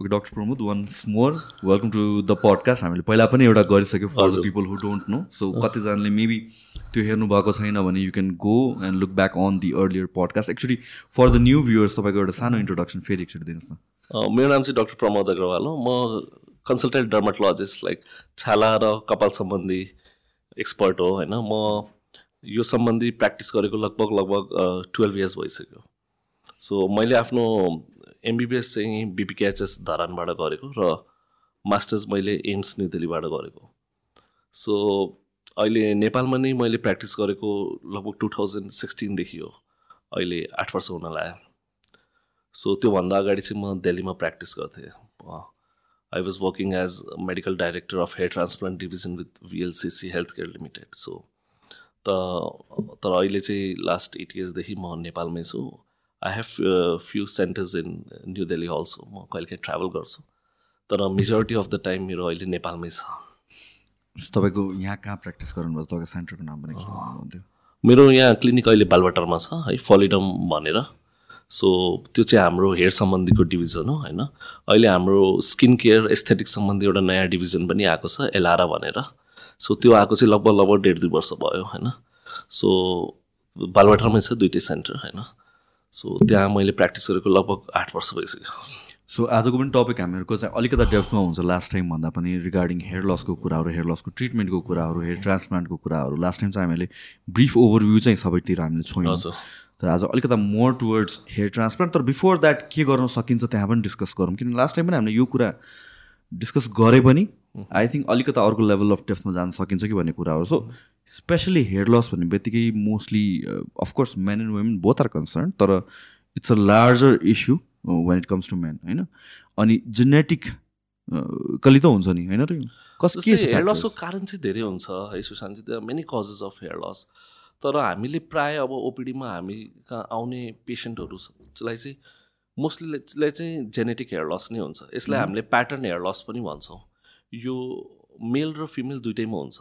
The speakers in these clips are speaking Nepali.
Okay doctor Pramod once more welcome to the podcast हामीले पहिला पनि एउटा गरिसक्यो for the people who don't know so कतिजनाले मेबी त्यो हेर्नु भएको छैन भने you can go and look back on the earlier podcast actually for the new viewers तपाईँको एउटा सानो इन्ट्रोडक्सन फेरि एकचोटि दिनुहोस् न। मेरो नाम चाहिँ डक्टर प्रमोद अग्रवाल हो। म कन्सल्टेन्ट डर्माटोलोजिस्ट लाइक छाला र कपाल सम्बन्धी एक्सपर्ट हो होइन। म यो सम्बन्धी प्र्याक्टिस गरेको लगभग लगभग टुवेल्भ इयर्स भइसक्यो। सो मैले आफ्नो एमबिबिएस चाहिँ बिपिकेएचएस धरानबाट गरेको र मास्टर्स मैले एम्स न्यु दिल्लीबाट गरेको। सो अहिले नेपालमा नै मैले प्र्याक्टिस गरेको लगभग टु थाउजन्ड सिक्सटिनदेखि हो। अहिले आठ वर्ष हुन लाग्यो। सो त्योभन्दा अगाडि चाहिँ म दिल्लीमा प्र्याक्टिस गर्थेँ। I was working as medical director of hair transplant division with VLCC health care limited so त तर अहिले चाहिँ लास्ट एट इयर्सदेखि म नेपालमै छु। I have few centres in New Delhi also म कहिले काहीँ ट्राभल गर्छु तर मेजोरिटी अफ द टाइम मेरो अहिले नेपालमै छ तपाईँको यहाँ कहाँ प्र्याक्टिस गर्नुभयो तपाईँको सेन्टरको नाम पनि मेरो यहाँ क्लिनिक अहिले बालवाटरमा छ है फलिडम भनेर। सो त्यो चाहिँ हाम्रो हेयर सम्बन्धीको डिभिजन हो होइन। अहिले हाम्रो स्किन केयर एस्थेटिक सम्बन्धी एउटा नयाँ डिभिजन पनि आएको छ एलारा भनेर। सो त्यो आएको चाहिँ लगभग लगभग डेढ दुई वर्ष भयो होइन। सो बालवाटरमै छ दुइटै सेन्टर होइन। सो त्यहाँ मैले प्र्याक्टिस गरेको लगभग आठ वर्ष भइसक्यो। सो आजको पनि टपिक हामीहरूको चाहिँ अलिकति डेप्थमा हुन्छ। लास्ट टाइम भन्दा पनि रिगार्डिङ हेयर लसको कुराहरू हेयर लसको ट्रिटमेन्टको कुराहरू हेयर ट्रान्सप्लान्टको कुराहरू लास्ट टाइम चाहिँ हामीले ब्रिफ ओभरभ्यू चाहिँ सबैतिर हामीले छोयौँ। तर आज अलिकति मोर टुवर्ड्स हेयर ट्रान्सप्लान्ट तर बिफोर द्याट के गर्न सकिन्छ त्यहाँ पनि डिस्कस गरौँ। किन लास्ट टाइम पनि हामीले यो कुरा डिस्कस गरे पनि आई थिङ्क अलिकति अर्को लेभल अफ डेप्थमा जान सकिन्छ कि भन्ने कुराहरू सो स्पेसली हेयर लस भन्ने बित्तिकै mostly of course men and women both are concern तर it's a larger issue when it comes to men होइन? अनि जेनेटिक uh, कलि त हुन्छ नि होइन र कस के हेयर लसको कारण चाहिँ धेरै हुन्छ है Sushant the many causes of hair loss तर हामीले प्राय अब ओपिडीमा हामी कहाँ आउने पेसेन्टहरूलाई चाहिँ मोस्टलीलाई चाहिँ जेनेटिक हेयर लस नै हुन्छ. यसलाई हामीले प्याटर्न हेयर लस पनि भन्छौँ। यो मेल र फिमेल दुइटैमा हुन्छ।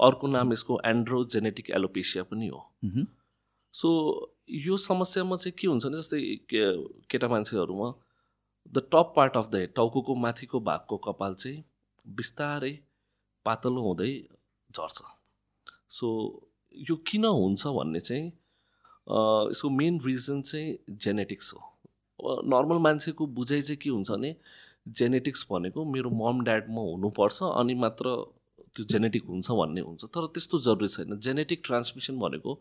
अर्को नाम यसको एन्ड्रो जेनेटिक एलोपेसिया पनि हो। सो यो समस्यामा चाहिँ के हुन्छ भने जस्तै केटा मान्छेहरूमा the top part of the head टाउको माथिको भागको कपाल चाहिँ बिस्तारै पातलो हुँदै झर्छ। सो यो किन हुन्छ भन्ने चाहिँ यसको मेन रिजन चाहिँ जेनेटिक्स हो। नर्मल मान्छेको बुझाइ चाहिँ के हुन्छ भने जेनेटिक्स भनेको मेरो मम ड्याडमा हुनुपर्छ अनि मात्र त्यो जेनेटिक हुन्छ भन्ने हुन्छ। तर त्यस्तो जरुरी छैन। जेनेटिक ट्रान्समिसन भनेको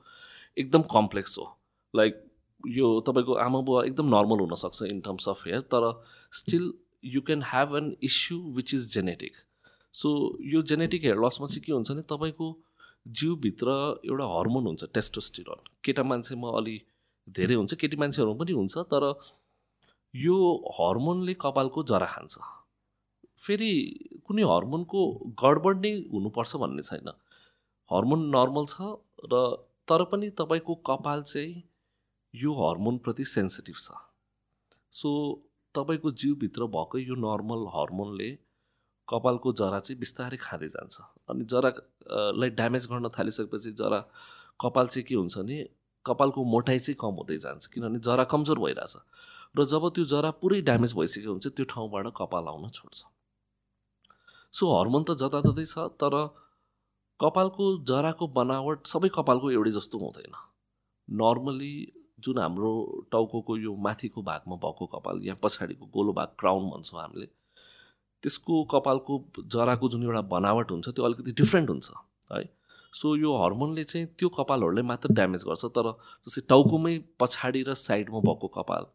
एकदम कम्प्लेक्स हो। लाइक यो तपाईँको आमा बुवा एकदम नर्मल हुनसक्छ इन टर्म्स अफ हेयर तर still you can have an issue which is genetic so यो जेनेटिक हेयर लसमा चाहिँ के हुन्छ भने तपाईँको जिउभित्र एउटा हर्मोन हुन्छ टेस्टोस्टिरन केटा मान्छेमा अलि धेरै हुन्छ केटी मान्छेहरूमा पनि हुन्छ तर यो हर्मोनले कपालको जरा खान्छ। फेरि कुनै हर्मोनको गडबड नै हुनुपर्छ भन्ने छैन। हर्मोन नर्मल छ र तर पनि तपाईँको कपाल चाहिँ यो हर्मोनप्रति सेन्सिटिभ छ। सो तपाईँको जिउभित्र भएको यो नर्मल हर्मोनले कपालको जरा चाहिँ बिस्तारै खाँदै जान्छ। अनि जरालाई ड्यामेज गर्न थालिसकेपछि जरा कपाल चाहिँ के हुन्छ भने कपालको मोटाइ चाहिँ कम हुँदै जान्छ। किनभने जरा कमजोर भइरहेछ। र जब त्यो जरा पुरै ड्यामेज भइसकेको हुन्छ त्यो ठाउँबाट कपाल आउन छोड्छ। सो हर्मोन त जताततै छ तर कपालको जराको बनावट सबै कपालको एउटै जस्तो हुँदैन। नर्मली जुन हाम्रो टाउको यो माथिको भागमा भएको कपाल यहाँ पछाडिको गोलो भाग क्राउन भन्छौँ हामीले त्यसको कपालको जराको जुन एउटा बनावट हुन्छ त्यो अलिकति डिफ्रेन्ट हुन्छ है। सो यो हर्मोनले चाहिँ त्यो कपालहरूले मात्र ड्यामेज गर्छ तर जस्तै टाउकोमै पछाडि र साइडमा भएको कपाल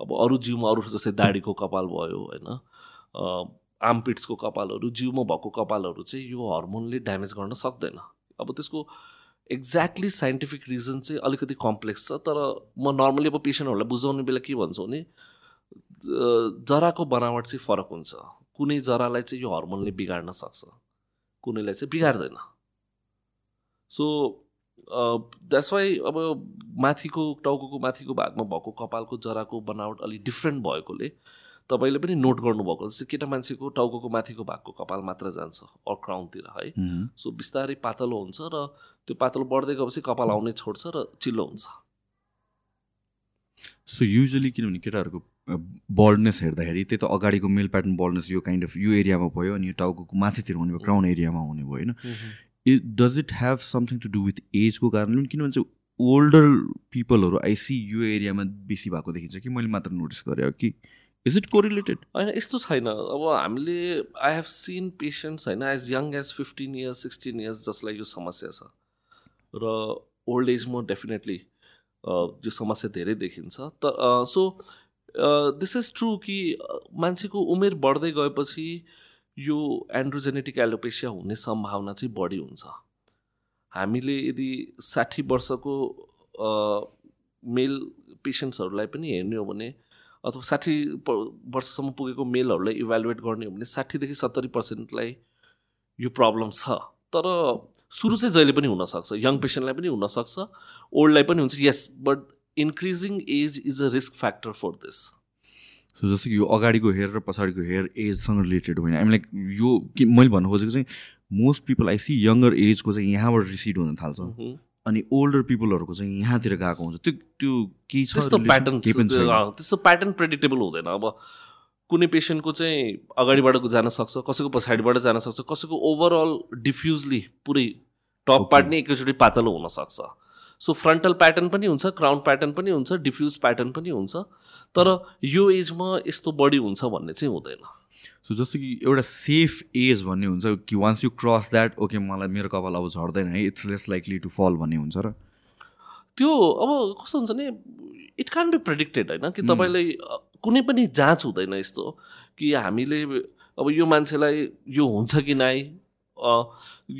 अब अरू जिउमा अरू जस्तै दाडीको कपाल भयो होइन? आर्मपिट्सको कपालहरू जिउमा भएको कपालहरू चाहिँ यो हर्मोनले ड्यामेज गर्न सक्दैन। अब त्यसको एक्ज्याक्टली साइन्टिफिक रिजन चाहिँ अलिकति कम्प्लेक्स छ तर म नर्मली अब पेसेन्टहरूलाई बुझाउने बेला के भन्छु भने जराको बनावट चाहिँ फरक हुन्छ। कुनै जरालाई चाहिँ यो हर्मोनले बिगार्न सक्छ कुनैलाई चाहिँ बिगार्दैन। सो द्याट्स वाइ अब माथिको टाउको माथिको भागमा भएको कपालको जराको बनावट अलिक डिफ्रेन्ट भएकोले तपाईँले पनि नोट गर्नुभएको जस्तै केटा मान्छेको टाउको माथिको भागको कपाल मात्र जान्छ अर क्राउनतिर है? सो बिस्तारै पातलो हुन्छ र त्यो पातलो बढ्दै गएपछि कपाल आउने छोड्छ र चिल्लो हुन्छ। सो युजली किनभने केटाहरूको बल्डनेस हेर्दाखेरि त्यही त अगाडिको मेल प्याटर्न बल्डनेस यो काइन्ड अफ यो एरियामा भयो अनि यो टाउको माथितिर हुने भयो क्राउन एरियामा हुने भयो होइन? It does it have something to do with एजको कारणले किनभने चाहिँ ओल्डर पिपलहरू आइसी यो एरियामा बेसी भएको देखिन्छ कि मैले मात्र नोटिस गरेँ कि। इज इट कोरिलेटेड होइन यस्तो छैन। अब हामीले आई हेभ सिन पेसेन्ट्स होइन as young as fifteen years sixteen years जसलाई यो समस्या छ। र ओल्ड एजमा डेफिनेटली यो समस्या धेरै देखिन्छ। तर सो दिस इज ट्रु कि मान्छेको उमेर बढ्दै गएपछि यो एन्ड्रोजेनेटिक एलोपेसिया हुने सम्भावना चाहिँ बढी हुन्छ। हामीले यदि साठी वर्षको मेल पेसेन्ट्सहरूलाई पनि हेर्ने हो भने अथवा साठी वर्षसम्म पुगेको मेलहरूलाई इभ्यालुएट गर्ने हो भने साठीदेखि सत्तरी पर्सेन्टलाई यो प्रब्लम छ। तर सुरु चाहिँ जहिले पनि हुनसक्छ यङ पेसेन्टलाई पनि हुनसक्छ ओल्डलाई पनि हुन्छ yes but increasing age is a risk factor for this so जस्तो कि यो अगाडिको हेयर र पछाडिको हेयर एजसँग रिलेटेड होइन। आइम लाइक यो कि मैले भन्नु खोजेको चाहिँ most people I see younger एजको चाहिँ यहाँबाट रिसिड हुन थाल्छ। अनि ओल्डर पिपलहरूको चाहिँ यहाँतिर गएको हुन्छ। त्यो त्यो केही छ त्यस्तो प्याटर्न त्यस्तो प्याटर्न प्रेडिक्टेबल हुँदैन। अब कुनै पेसेन्टको चाहिँ अगाडिबाट जान सक्छ कसैको पछाडिबाट जान सक्छ कसैको ओभरअल डिफ्युजली पुरै टप पार्ट नै एकैचोटि पातलो हुनसक्छ सो फ्रन्टल प्याटर्न पनि हुन्छ क्राउन प्याटर्न पनि हुन्छ डिफ्युज प्याटर्न पनि हुन्छ. तर यो एजमा यस्तो बढी हुन्छ भन्ने चाहिँ हुँदैन। सो जस्तो कि एउटा सेफ एज भन्ने हुन्छ कि once you cross that okay मलाई मेरो कपाल अब झर्दैन है इट्स लेस लाइकली टु फल भन्ने हुन्छ र? त्यो अब कस्तो हुन्छ भने इट क्यान बी प्रेडिक्टेड होइन कि तपाईँलाई कुनै पनि जाँच हुँदैन यस्तो कि हामीले अब यो मान्छेलाई यो हुन्छ कि नै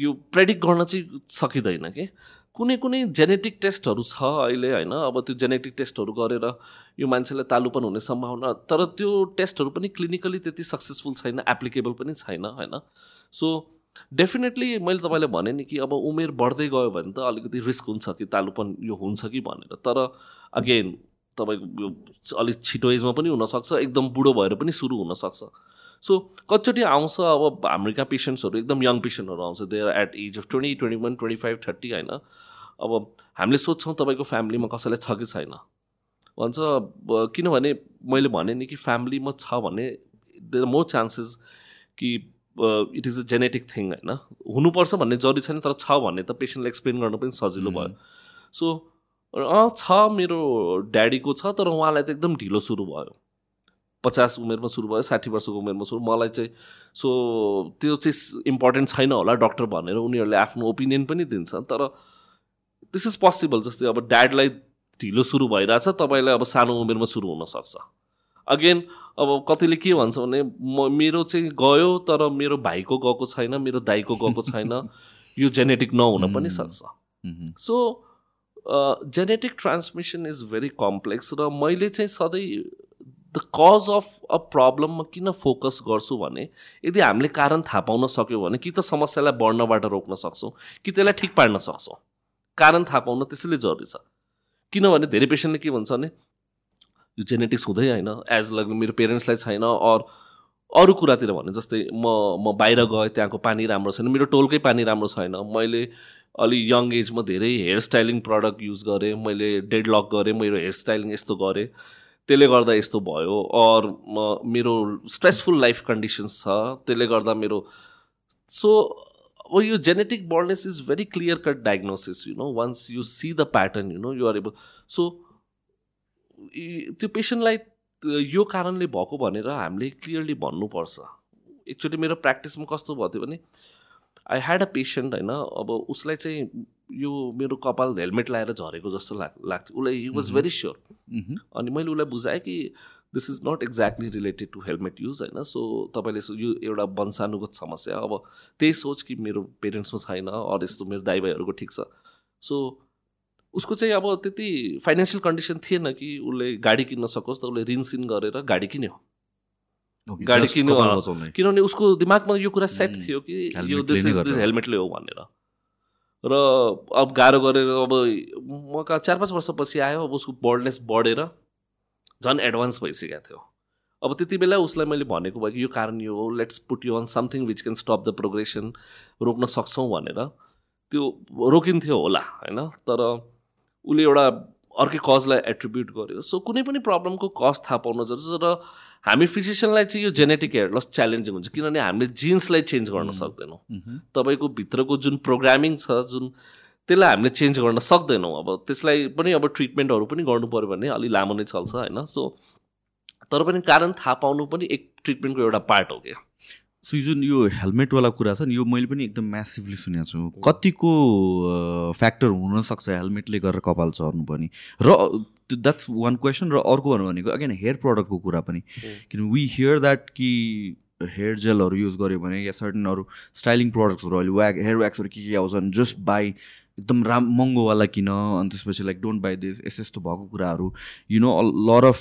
यो प्रेडिक्ट गर्न चाहिँ सकिँदैन कि। कुनै कुनै जेनेटिक टेस्टहरू छ अहिले होइन? अब त्यो जेनेटिक टेस्टहरू गरेर यो मान्छेलाई तालुपन हुने सम्भावना तर त्यो टेस्टहरू पनि क्लिनिकली त्यति सक्सेसफुल छैन एप्लिकेबल पनि छैन होइन? सो डेफिनेटली मैले तपाईँलाई भनेँ नि कि अब उमेर बढ्दै गयो भने त अलिकति रिस्क हुन्छ कि तालुपन यो हुन्छ कि भनेर तर अगेन तपाईँको यो अलिक छिटो एजमा पनि हुनसक्छ एकदम बुढो भएर पनि सुरु हुनसक्छ। सो कतिचोटि आउँछ अब हाम्रो कहाँ पेसेन्ट्सहरू एकदम यङ पेसेन्टहरू आउँछ। They're at age of twenty twenty one twenty five thirty होइन। अब हामीले सोध्छौँ तपाईँको फ्यामिलीमा कसैलाई छ कि छैन। भन्छ किनभने मैले भनेँ नि कि फ्यामिलीमा छ भने देयर मोर चान्सेस कि it is a genetic thing होइन। हुनुपर्छ भन्ने जरुरी छैन तर छ भन्ने त पेसेन्टलाई एक्सप्लेन गर्नु पनि सजिलो भयो। सो अँ छ मेरो ड्याडीको छ तर उहाँलाई त एकदम ढिलो सुरु भयो। पचास उमेरमा सुरु भयो साठी वर्षको उमेरमा सुरु मलाई चाहिँ सो त्यो चाहिँ इम्पोर्टेन्ट छैन होला डक्टर भनेर उनीहरूले आफ्नो ओपिनियन पनि दिन्छ तर दिस इज पोसिबल जस्तै अब ड्याडलाई ढिलो सुरु भइरहेछ तपाईँलाई अब सानो उमेरमा सुरु हुनसक्छ अगेन अब कतिले के भन्छ भने म मेरो चाहिँ गयो तर मेरो भाइको गएको छैन मेरो दाईको गएको छैन। यो जेनेटिक नहुन पनि सक्छ। So genetic transmission is very complex र मैले चाहिँ सधैँ द कज अफ अ प्रब्लममा किन फोकस गर्छु भने यदि हामीले कारण थाहा पाउन सक्यौँ भने कि त समस्यालाई बढ्नबाट रोक्न सक्छौँ कि त्यसलाई ठिक पार्न सक्छौँ। कारण थाहा पाउन त्यसैले जरुरी छ। किनभने धेरै पेसेन्टले के भन्छ भने यो जेनेटिक्स हुँदै होइन एज लाइक मेरो पेरेन्ट्सलाई छैन अर अरू कुरातिर भने जस्तै म म बाहिर गएँ त्यहाँको पानी राम्रो छैन मेरो टोलकै पानी राम्रो छैन मैले अलि यङ एजमा धेरै हेयर स्टाइलिङ प्रडक्ट युज गरेँ मैले डेड लक गरेँ मेरो हेयर स्टाइलिङ यस्तो गरेँ। त्यसले गर्दा यस्तो भयो अर मेरो स्ट्रेसफुल लाइफ कन्डिसन्स छ त्यसले गर्दा मेरो सो अब यो genetic baldness is very clear cut diagnosis you know once you see the pattern you know you are able so त्यो पेसेन्टलाई यो कारणले भएको भनेर हामीले क्लियरली भन्नुपर्छ। एकचोटि मेरो प्र्याक्टिसमा कस्तो भयो भने आई ह्याड अ पेसेन्ट होइन अब उसलाई चाहिँ यो मेरो कपाल हेलमेट लगाएर झरेको जस्तो लाग लाग्थ्यो। उसलाई हि वाज भेरी स्योर अनि मैले उसलाई बुझाएँ कि this is not exactly related to helmet use होइन? सो तपाईँले यो एउटा वंशानुगत समस्या। अब त्यही सोच कि मेरो पेरेन्ट्समा छैन अरू यस्तो मेरो दाइ भाइहरूको ठिक छ। सो उसको चाहिँ अब त्यति फाइनेन्सियल कन्डिसन थिएन कि उसले गाडी किन्न सकोस् त उसले ऋण सिन गरेर गाडी किन्यो। गाडी किन्यो। किनभने उसको दिमागमा यो कुरा सेट थियो कि यो दिस इज दिस हेलमेटले हो भनेर। र अब गाह्रो गरेर अब म कहाँ चार पाँच वर्षपछि आयो अब उसको बर्डनेस बढेर झन् एडभान्स भइसकेको थियो। अब त्यति बेला उसलाई मैले भनेको भयो कि यो कारण यो हो let's put you on something which can stop the progression रोक्न सक्छौँ भनेर। त्यो रोकिन्थ्यो होला होइन? तर उसले एउटा अर्कै कजलाई एट्रिब्युट गर्यो। सो कुनै पनि प्रब्लमको कज थाहा पाउन जरुरी र हामी फिजिसियनलाई चाहिँ यो जेनेटिक हेयर लस च्यालेन्जिङ हुन्छ किनभने हामीले जिन्सलाई चेन्ज गर्न सक्दैनौँ। तपाईँको भित्रको जुन प्रोग्रामिङ छ जुन त्यसलाई हामीले चेन्ज गर्न सक्दैनौँ अब त्यसलाई पनि अब ट्रिटमेन्टहरू पनि गर्नु पऱ्यो भने अलिक लामो नै चल्छ होइन? सो तर पनि कारण थाहा पाउनु पनि एक ट्रिटमेन्टको एउटा पार्ट हो क्या। सो जुन यो हेलमेटवाला कुरा छ नि यो मैले पनि एकदम म्यासिभली सुनेको छु। कतिको फ्याक्टर हुनसक्छ हेलमेटले गरेर कपाल चर्नु पनि? र द्याट्स वान क्वेसन र अर्को भनौँ भनेको अगेन हेयर प्रडक्टको कुरा पनि। किन वी हियर द्याट कि हेयर जेलहरू युज गऱ्यो भने या सर्टन अरू स्टाइलिङ प्रडक्ट्सहरू अहिले व्याग हेयर व्याक्सहरू के के आउँछन् जस्ट बाई एकदम राम महँगोवाला किन? अनि त्यसपछि लाइक डोन्ट बाई दिस यस्तो यस्तो भएको कुराहरू। यु नो लर अफ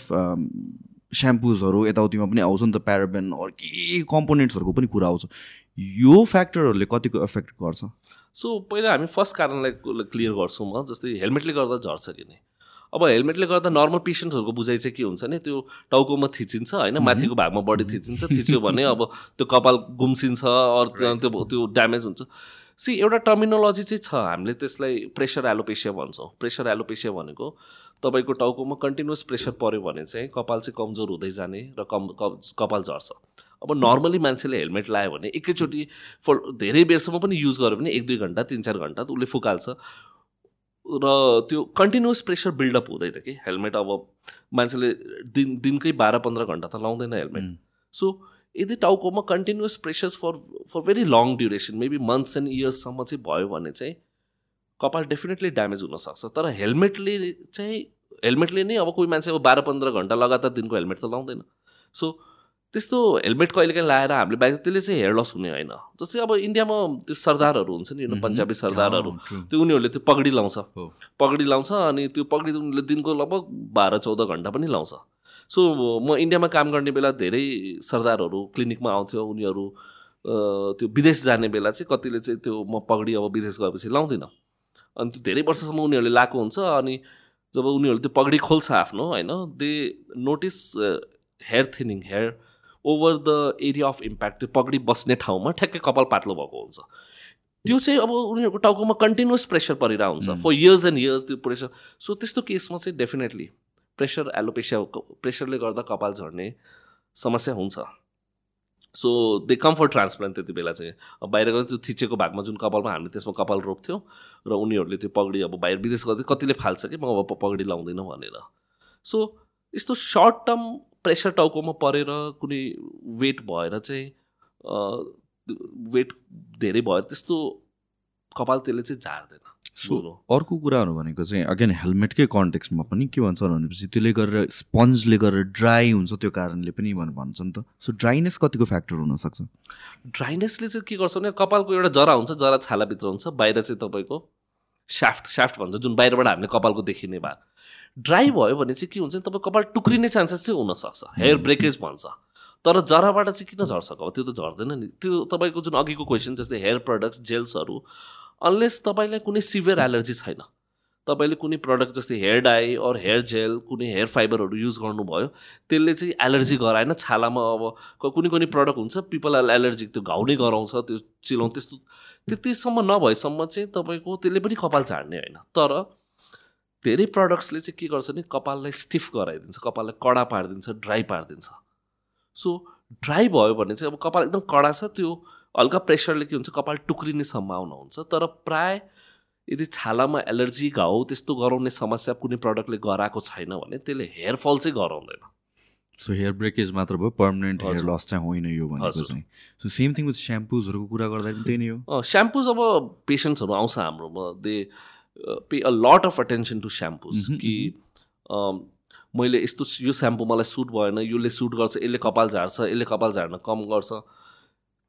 स्याम्पुजहरू यताउतिमा पनि आउँछ नि त प्याराबेन अरू के कम्पोनेन्ट्सहरूको पनि कुरा आउँछ। यो फ्याक्टरहरूले कतिको एफेक्ट गर्छ? सो पहिला हामी फर्स्ट कारणलाई क्लियर गर्छौँ म जस्तै हेलमेटले गर्दा झर्छ कि नै। अब हेलमेटले गर्दा नर्मल पेसेन्ट्सहरूको बुझाइ चाहिँ के हुन्छ नि त्यो टाउकोमा थिचिन्छ होइन माथिको भागमा बडी थिचिन्छ थिच्यो भने अब त्यो कपाल गुम्सिन्छ अरू त्यो त्यो ड्यामेज हुन्छ। सी एउटा टर्मिनोलोजी चाहिँ छ हामीले त्यसलाई प्रेसर एलोपेसिया भन्छौँ। प्रेसर एलोपेसिया भनेको तपाईँको टाउकोमा कन्टिन्युस प्रेसर पऱ्यो भने चाहिँ कपाल चाहिँ कमजोर हुँदै जाने र कम कपाल झर्छ। अब नर्मली मान्छेले हेलमेट लगायो भने एकैचोटि फर धेरै बेरसम्म पनि युज गर्यो भने एक दुई घन्टा तिन चार घन्टा त उसले फुकाल्छ। र त्यो कन्टिन्युस प्रेसर बिल्डअप हुँदैन कि। हेलमेट अब मान्छेले दिन दिनकै बाह्र पन्ध्र घन्टा त लाउँदैन हेलमेट। सो यदि टाउकोमा continuous pressures for for very long duration maybe months and इयर्ससम्म चाहिँ भयो भने चाहिँ कपाल डेफिनेटली ड्यामेज हुनसक्छ तर हेलमेटले चाहिँ हेलमेटले नै अब कोही मान्छे अब बाह्र पन्ध्र घन्टा लगातार दिनको हेलमेट त लाउँदैन। सो त्यस्तो हेलमेट कहिलेकाहीँ लगाएर हामीले बाइक त्यसले चाहिँ हेयर लस हुने होइन। जस्तै अब इन्डियामा त्यो सरदारहरू हुन्छ नि पन्जाबी सरदारहरू। त्यो उनीहरूले त्यो पगडी लाउँछ। पगडी लाउँछ अनि त्यो पगडी उनीहरूले दिनको लगभग बाह्र चौध घन्टा पनि लाउँछ। सो म इन्डियामा काम गर्ने बेला धेरै सरदारहरू क्लिनिकमा आउँथ्यो उनीहरू त्यो विदेश जाने बेला चाहिँ कतिले चाहिँ त्यो म पगडी अब विदेश गएपछि लाउँदिनँ। अनि त्यो धेरै वर्षसम्म उनीहरूले लाएको हुन्छ अनि जब उनीहरूले त्यो पगडी खोल्छ आफ्नो होइन they notice hair thinning hair over the area of impact त्यो पगडी बस्ने ठाउँमा ठ्याक्कै कपाल पातलो भएको हुन्छ। त्यो चाहिँ अब उनीहरूको टाउकोमा कन्टिन्युस प्रेसर परिरहेको हुन्छ फर इयर्स एन्ड इयर्स त्यो प्रेसर। सो त्यस्तो केसमा चाहिँ डेफिनेटली प्रेसर एलोपेसिया प्रेसरले गर्दा कपाल झर्ने समस्या हुन्छ। So they come for transplant त्यति बेला चाहिँ। बाहिर गएर त्यो थिचेको भागमा जुन कपालमा हामीले त्यसमा कपाल रोप्थ्यौँ र उनीहरूले त्यो पगडी अब बाहिर विदेश गर्दै कतिले फाल्छ कि म अब पगडी लाउँदिनँ भनेर। सो यस्तो सर्ट टर्म प्रेसर टाउकोमा परेर कुनै वेट भएर चाहिँ वेट धेरै भयो त्यस्तो कपाल त्यसले चाहिँ झार्दैन। सो अर्को कुराहरू भनेको चाहिँ अगेन हेलमेटकै कन्टेक्समा पनि के भन्छ भनेपछि त्यसले गरेर स्पन्जले गरेर ड्राई हुन्छ त्यो कारणले पनि भन्छ नि त। सो ड्राइनेस कतिको फ्याक्टर हुनसक्छ? ड्राइनेसले चाहिँ के गर्छ भने कपालको एउटा जरा हुन्छ जरा छालाभित्र हुन्छ बाहिर चाहिँ तपाईँको स्याफ्ट स्याफ्ट भन्छ जुन बाहिरबाट हामीले कपालको देखिने भाग। ड्राई भयो भने चाहिँ के हुन्छ तपाईँ कपाल टुक्रिने चान्सेस चाहिँ हुनसक्छ। हेयर ब्रेकेज भन्छ। तर जराबाट चाहिँ किन झर्छ? अब त्यो त झर्दैन नि। त्यो तपाईँको जुन अघिको क्वेसन जस्तै हेयर प्रडक्ट्स जेल्सहरू अनलेस तपाईँलाई कुनै सिभियर एलर्जी छैन। तपाईँले कुनै प्रडक्ट जस्तै hair dye or hair gel कुनै हेयर फाइबरहरू युज गर्नुभयो त्यसले चाहिँ एलर्जी गराएन। छालामा अब कुनै कुनै प्रडक्ट हुन्छ पिपल एलर्जी त्यो घाउ नै गराउँछ त्यो चिलाउँ त्यस्तो त्यतिसम्म नभएसम्म चाहिँ तपाईँको त्यसले पनि कपाल झार्ने होइन। तर धेरै प्रडक्ट्सले चाहिँ के गर्छ भने कपाललाई स्टिफ गराइदिन्छ कपाललाई कडा पारिदिन्छ ड्राई पारिदिन्छ। सो ड्राई भयो भने चाहिँ अब कपाल एकदम कडा छ त्यो हल्का प्रेसरले के हुन्छ कपाल टुक्रिने सम्भावना हुन्छ। तर प्राय यदि छालामा एलर्जी घाउ त्यस्तो गराउने समस्या कुनै प्रडक्टले गराएको छैन भने त्यसले हेयरफल चाहिँ गराउँदैन। सो हेयर ब्रेकेज मात्र भयो पर्मानेन्ट हेयर लस चाहिँ होइन यो भनेको चाहिँ। सो सेम थिङ विथ स्याम्पुजहरूको कुरा गर्दा पनि त्यही नै हो। स्याम्पुज अब पेसेन्ट्सहरू आउँछ हाम्रोमा। They pay a lot of attention to shampoos कि मैले यस्तो यो स्याम्पू मलाई सुट भएन यसले सुट गर्छ यसले कपाल झार्छ यसले कपाल झार्न कम गर्छ।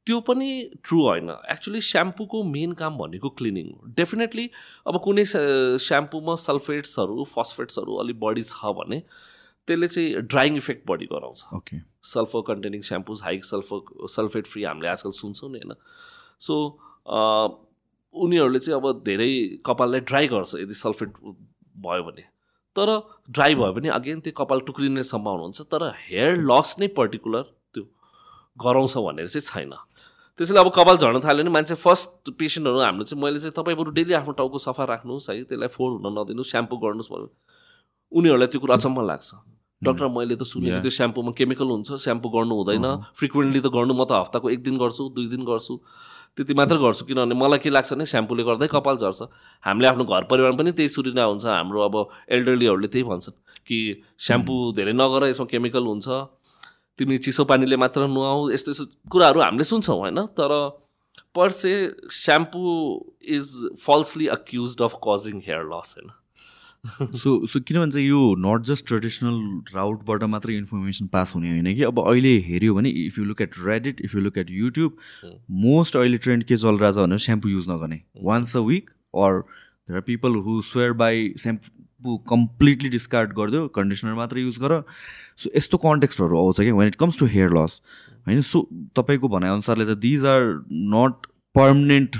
त्यो पनि ट्रु होइन. एक्चुली स्याम्पूको मेन काम भनेको क्लिनिङ हो. डेफिनेटली अब कुनै स्याम्पूमा सल्फेट्सहरू फस्फेट्सहरू अलिक बढी छ भने त्यसले चाहिँ ड्राइङ इफेक्ट बढी गराउँछ। Okay sulphur containing shampoos high sulphur sulphate free हामीले आजकल सुन्छौँ नि होइन? सो उनीहरूले चाहिँ अब धेरै कपाललाई ड्राई गर्छ यदि सल्फेट भयो भने। तर ड्राई भयो भने अगेन त्यो कपाल टुक्रिने सम्भावना हुन्छ तर हेयर लस नै पर्टिकुलर त्यो गराउँछ भनेर चाहिँ छैन। त्यसैले अब कपाल झर्न थाल्यो भने मान्छे फर्स्ट पेसेन्टहरू हाम्रो चाहिँ मैले चाहिँ तपाईँ बरु डेली आफ्नो टाउको सफा राख्नुहोस् है त्यसलाई फोहोर हुन नदिनुहोस् स्याम्पू गर्नुहोस् भन्नु उनीहरूलाई त्यो कुरा अचम्म लाग्छ। डक्टर मैले त सुनेको त्यो स्याम्पूमा केमिकल हुन्छ स्याम्पू गर्नु हुँदैन। फ्रिक्वेन्टली त गर्नु म त हप्ताको एक दिन गर्छु दुई दिन गर्छु त्यति मात्र गर्छु। किनभने मलाई के लाग्छ भने स्याम्पूले गर्दै कपाल झर्छ। हामीले आफ्नो घर परिवार पनि त्यही सुरिना हुन्छ हाम्रो अब एल्डरलीहरूले त्यही भन्छन् कि स्याम्पू धेरै नगर यसमा केमिकल हुन्छ। तिमी चिसो पानीले मात्र नुहाऊ यस्तो यस्तो कुराहरू हामीले सुन्छौँ होइन? तर per se shampoo is falsely accuse of causing hair loss होइन? सो सो किन भन्छ यो नट जस्ट ट्रेडिसनल राउटबाट मात्रै इन्फर्मेसन पास हुने होइन कि? अब अहिले हेऱ्यो भने if you look at Reddit if you look at YouTube most अहिले ट्रेन्ड के चलिरहेको छ भने स्याम्पू युज नगर्ने। Once a week or there are people who swear by shampoo completely discard गरिदियो कन्डिसनर मात्रै युज गर। सो यस्तो कन्टेक्स्टहरू आउँछ कि when it comes to hair loss होइन? सो तपाईँको भनाइअनुसारले त these are not permanent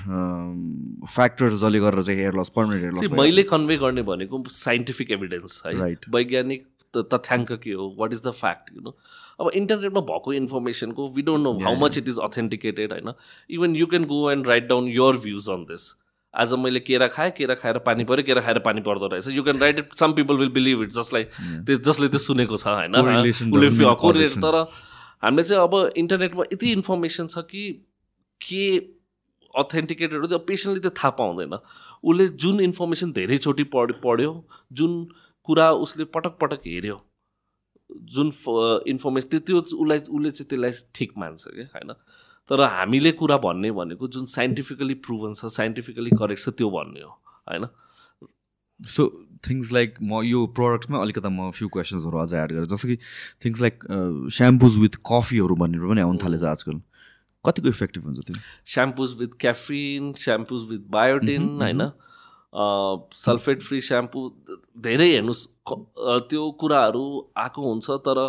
factors जसले गरेर चाहिँ hair loss permanent hair loss मैले कन्भे गर्ने भनेको साइन्टिफिक एभिडेन्स है। Right. वैज्ञानिक तथ्याङ्क के हो? What is the fact you know अब इन्टरनेटमा भएको इन्फर्मेसनको we don't know how much it is authenticated होइन? Even you can go and write down your views on this आज मैले केरा खाएँ केरा खाएर पानी पऱ्यो केरा खाएर पानी पर्दो रहेछ। You can write it some people will believe it जसलाई त्यो जसले त्यो सुनेको छ होइन? उसले कोरिलेट. तर हामीले चाहिँ अब इन्टरनेटमा यति इन्फर्मेसन छ कि के अथेन्टिकेटेड हो त्यो पेसेन्टले त्यो थाहा पाउँदैन। उसले जुन इन्फर्मेसन धेरैचोटि पढ पढ्यो जुन कुरा उसले पटक पटक हेऱ्यो जुन इन्फर्मेसन त्यो त्यो उसलाई उसले चाहिँ त्यसलाई ठिक मान्छ क्या होइन? तर हामीले कुरा भन्ने भनेको जुन साइन्टिफिकली प्रुभन छ साइन्टिफिकली करेक्ट छ त्यो भन्ने हो होइन? सो थिङ्स लाइक म यो प्रडक्टमा अलिकति म फ्यु क्वेसन्सहरू अझ एड गरेँ। जस्तो कि थिङ्स लाइक स्याम्पुज विथ कफीहरू भनेर पनि आउनु थालेछ आजकल। कतिको इफेक्टिभ हुन्छ त्यो? Shampoos with caffeine shampoos with biotin होइन? सल्फेट फ्री स्याम्पू धेरै हेर्नुहोस् त्यो कुराहरू आएको हुन्छ तर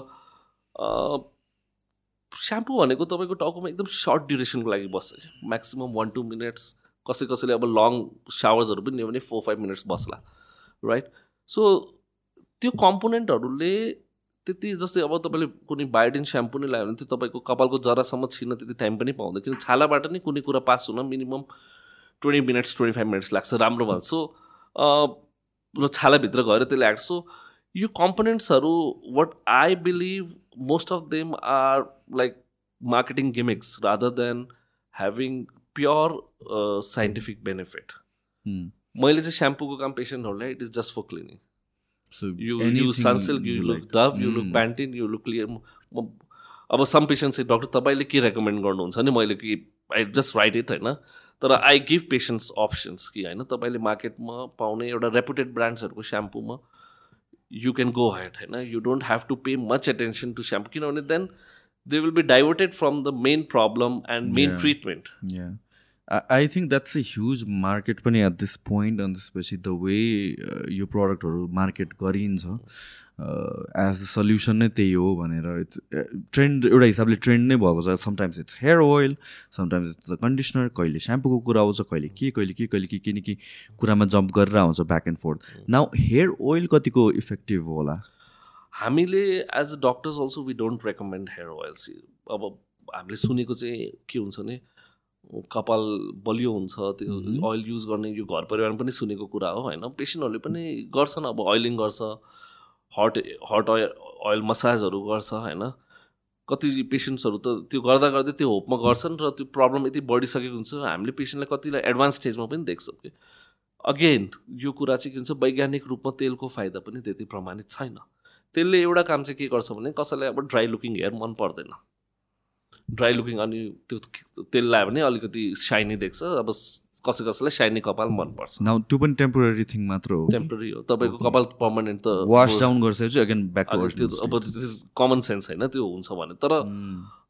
स्याम्पू भनेको तपाईँको टाउकोमा एकदम सर्ट ड्युरेसनको लागि बस्छ। म्याक्सिमम् वान टू मिनट्स कसै कसैले अब लङ सावर्सहरू पनि लियो भने फोर फाइभ मिनट्स बस्ला राइट सो त्यो कम्पोनेन्टहरूले त्यति जस्तै अब तपाईँले कुनै बायोटिन स्याम्पू नै लगायो भने त्यो तपाईँको कपालको जरासम्म छिर्न त्यति टाइम पनि पाउँदैन। किन छालाबाट नै कुनै कुरा पास हुन minimum twenty minutes twenty five minutes लाग्छ। राम्रो भन्छ। सो र छालाभित्र गएर त्यसले एक्ट सो यो कम्पोनेन्ट्सहरू what I believe most of them are like marketing gimmicks rather than having pure scientific benefit. मैले चाहिँ स्याम्पूको काम पेसेन्टहरूलाई it is just for cleaning look Mm. Pantene, you look clear. म अब सम पेसेन्ट चाहिँ डक्टर तपाईँले के रेकमेन्ड गर्नुहुन्छ नि मैले कि आई जस्ट राइट इट होइन तर आई गिभ पेसेन्ट्स अप्सन्स कि होइन तपाईँले मार्केटमा पाउने एउटा रेपुटेड ब्रान्ड्सहरूको स्याम्पूमा यु क्यान गो हेड होइन you don't have to pay much attention to shampoo किनभने then they will be diverted from the main problem and main Yeah. Treatment Yeah. I, I think that's a huge market पनि at this point अनि त्यसपछि द वे यो प्रडक्टहरू मार्केट गरिन्छ एज अ सल्युसन नै त्यही हो भनेर इट्स ट्रेन्ड एउटा हिसाबले ट्रेन्ड नै भएको छ। Sometimes it's hair oil sometimes it's the conditioner कहिले स्याम्पूको कुरा आउँछ कहिले के कहिले के कहिले के किन कि कुरामा जम्प गरेर आउँछ back and forth now hair oil कतिको इफेक्टिभ होला? हामीले as a doctors also we don't recommend hair oils अब हामीले सुनेको चाहिँ के हुन्छ भने कपाल बलियो हुन्छ त्यो ओइल युज गर्ने यो घर परिवारमा पनि सुनेको कुरा हो होइन? पेसेन्टहरूले पनि गर्छन् अब ओइलिङ गर्छ। हट हट ओइल ओइल मसाजहरू गर्छ होइन? कति पेसेन्ट्सहरू त त्यो गर्दा गर्दै त्यो होपमा गर्छन् र त्यो प्रब्लम यति बढिसकेको हुन्छ। हामीले पेसेन्टलाई कतिलाई एडभान्स स्टेजमा पनि देख्छौँ कि। अगेन यो कुरा चाहिँ के हुन्छ वैज्ञानिक रूपमा तेलको फाइदा पनि त्यति प्रमाणित छैन। त्यसले एउटा काम चाहिँ के गर्छ भने कसैलाई अब ड्राई लुकिङ हेयर मन पर्दैन। ड्राई लुकिङ अनि त्यो तेल लगायो भने अलिकति साइनी देख्छ। अब कसै कसैलाई साइनी कपाल मनपर्छ। नाउ त्यो पनि टेम्पोररी थिङ मात्र हो। टेम्पोरी हो। तपाईँको कपाल पर्मानेन्ट त वास डाउन गरिसकेपछि अगेन ब्याक त्यो अब कमन सेन्स होइन त्यो हुन्छ भने। तर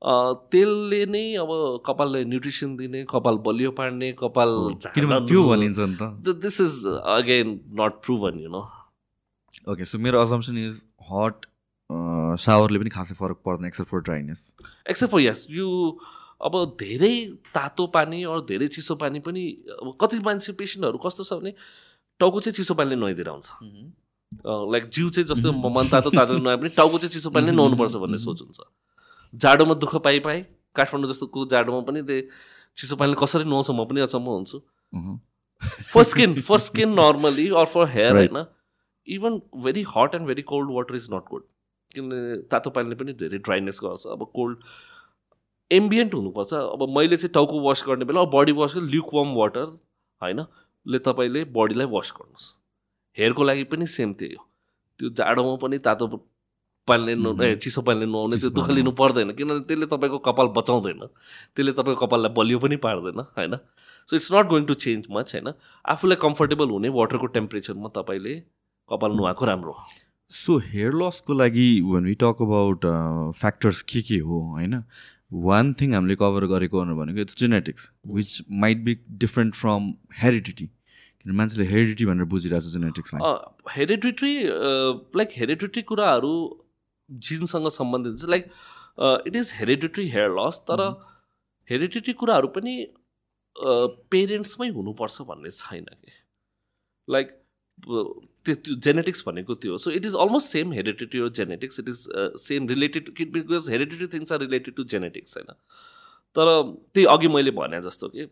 अ, तेलले नै अब कपाललाई न्युट्रिसन दिने कपाल बलियो पार्ने कपाल किनभने त्यो भनिन्छ नि त। This is again not proven you know okay so मेरो असम्सन इज हट सावरले पनि खासै फरक पर्दैन except for dryness except for yes यो अब धेरै तातो पानी अरू धेरै चिसो पानी पनि अब कति मान्छे पेसेन्टहरू कस्तो छ भने टाउको चाहिँ चिसो पानीले नुहाइदिएर आउँछ। लाइक जिउ चाहिँ जस्तो मन तातो तातो नुहाए पनि टाउको चाहिँ चिसो पानीले नुहाउनुपर्छ भन्ने सोच हुन्छ। जाडोमा दुःख पाइ पाइ काठमाडौँ जस्तोको जाडोमा पनि त्यो चिसो पानीले कसरी नुहाउँछ म पनि अचम्म हुन्छु। First skin first skin normally or for hair. होइन even very hot and very cold water is not good किनभने तातो पानीले पनि धेरै ड्राइनेस गर्छ। अब कोल्ड एम्बियन्ट हुनुपर्छ। अब मैले चाहिँ टाउको वास गर्ने बेला body wash lukewarm water होइन? ले तपाईँले बडीलाई वास गर्नुहोस्। हेयरको लागि पनि सेम त्यही हो। त्यो जाडोमा पनि तातो पानीले नु चिसो पानीले नुहाउने त्यो दुःख लिनु पर्दैन। किनभने त्यसले तपाईँको कपाल बचाउँदैन। त्यसले तपाईँको कपाललाई बलियो पनि पार्दैन होइन? So it's not going to change much होइन? आफूलाई कम्फर्टेबल हुने वाटरको टेम्परेचरमा तपाईँले कपाल नुहाएको राम्रो सो हेयर लसको लागि when we talk about factors के के हो होइन? वान थिङ हामीले कभर गरेको भनेको it's genetics which might be different from heredity किन मान्छेले हेरिडिटी भनेर बुझिरहेको छ जेनेटिक्सलाई हेरिडिटी लाइक हेरिडिटी कुराहरू जिनसँग सम्बन्धित छ like it is hereditary hair loss तर हेरिडिट्री कुराहरू पनि पेरेन्ट्समै हुनुपर्छ भन्ने छैन कि लाइक त्यो त्यो जेनेटिक्स भनेको त्यो so it is almost same heredity हो genetics it is same related to because heredity things are related to genetics होइन। तर त्यही अघि मैले भने जस्तो कि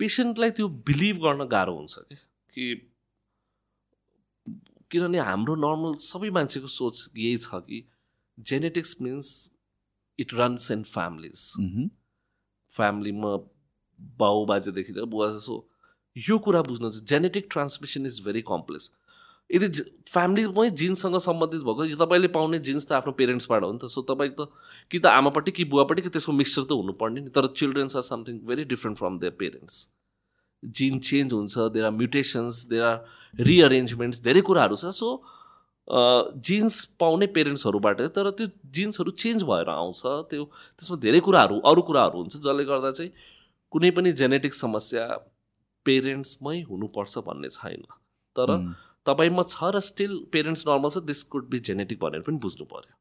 पेसेन्टलाई त्यो बिलिभ गर्न गाह्रो हुन्छ कि कि किनभने हाम्रो नर्मल सबै मान्छेको सोच यही छ कि genetics means it runs in families फ्यामिलीमा बाउ बाजेदेखि बुवा जसो यो कुरा बुझ्नु चाहिँ genetic transmission is very complex यदि फ्यामिलीमै जिन्ससँग सम्बन्धित भएको यो तपाईँले पाउने जिन्स त आफ्नो पेरेन्ट्सबाट हो नि त। सो तपाईँको त कि त आमापट्टि कि बुवापट्टि कि त्यसको मिक्सचर त हुनुपर्ने नि। तर childrens are something very different from their parents gene change हुन्छ there are mutations there are rearrangements धेरै कुराहरू छ। सो जिन्स पाउने पेरेन्ट्सहरूबाट तर त्यो जिन्सहरू चेन्ज भएर आउँछ। त्यो त्यसमा धेरै कुराहरू अरू कुराहरू हुन्छ जसले गर्दा चाहिँ कुनै पनि जेनेटिक समस्या पेरेन्ट्समै हुनुपर्छ भन्ने छैन। तर तपाईँमा छ र स्टिल पेरेन्ट्स नर्मल छ दिस कुड बी जेनेटिक भनेर पनि बुझ्नु पऱ्यो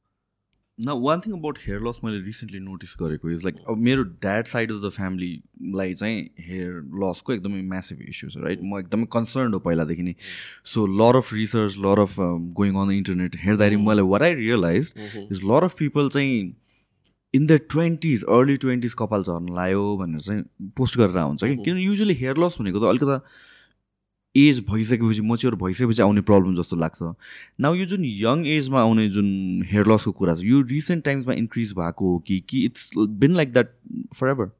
न one thing about hair loss मैले रिसेन्टली नोटिस गरेको इज लाइक अब मेरो ड्याड साइड अफ द फ्यामिलीलाई चाहिँ हेयर लसको एकदमै म्यासिभ इस्यु छ राइट म एकदमै कन्सर्न हो पहिलादेखि नै। So lot of research lot of going on the internet हेर्दाखेरि मैले what I realise is lot of people चाहिँ in the twenties early twenties कपाल झर्न लायो भनेर चाहिँ पोस्ट गरेर हुन्छ कि? किनभने युजली हेयर लस भनेको त अलिकता एज भइसकेपछि मच्योर भइसकेपछि आउने प्रब्लम जस्तो लाग्छ। नाउ यो जुन यङ एजमा आउने जुन हेयर लसको कुरा छ यो रिसेन्ट टाइम्समा इन्क्रिज भएको हो कि कि it's been like that for ever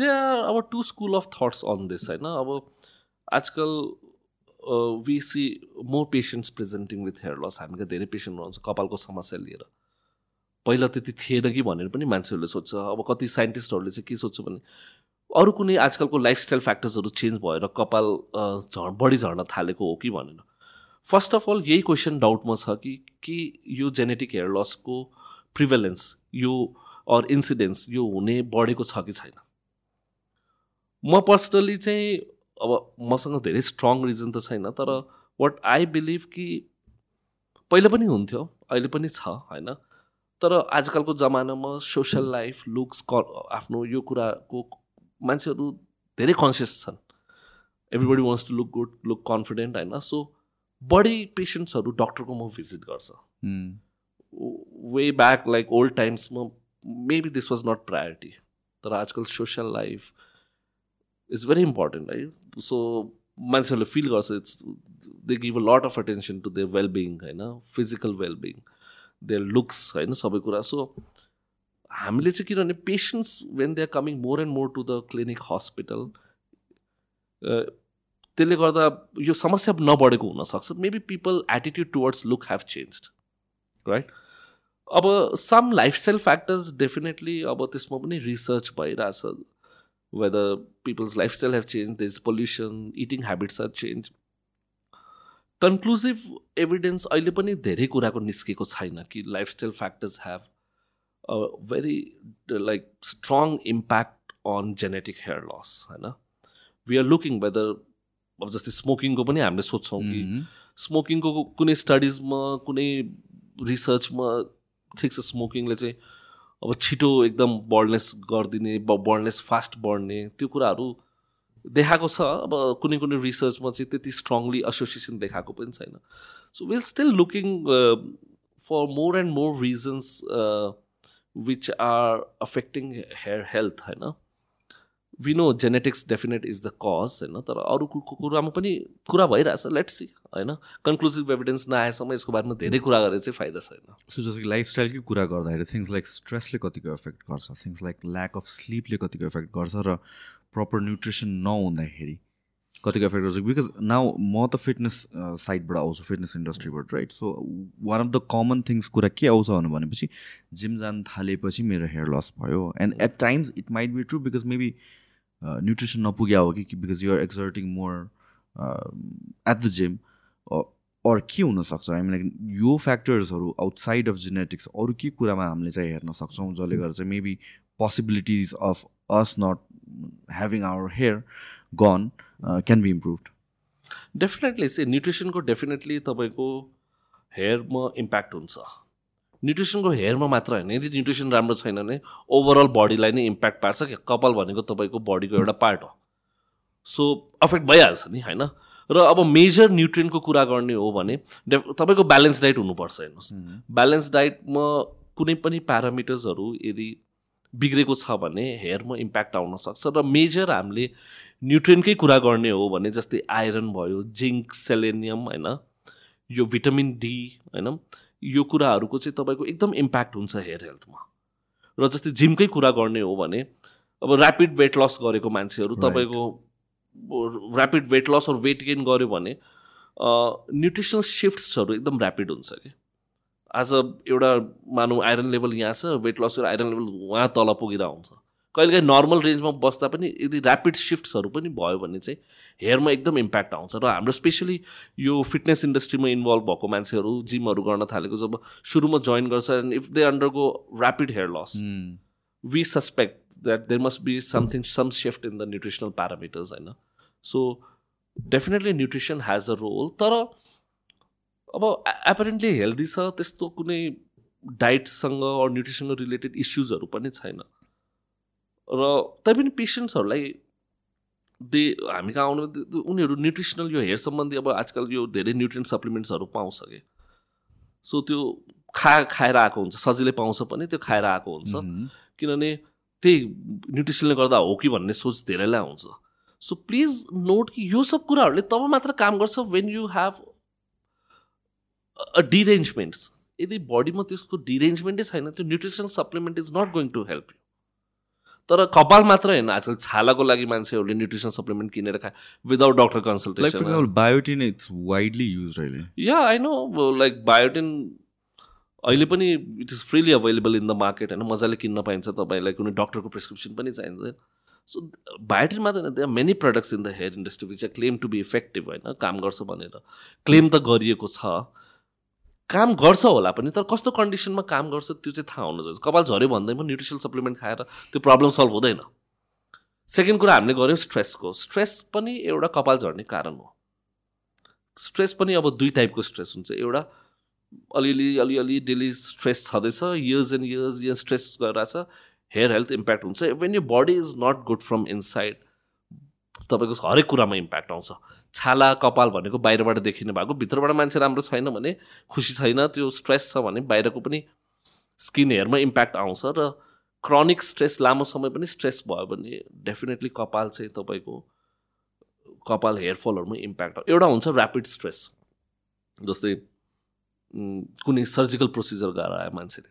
they are अब to school of thoughts on this होइन अब आजकल we see more patients presenting with hair loss हामीका धेरै पेसेन्ट हुनुहुन्छ कपालको समस्या लिएर। पहिला त्यति थिएन कि भनेर पनि मान्छेहरूले सोध्छ अब कति साइन्टिस्टहरूले चाहिँ के सोध्छ भने अरू कुनै आजकलको लाइफस्टाइल फ्याक्टर्सहरू चेन्ज भएर कपाल झ बढी झर्न थालेको हो कि भनेर। फर्स्ट अफ अल यही क्वेसन डाउटमा छ कि के यो जेनेटिक हेयर लसको प्रिभेलेन्स यो अर इन्सिडेन्स यो हुने बढेको छ कि छैन? म पर्सनली चाहिँ अब मसँग धेरै स्ट्रङ रिजन त छैन तर वाट आई बिलिभ कि पहिला पनि हुन्थ्यो अहिले पनि छ होइन? तर आजकलको जमानामा सोसियल लाइफ लुक्स आफ्नो यो कुराको मान्छेहरू धेरै कन्सियस छन्। Everybody wants to look good look confident होइन? सो बढी पेसेन्ट्सहरू डक्टरको म भिजिट गर्छ। Way back like old टाइम्समा maybe this was not priority तर आजकल social life is very important है सो मान्छेहरूले फिल गर्छ it's they give a lot of attention to their wellbeing होइन? फिजिकल वेलबिङ देयर लुक्स होइन सबै कुरा सो हामीले चाहिँ किनभने patients when they are coming more and more to the clinic hospital त्यसले गर्दा यो समस्या नबढेको हुनसक्छ maybe people attitude towards look have change right अब सम लाइफस्टाइल फ्याक्टर्स डेफिनेटली अब त्यसमा पनि रिसर्च भइरहेछ whether people's lifestyle have change the is pollution eating habits are change conclusive evidence अहिले पनि धेरै कुराको निस्केको छैन कि lifestyle factors have very like strong impact on genetic hair loss होइन? वी आर लुकिङ वेदर अब जस्तै स्मोकिङको पनि हामीले सोध्छौँ कि स्मोकिङको कुनै स्टडिजमा कुनै रिसर्चमा ठिक छ स्मोकिङले चाहिँ अब छिटो एकदम बढ्नेस गरिदिने बढ्नेस फास्ट बढ्ने त्यो कुराहरू देखाएको छ अब कुनै कुनै रिसर्चमा चाहिँ त्यति स्ट्रङली एसोसिएसन देखाएको पनि छैन। So will still looking for more and more reasons which are affecting hair health होइन we know genetics definite is the cause होइन तर अरू कुरामा पनि कुरा भइरहेछ। लेट्स सी होइन? कन्क्लुसिभ एभिडेन्स नआएसम्म यसको बारेमा धेरै कुरा गरेर चाहिँ फाइदा छैन। सो जस्तो कि लाइफस्टाइलकै कुरा गर्दाखेरि थिङ्स लाइक स्ट्रेसले कतिको एफेक्ट गर्छ? थिङ्स लाइक ल्याक अफ स्लिपले कतिको एफेक्ट गर्छ? र प्रपर न्युट्रिसन नहुँदाखेरि कतिको एफेक्ट गर्छ? बिकज नाउ म त फिटनेस साइडबाट आउँछु fitness इन्डस्ट्रीबाट right so one of the common things कुरा के आउँछ भनेपछि जिम जान थालेपछि मेरो हेयर लस भयो। And at times it might be true because maybe nutrition नपुग्या हो कि because you're exerting more at the gym अरू के हुनसक्छ। हामी लाइक यो फ्याक्टर्सहरू आउटसाइड अफ जेनेटिक्स अरू के कुरामा हामीले चाहिँ हेर्न सक्छौँ जसले गर्दा चाहिँ maybe possibilities of us not having our hair gone can be improved definitely चाहिँ न्युट्रिसनको डेफिनेटली तपाईँको हेयरमा इम्प्याक्ट हुन्छ। न्युट्रिसनको हेयरमा मात्र होइन यदि न्युट्रिसन राम्रो छैन भने ओभरअल बडीलाई नै इम्प्याक्ट पार्छ कि कपाल भनेको तपाईँको बडीको एउटा पार्ट हो। सो अफेक्ट भइहाल्छ नि होइन? र अब मेजर न्युट्रियनको कुरा गर्ने हो भने तपाईँको ब्यालेन्स डाइट हुनुपर्छ हेर्नुहोस्। ब्यालेन्स डाइटमा कुनै पनि प्यारामिटर्सहरू यदि बिग्रेको छ भने हेयरमा इम्प्याक्ट आउन सक्छ र मेजर हामीले न्युट्रियनकै कुरा गर्ने हो भने जस्तै आइरन भयो जिङ्क सेलेनियम होइन यो भिटामिन डी होइन यो कुराहरूको चाहिँ तपाईँको एकदम इम्प्याक्ट हुन्छ हेयर हेल्थमा र जस्तै जिमकै कुरा गर्ने हो भने अब ऱ्यापिड वेट लस गरेको मान्छेहरू तपाईँको rapid weight loss or weight gain गऱ्यो भने न्युट्रिसनल सिफ्ट्सहरू एकदम ऱ्यापिड हुन्छ कि? आज एउटा मानौँ आइरन लेभल यहाँ छ वेट लस आइरन लेभल उहाँ तल पुगेर आउँछ। कहिलेकाहीँ नर्मल रेन्जमा बस्दा पनि यदि ऱ्यापिड सिफ्ट्सहरू पनि भयो भने चाहिँ हेयरमा एकदम इम्प्याक्ट आउँछ। र हाम्रो स्पेसली यो फिटनेस इन्डस्ट्रीमा इन्भल्भ भएको मान्छेहरू जिमहरू गर्न थालेको जब सुरुमा जोइन गर्छ and if they undergo rapid hair loss we suspect that there must be something some shift in the nutritional parameters होइन so definitely nutrition has a role तर अब एपरेन्टली हेल्दी छ त्यस्तो कुनै डाइटसँग अरू न्युट्रिसनसँग रिलेटेड इस्युजहरू पनि छैन र तैपनि पेसेन्ट्सहरूलाई दे हामी कहाँ आउनु उनीहरू न्युट्रिसनल यो हेयर सम्बन्धी अब आजकल यो धेरै न्युट्रियन सप्लिमेन्ट्सहरू पाउँछ कि सो त्यो खा खाएर आएको हुन्छ सजिलै पाउँछ पनि त्यो खाएर आएको हुन्छ किनभने त्यही न्युट्रिसनले गर्दा हो कि भन्ने सोच धेरैलाई आउँछ। सो प्लिज नोट कि यो सब कुराहरूले तब मात्र काम गर्छ when you have a derangements यदि बडीमा त्यसको डिरेन्जमेन्टै छैन त्यो nutrition supplement is not going to help you तर कपाल मात्र होइन आजकल छालाको लागि मान्छेहरूले न्युट्रिसन सप्लिमेन्ट किनेर खाए without doctor consultation biotin it's widely use yeah I know like biotin अहिले पनि it is freely available in the market होइन? मजाले किन्न पाइन्छ तपाईँलाई कुनै डक्टरको प्रिस्क्रिप्सन पनि चाहिँदैन सो बायोटिन मात्र होइन त्यहाँ many products in the hair industry which claim to be effective होइन? काम गर्छ भनेर। क्लेम त गरिएको छ। काम गर्छ होला पनि तर कस्तो कन्डिसनमा काम गर्छ त्यो चाहिँ थाहा हुनु चाहिन्छ कपाल झऱ्यो भन्दैमा न्युट्रिसन सप्लिमेन्ट खाएर त्यो प्रब्लम सल्भ हुँदैन। सेकेन्ड कुरा हामीले गऱ्यौँ स्ट्रेसको स्ट्रेस पनि एउटा कपाल झर्ने कारण हो। स्ट्रेस पनि अब दुई टाइपको स्ट्रेस हुन्छ। एउटा अलिअलि अलिअलि डेली स्ट्रेस छँदैछ years and years years stress गरिरहेछ हेयर हेल्थ इम्प्याक्ट हुन्छ। When you body is not good from inside तपाईँको हरेक कुरामा इम्प्याक्ट आउँछ। छाला कपाल भनेको बाहिरबाट देखिने भएको भित्रबाट मान्छे राम्रो छैन भने खुसी छैन त्यो स्ट्रेस छ भने बाहिरको पनि स्किन हेयरमा इम्प्याक्ट आउँछ र क्रोनिक स्ट्रेस लामो समय पनि स्ट्रेस भयो भने डेफिनेटली कपाल चाहिँ तपाईँको कपाल हेयरफलहरूमा इम्प्याक्ट एउटा हुन्छ ऱ्यापिड स्ट्रेस जस्तै कुनै सर्जिकल प्रोसिजर गरेर आयो मान्छेले।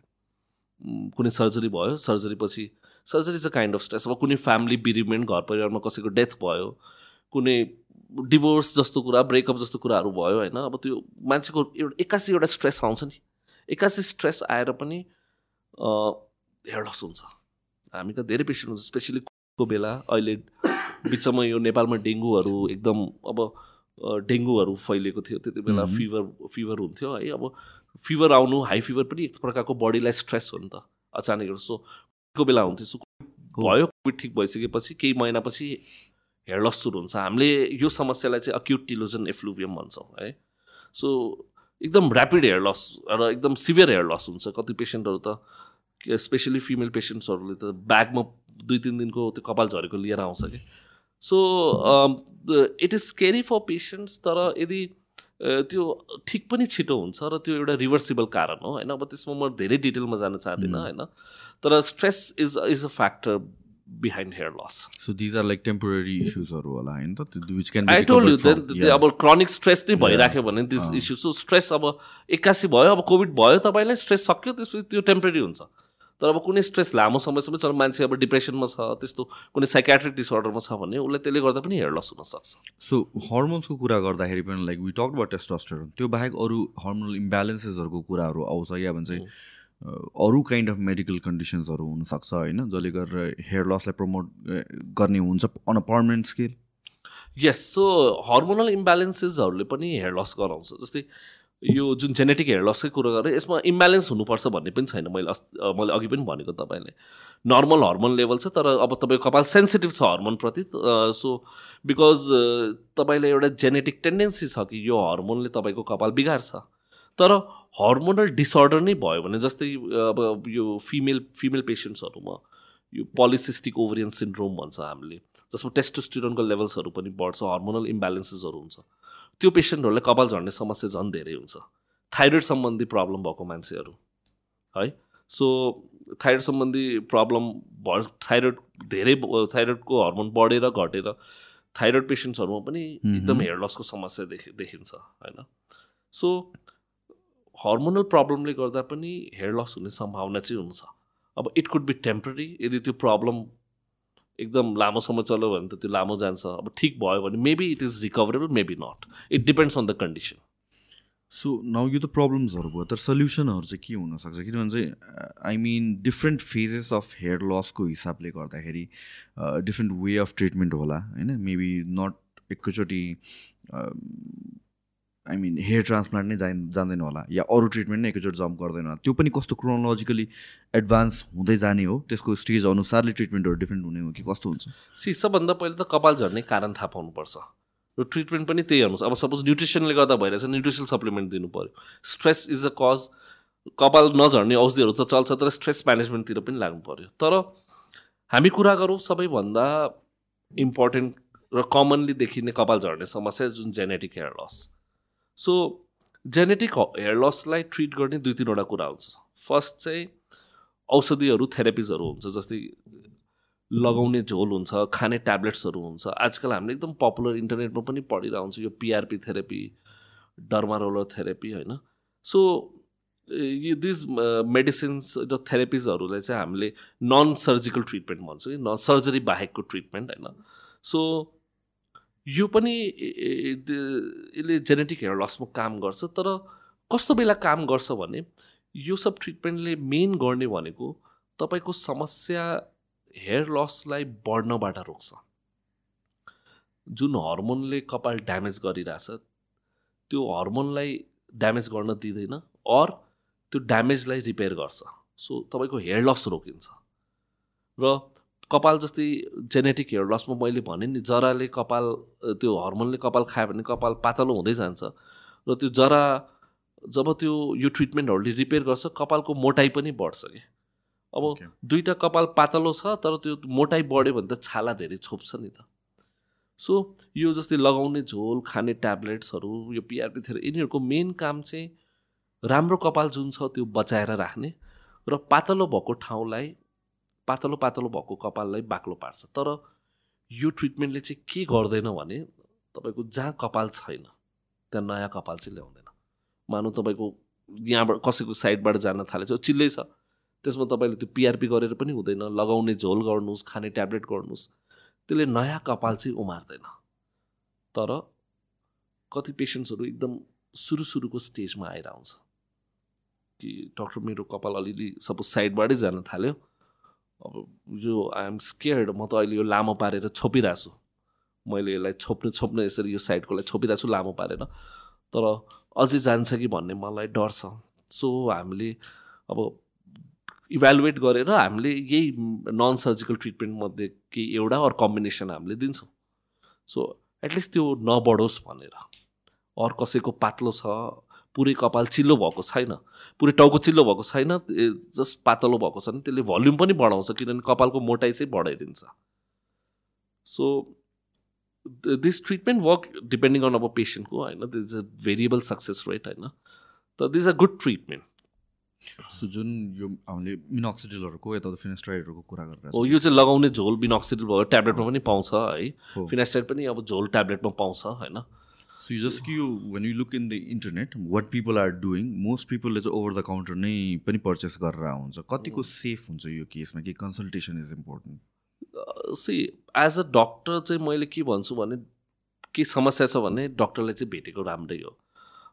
कुनै सर्जरी भयो सर्जरी पछि सर्जरी चाहिँ काइन्ड अफ स्ट्रेस अब कुनै फ्यामिली बिरिमेन्ट घर परिवारमा कसैको डेथ भयो कुनै डिभोर्स जस्तो कुरा ब्रेकअप जस्तो कुराहरू भयो होइन? अब त्यो मान्छेको एउटा एक्कासी एउटा स्ट्रेस आउँछ नि। एक्कासी स्ट्रेस आएर पनि लस हुन्छ। हामी त धेरै पेसेन्ट हुन्छ स्पेसली को बेला अहिले बिचमा यो नेपालमा डेङ्गुहरू एकदम अब डेङ्गुहरू फैलिएको थियो त्यति बेला फिभर फिभर हुन्थ्यो है। अब फिभर आउनु हाई फिभर पनि एक प्रकारको बडीलाई स्ट्रेस हो नि त अचानक सो को बेला हुन्थ्यो सो भयो कोभिड ठिक भइसकेपछि केही महिनापछि हेयर लस सुरु हुन्छ। हामीले यो समस्यालाई चाहिँ अक्युट टिलोजन एफ्लुभियम भन्छौँ है। सो एकदम ऱ्यापिड हेयर लस र एकदम सिभियर हेयर लस हुन्छ कति पेसेन्टहरू त स्पेसली फिमेल पेसेन्ट्सहरूले त ब्यागमा दुई तिन दिनको त्यो कपाल झरेको लिएर आउँछ कि। So it is carry for patients तर यदि त्यो ठिक पनि छिटो हुन्छ र त्यो एउटा रिभर्सिबल कारण हो होइन अब त्यसमा म धेरै डिटेलमा जान चाहदिनँ होइन तर stress is is a factor behind hair loss so these are like temporary इस्युजहरू होला होइन त आई टोल्ड यु देन अब क्रनिक स्ट्रेस नै भइराख्यो भने दिस इस्यु सो स्ट्रेस अब एक्कासी भयो अब कोभिड भयो तपाईँलाई स्ट्रेस सक्यो त्यसपछि त्यो टेम्पोररी हुन्छ तर अब कुनै स्ट्रेस लामो समयसम्म छ मान्छे अब डिप्रेसनमा छ त्यस्तो कुनै साइकेट्रिक डिसअर्डरमा छ भने उसलाई त्यसले गर्दा पनि हेयर लस हुनसक्छ सो हर्मोन्सको कुरा गर्दाखेरि पनि like we talk about testosterone त्यो बाहेक अरू हर्मोनल इम्ब्यालेन्सेसहरूको कुराहरू आउँछ या भन्छ अरू काइन्ड अफ मेडिकल कन्डिसन्सहरू हुनसक्छ होइन? जसले गरेर हेयर लसलाई प्रमोट गर्ने हुन्छ अन अ पर्मानेन्ट स्केल यस सो हर्मोनल इम्ब्यालेन्सेसहरूले पनि हेयर लस गराउँछ जस्तै यो जुन जेनेटिक हेयर लसकै कुरो गरेँ यसमा इम्ब्यालेन्स हुनुपर्छ भन्ने पनि छैन। मैले मैले अघि पनि भनेको तपाईँले नर्मल हर्मोन लेभल छ तर अब तपाईँको कपाल सेन्सिटिभ छ हर्मोनप्रति सो बिकज तपाईँलाई एउटा जेनेटिक टेन्डेन्सी छ कि यो हर्मोनले तपाईँको कपाल बिगार्छ। तर हर्मोनल डिसअर्डर नै भयो भने जस्तै अब यो फिमेल फिमेल पेसेन्ट्सहरूमा यो पोलिसिस्टिक ओभरियन सिन्ड्रोम भन्छ हामीले जसमा टेस्टोस्टिरोनको लेभल्सहरू पनि बढ्छ हर्मोनल इम्ब्यालेन्सेसहरू हुन्छ। त्यो पेसेन्टहरूलाई कपाल झर्ने समस्या झन् धेरै हुन्छ। थाइरोइड सम्बन्धी प्रब्लम भएको मान्छेहरू है? सो थाइरोइड सम्बन्धी प्रब्लम भ थाइरोइड धेरै थाइरोइडको हर्मोन बढेर घटेर थाइरोइड पेसेन्ट्सहरूमा पनि एकदम हेयर लसको समस्या देखि देखिन्छ होइन? सो हर्मोनल प्रब्लमले गर्दा पनि हेयर लस हुने सम्भावना चाहिँ हुन्छ। अब इट कुड बी टेम्पररी यदि त्यो प्रब्लम एकदम लामो समय चल्यो भने त त्यो लामो जान्छ। अब ठिक भयो भने maybe it is recoverable maybe not it depends on the condition so now यो त प्रब्लम्सहरू भयो तर सल्युसनहरू चाहिँ के हुनसक्छ? किनभने चाहिँ I mean different phases of hair लसको हिसाबले गर्दाखेरि डिफ्रेन्ट वे अफ ट्रिटमेन्ट होला होइन? मेबी नट एकैचोटि आई मिन हेयर ट्रान्सप्लान्ट नै जान् जान्दैन होला या अरू ट्रिटमेन्ट नै एकैचोटि जम्प गर्दैन होला। त्यो पनि कस्तो क्रोनोलोजिकली एडभान्स हुँदै जाने हो त्यसको स्टेज अनुसारले ट्रिटमेन्टहरू डिफ्रेन्ट हुने हो कि कस्तो हुन्छ? सी सबभन्दा पहिला त कपाल झर्ने कारण थाहा पाउनुपर्छ। र ट्रिटमेन्ट पनि त्यही अनुसार अब सपोज न्युट्रिसनले गर्दा भइरहेछ न्युट्रिसन सप्लिमेन्ट दिनु पऱ्यो स्ट्रेस इज अ कज कपाल नझर्ने औषधिहरू त चल्छ तर स्ट्रेस म्यानेजमेन्टतिर पनि लाग्नु पऱ्यो तर हामी कुरा गरौँ सबैभन्दा इम्पोर्टेन्ट र कमनली देखिने कपाल झर्ने समस्या जुन genetic hair loss so genetic hair लसलाई treat गर्ने दुई तिनवटा कुरा हुन्छ। फर्स्ट चाहिँ औषधिहरू थेरापिजहरू हुन्छ जस्तै लगाउने झोल हुन्छ खाने ट्याब्लेट्सहरू हुन्छ। आजकल हामीले एकदम पपुलर इन्टरनेटमा पनि पढिरहेको हुन्छ यो पिआरपी थेरापी डर्मारोलर थेरापी होइन। सो यो दिज मेडिसिन्स र थेरापिजहरूलाई चाहिँ हामीले नन सर्जिकल ट्रिटमेन्ट भन्छौँ। कि नन सर्जरी बाहेकको ट्रिटमेन्ट होइन। सो यो पनि यसले जेनेटिक हेयर लसमा काम गर्छ तर कस्तो बेला काम गर्छ भने यो सब ट्रिटमेन्टले मेन गर्ने भनेको तपाईँको समस्या हेयर लसलाई बढ्नबाट रोक्छ। जुन हर्मोनले कपाल ड्यामेज गरिरहेछ त्यो हर्मोनलाई ड्यामेज गर्न दिँदैन अर त्यो ड्यामेजलाई रिपेयर गर्छ। सो तपाईँको हेयर लस रोकिन्छ। र कपाल जस्तै जेनेटिक हेयर लसमा मैले भनेँ नि जराले कपाल त्यो हर्मोनले कपाल खायो भने कपाल पातलो हुँदै जान्छ। र त्यो जरा जब त्यो यो ट्रिटमेन्टहरूले रिपेयर गर्छ कपालको मोटाइ पनि बढ्छ कि। अब दुईवटा कपाल पातलो छ तर त्यो मोटाइ बढ्यो भने त छाला धेरै छोप्छ नि त। सो यो जस्तै लगाउने झोल खाने ट्याब्लेट्सहरू यो पिआरपी यिनीहरूको मेन काम चाहिँ राम्रो कपाल जुन छ त्यो बचाएर राख्ने। र पातलो भएको ठाउँलाई पातलो पातलो भएको कपाललाई बाक्लो पार्छ। तर यो ट्रिटमेन्टले चाहिँ के गर्दैन भने तपाईँको जहाँ कपाल छैन त्यहाँ नयाँ कपाल चाहिँ ल्याउँदैन। मानौँ तपाईँको यहाँबाट कसैको साइडबाट जान थालेछ चिल्लै छ। त्यसमा तपाईँले त्यो पिआरपी गरेर पनि हुँदैन लगाउने झोल गर्नुहोस् खाने ट्याब्लेट गर्नुहोस् त्यसले नयाँ कपाल चाहिँ उमार्दैन। तर कति पेसेन्ट्सहरू एकदम सुरु सुरुको स्टेजमा आएर आउँछ कि डक्टर मेरो कपाल अलिअलि सपोज साइडबाटै जान थाल्यो। अब यो आइएम स्केयर्ड म त अहिले यो लामो पारेर छोपिरहेको छु। मैले यसलाई छोप्नु छोप्नु यसरी यो साइडकोलाई छोपिरहेको छु लामो पारेर। तर अझै जान्छ कि भन्ने मलाई डर छ। सो हामीले अब इभ्यालुएट गरेर हामीले यही नन सर्जिकल ट्रिटमेन्टमध्ये केही एउटा अरू कम्बिनेसन हामीले दिन्छौँ। सो एटलिस्ट त्यो नबढोस् भनेर। अरू कसैको पातलो छ पुरै कपाल चिल्लो भएको छैन। पुरै टाउको चिल्लो भएको छैन। जस्ट पातलो भएको छ भने त्यसले भल्युम पनि बढाउँछ किनभने कपालको मोटाइ चाहिँ बढाइदिन्छ। So this treatment work depending on अब पेसेन्टको होइन this is a variable success rate होइन। त this a good treatment so जुन यो हामीले मिनोक्सिडिलहरूको यता फिनेस्ट्राइडहरूको कुरा गरेर हो यो चाहिँ लगाउने झोल बिनोक्सिडिल भयो ट्याब्लेटमा पनि पाउँछ है। फिनेस्ट्राइड पनि अब झोल ट्याब्लेटमा पाउँछ होइन। सो जस्ट कि यो when you look in the internet what people are doing most पिपलले चाहिँ ओभर द काउन्टर नै पनि पर्चेस गरेर हुन्छ कतिको सेफ हुन्छ यो केसमा कि consultation is important see as a doctor चाहिँ मैले के भन्छु भने के समस्या छ भने डक्टरले चाहिँ भेटेको राम्रै हो।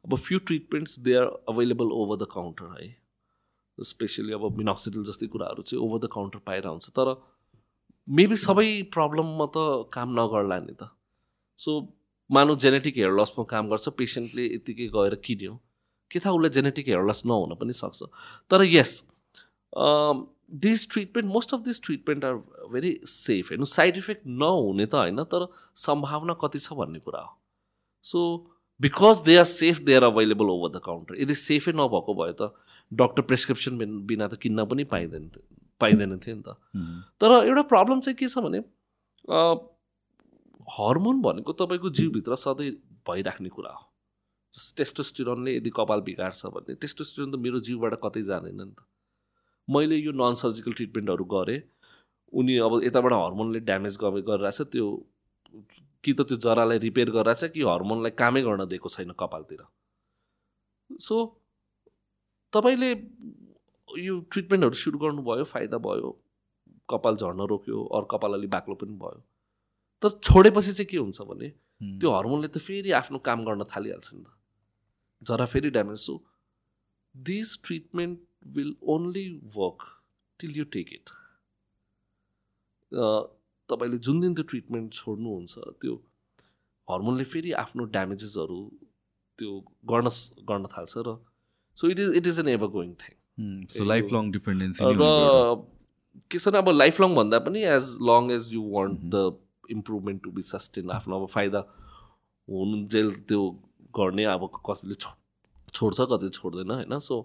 अब few treatments they are available over the counter है। स्पेसली अब मिनोक्सिडिल जस्तै कुराहरू चाहिँ ओभर द काउन्टर पाएर हुन्छ तर मेबी सबै प्रब्लममा त काम नगर्ला नि त। सो मानव जेनेटिक हेयर लसमा काम गर्छ पेसेन्टले यत्तिकै गएर किन्यो। के थाहा उसलाई जेनेटिक हेयर लस नहुन पनि सक्छ। तर यस this treatment most of this treatment are very safe हेर्नु साइड इफेक्ट नहुने त होइन तर सम्भावना कति छ भन्ने कुरा हो। So because they are safe they are available over the counter यदि सेफै नभएको भए त डक्टर प्रेसक्रिप्सन बिना त किन्न पनि पाइँदैन पाइँदैन थियो नि त। तर एउटा प्रब्लम चाहिँ के छ भने हर्मोन भनेको तपाईँको जिउभित्र सधैँ भइराख्ने कुरा हो। टेस्टोस्टिरोनले यदि कपाल बिगार्छ भने टेस्टोस्टिरोन त मेरो जिउबाट कतै जाँदैन नि त। मैले यो नन सर्जिकल ट्रिटमेन्टहरू गरेँ उनी अब यताबाट हर्मोनले ड्यामेज गरिरहेछ त्यो कि त त्यो जरालाई रिपेयर गरिरहेछ कि हर्मोनलाई कामै गर्न दिएको छैन कपालतिर। सो तपाईँले यो ट्रिटमेन्टहरू सुरु गर्नुभयो फाइदा भयो कपाल झर्न रोक्यो अरू कपाल अलि बाक्लो पनि भयो। तर छोडेपछि चाहिँ के हुन्छ भने त्यो हर्मोनले त फेरि आफ्नो काम गर्न थालिहाल्छ नि त। जरा फेरि damage so this treatment will only work till you take it तपाईँले जुन दिन त्यो ट्रिटमेन्ट छोड्नुहुन्छ त्यो हर्मोनले फेरि आफ्नो ड्यामेजेसहरू त्यो गर्न गर्न थाल्छ र so it is it is an ever going thing life long dependency र के छ अब लाइफ लङ भन्दा पनि as long as you want the improvement to be sustain आफ्नो अब फाइदा हुनु जेल त्यो गर्ने अब कतिले छोड्छ कति छोड्दैन होइन? सो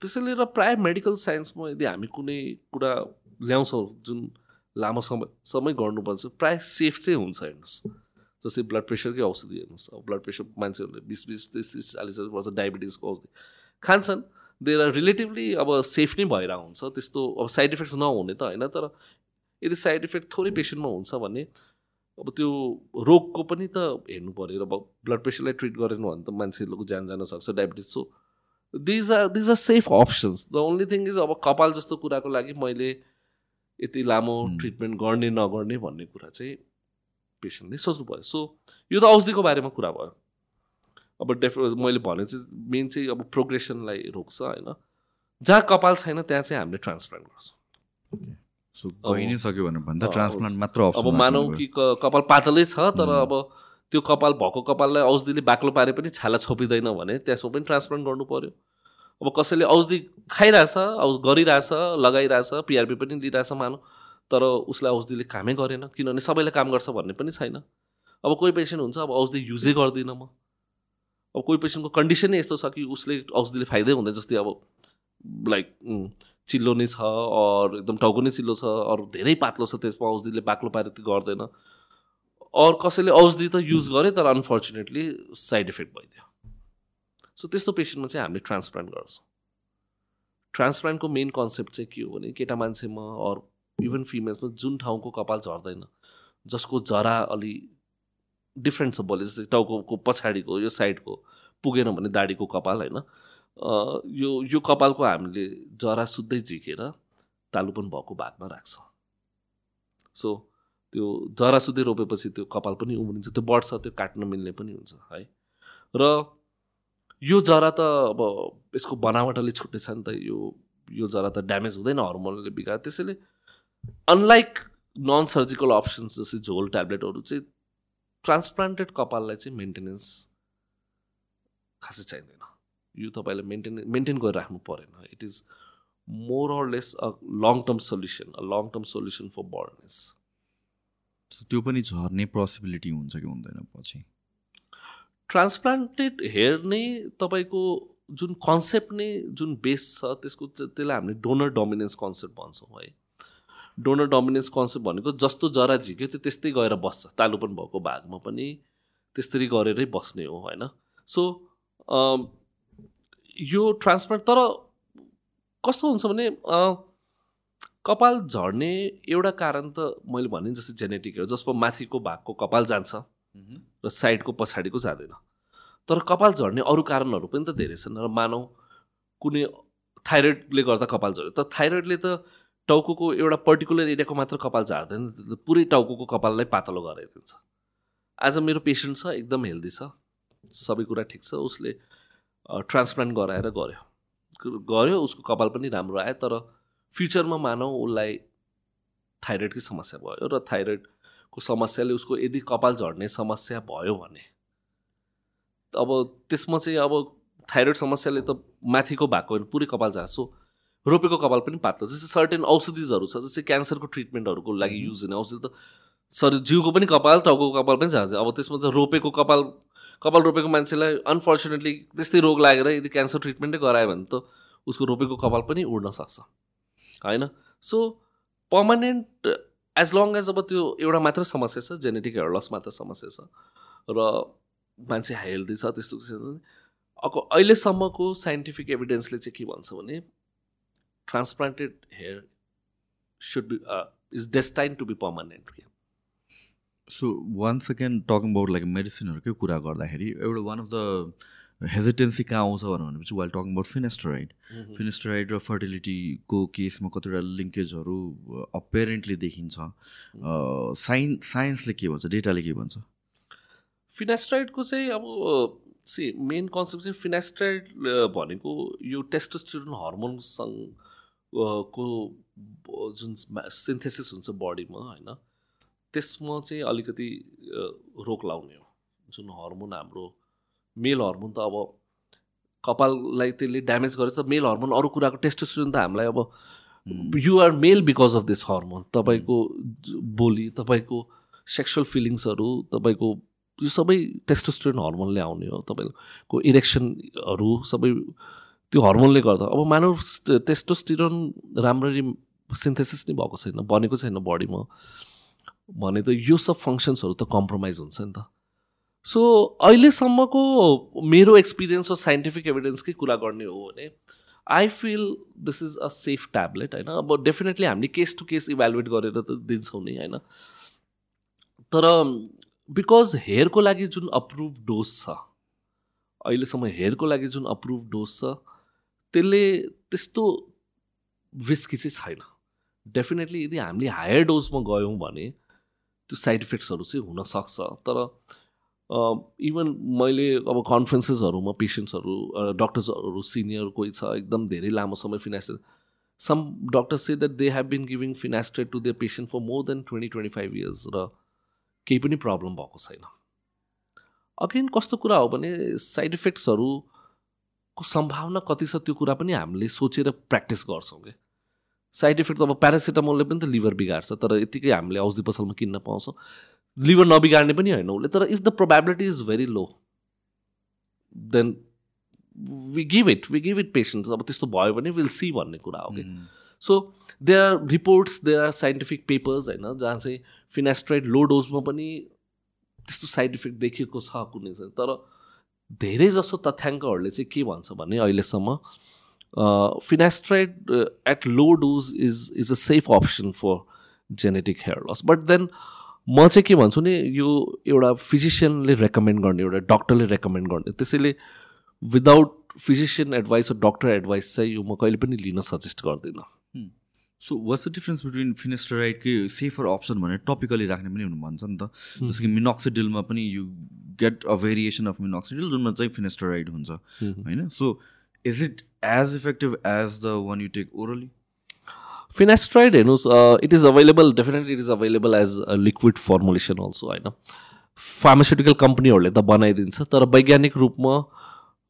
त्यसैले र प्रायः मेडिकल साइन्समा यदि हामी कुनै कुरा ल्याउँछौँ जुन लामो समय समय गर्नुपर्छ प्रायः सेफ चाहिँ हुन्छ हेर्नुहोस्। जस्तै ब्लड प्रेसरकै औषधि हेर्नुहोस्। अब ब्लड प्रेसर मान्छेहरूले बिस बिस तिस तिस चालिस चालिस वर्ष डायबिटिजको औषधि खान्छन्। देयर आर रिलेटिभली अब सेफ नै भएर हुन्छ। त्यस्तो अब साइड इफेक्ट्स नहुने त होइन? तर यदि साइड इफेक्ट थोरै पेसेन्टमा हुन्छ भने अब त्यो रोगको पनि त हेर्नु पऱ्यो अब ब्लड प्रेसरलाई ट्रिट गरेन भने त मान्छेहरूको ज्यान जान सक्छ diabetes so these are these are safe options the only thing is अब कपाल जस्तो कुराको लागि मैले यति लामो ट्रिटमेन्ट गर्ने नगर्ने भन्ने कुरा चाहिँ पेसेन्टले सोच्नु पऱ्यो सो यो त औषधिको बारेमा कुरा भयो। अब डेफ मैले भने चाहिँ मेन चाहिँ अब प्रोग्रेसनलाई रोक्छ होइन। जहाँ कपाल छैन त्यहाँ चाहिँ हामीले ट्रान्सप्लान्ट गर्छौँ। मात्र अब मानौ कि कपाल पातलै छ तर अब त्यो कपाल भएको कपाललाई औषधिले बाक्लो पारे पनि छाला छोपिँदैन भने त्यसमा पनि ट्रान्सप्लान्ट गर्नु पऱ्यो अब कसैले औषधि खाइरहेछ औ गरिरहेछ लगाइरहेछ पिआरपी पनि लिइरहेछ मानौँ तर उसलाई औषधिले कामै गरेन किनभने सबैले काम गर्छ भन्ने पनि छैन। अब कोही पेसेन्ट हुन्छ अब औषधि युजै गर्दिनँ म। अब कोही पेसेन्टको कन्डिसनै यस्तो छ कि उसले औषधिले फाइदै हुँदैन जस्तै अब लाइक चिल्लो नै छ अरू एकदम टाउको नै चिल्लो छ अरू धेरै पातलो छ त्यसमा औषधिले बाक्लो पारेर त्यो गर्दैन। अरू कसैले औषधि त युज गरे तर अनफर्चुनेटली साइड इफेक्ट भइदियो। सो त्यस्तो पेसेन्टमा चाहिँ हामीले ट्रान्सप्लान्ट गर्छौँ। ट्रान्सप्लान्टको मेन कन्सेप्ट चाहिँ के हो भने केटा मान्छेमा अरू इभन फिमेल्समा जुन ठाउँको कपाल झर्दैन जसको जरा अलि डिफ्रेन्ट छ भोलि जस्तै टाउको पछाडिको यो साइडको पुगेन भने दाडीको कपाल होइन? यो यो कपालको हामीले जरा सुत्दै झिकेर तालुपन भएको भागमा राख्छ। सो त्यो जरा सुत्दै रोपेपछि त्यो कपाल पनि उम्रिन्छ त्यो बढ्छ त्यो काट्न मिल्ने पनि हुन्छ है। र यो जरा त अब यसको बनावटले छुट्टै छ नि त यो यो जरा त ड्यामेज हुँदैन हर्मोनले बिगार त्यसैले अनलाइक नन सर्जिकल अप्सन्स जस्तै झोल ट्याब्लेटहरू चाहिँ ट्रान्सप्लान्टेड कपाललाई चाहिँ मेन्टेनेन्स खासै चाहिँदैन। यो तपाईँलाई मेन्टेन मेन्टेन गरेर राख्नु परेन. It is more or less a long term solution a long term solution for baldness त्यो पनि झर्ने पोसिबिलिटी हुन्छ कि हुँदैन पछि? ट्रान्सप्लान्टेड हेयर नै तपाईँको जुन कन्सेप्ट नै जुन बेस छ त्यसको त्यसलाई हामीले डोनर डोमिनेन्स कन्सेप्ट भन्छौँ है। डोनर डोमिनेन्स कन्सेप्ट भनेको जस्तो जरा झिक्यो त्यो त्यस्तै गएर बस्छ। तालुपन भएको भागमा पनि त्यस्तरी गरेरै बस्ने हो होइन? सो यो ट्रान्सप्लान्ट तर कस्तो हुन्छ भने कपाल झर्ने एउटा कारण त मैले भने जस्तै जेनेटिक हो जसमा माथिको भागको कपाल जान्छ र साइडको पछाडिको जाँदैन। तर कपाल झर्ने अरू कारणहरू पनि त धेरै छन् र मानौ कुनै थाइरोइडले गर्दा कपाल झऱ्यो तर थाइरोइडले त टाउको एउटा पर्टिकुलर एरियाको मात्र कपाल झार्दैन पुरै टाउको कपाललाई पातलो गराइदिन्छ। आज मेरो पेसेन्ट छ एकदम हेल्दी छ सबै कुरा ठिक छ उसले ट्रान्सप्लान्ट गराएर गऱ्यो। गऱ्यो उसको कपाल पनि राम्रो आयो तर फ्युचरमा मानौ उसलाई थाइरोइडकै समस्या भयो र थाइरोइडको समस्याले उसको यदि कपाल झर्ने समस्या भयो भने अब त्यसमा चाहिँ अब थाइरोइड समस्याले त माथिको भएको पुरै कपाल झार्छु। रोपेको कपाल पनि पातलो जस्तै सर्टेन औषधिजहरू छ जस्तै क्यान्सरको ट्रिटमेन्टहरूको लागि युज हुने औषधि त सरी जिउको पनि कपाल टाउको कपाल पनि जान्छ अब त्यसमा चाहिँ रोपेको कपाल कपाल रोपेको मान्छेलाई अनफर्चुनेटली त्यस्तै रोग लागेर यदि क्यान्सर ट्रिटमेन्टै गरायो भने त उसको रोपेको कपाल पनि उड्न सक्छ। होइन? So permanent as long as अब त्यो एउटा मात्र समस्या छ जेनेटिक हेयर लस मात्र समस्या छ र मान्छे हेल्दी छ त्यस्तो अब अहिलेसम्मको साइन्टिफिक एभिडेन्सले चाहिँ के भन्छ भने transplanted hair should be is destine to be permanent so one second talking about like मेडिसिनहरूकै कुरा गर्दाखेरि एउटा वान अफ द हेजिटेन्सी कहाँ आउँछ भनेपछि while talking about finasteride finasteride र फर्टिलिटीको केसमा कतिवटा लिङ्केजहरू अपेरेन्टली देखिन्छ साइन्स साइन्सले के भन्छ डेटाले के भन्छ फिनेस्ट्राइडको चाहिँ अब सी मेन कन्सेप्ट चाहिँ फिनेस्ट्राइड भनेको यो टेस्टोस्टिरोन हर्मोनसँग को जुन सिन्थेसिस हुन्छ बडीमा होइन? त्यसमा चाहिँ अलिकति रोक लाउने हो। जुन हर्मोन हाम्रो मेल हर्मोन त अब कपाललाई त्यसले ड्यामेज गरेछ मेल हर्मोन अरू कुराको टेस्टोस्टेरोन त हामीलाई अब you're male because of this hormone तपाईँको बोली तपाईँको सेक्सुअल फिलिङ्सहरू तपाईँको यो सबै टेस्टोस्टेरोन हर्मोनले आउने हो। तपाईँको इरेक्सनहरू सबै त्यो हर्मोनले गर्दा। अब मानव टेस्टोस्टिरोन राम्ररी सिन्थेसिस नै भएको छैन बनेको छैन बडीमा भने त यो सब फङ्सन्सहरू त कम्प्रोमाइज हुन्छ नि त। सो अहिलेसम्मको मेरो एक्सपिरियन्स र साइन्टिफिक एभिडेन्सकै कुरा गर्ने हो भने I feel this is a safe tablet होइन? अब डेफिनेटली हामीले केस टु केस इभ्यालुएट गरेर त दिन्छौँ नि होइन? तर बिकज हेयरको लागि जुन अप्रुभ डोज छ अहिलेसम्म हेयरको लागि जुन अप्रुभ डोज छ त्यसले त्यस्तो रिस्की चाहिँ छैन। डेफिनेटली यदि हामीले हायर डोजमा गयौँ भने त्यो साइड इफेक्ट्सहरू चाहिँ हुनसक्छ। तर इभन मैले अब कन्फरेन्सेसहरूमा पेसेन्ट्सहरू डक्टर्सहरू सिनियर कोही छ एकदम धेरै लामो समय finasteride some doctors say that they have been giving finasteride to their patient for more than twenty twenty five years र केही पनि प्रब्लम भएको छैन। अगेन कस्तो कुरा हो भने साइड इफेक्ट्सहरूको सम्भावना कति छ त्यो कुरा पनि हामीले सोचेर प्र्याक्टिस गर्छौँ क्या साइड इफेक्ट अब प्यारासिटामोलले पनि त लिभर बिगार्छ तर यतिकै हामीले औषधि पसलमा किन्न पाउँछौँ। लिभर नबिगार्ने पनि होइन उसले तर if the probability is very low then we give it we give it patient अब त्यस्तो भयो भने विल सी भन्ने कुरा हो कि so they are reports they are scientific papers होइन जहाँ चाहिँ फिनेस्ट्राइड लो डोजमा पनि त्यस्तो साइड इफेक्ट देखिएको छ कुनै चाहिँ। तर धेरै जसो तथ्याङ्कहरूले चाहिँ के भन्छ भने अहिलेसम्म finasteride at low dose is is a safe option for genetic hair loss but then म चाहिँ के भन्छु नि यो एउटा फिजिसियनले रेकमेन्ड गर्ने एउटा डक्टरले रेकमेन्ड गर्ने त्यसैले विदाउट फिजिसियन एडभाइस र डक्टर एडभाइस चाहिँ यो म कहिले पनि लिन सजेस्ट गर्दिनँ। So what's the difference between फिनेस्टराइडकै safer option भनेर टपिकली राख्ने पनि हुनु भन्छ नि त। जस्तो कि मिनोक्सिडिलमा पनि you get a variation of minoxidil जुनमा चाहिँ फिनेस्टराइड हुन्छ। होइन? So is it as effective as the one you take orally finasteride हेर्नुहोस् it is available definitely it is available as a liquid formulation also होइन फार्मास्युटिकल कम्पनीहरूले त बनाइदिन्छ तर वैज्ञानिक रूपमा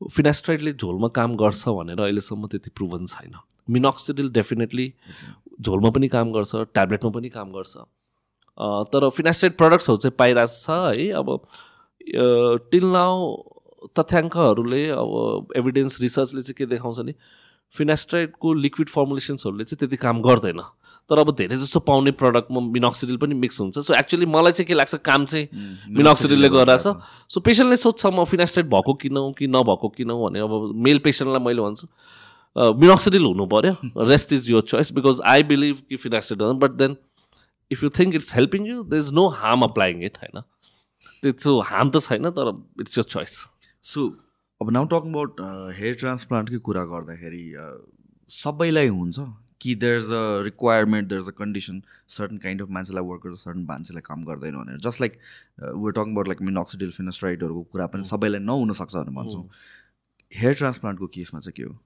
फिनेस्ट्राइडले झोलमा काम गर्छ भनेर अहिलेसम्म त्यति प्रुभन छैन मिनोक्सिडिल डेफिनेटली झोलमा पनि काम गर्छ ट्याब्लेटमा पनि काम गर्छ तर फिनेस्ट्राइड प्रडक्ट्सहरू चाहिँ पाइरहेको छ है अब टिल नाउ तथ्याङ्कहरूले अब एभिडेन्स रिसर्चले चाहिँ के देखाउँछ नि फिनेस्ट्राइडको लिक्विड फर्मुलेसन्सहरूले चाहिँ त्यति काम गर्दैन। तर अब धेरै जस्तो पाउने प्रडक्टमा मिनोक्सिडिल पनि मिक्स हुन्छ। सो एक्चुअली मलाई चाहिँ के लाग्छ काम चाहिँ मिनोक्सिडिलले गरिरहेछ सो पेसेन्टले सोध्छ म फिनास्टेट भएको किन कि नभएको किन भने अब मेल पेसेन्टलाई मैले भन्छु मिनोक्सिडिल हुनु पऱ्यो rest is your choice because I believe कि finasteride but then if you think it's helping you the is no harm applying it होइन? त्यस्तो हार्म त छैन तर इट्स यर चोइस सो अब नाउ टक अबाउट हेयर ट्रान्सप्लान्टकै कुरा गर्दाखेरि सबैलाई हुन्छ कि there is a requirement there is a condition certain kind of मान्छेलाई वर्क गर्छ सर्टन मान्छेलाई काम गर्दैन भनेर। Just like were tongue about like minoxidil फिनोस्ट्राइडहरूको कुरा पनि सबैलाई नहुनसक्छ भनेर भन्छौँ। हेयर ट्रान्सप्लान्टको केसमा चाहिँ के हो?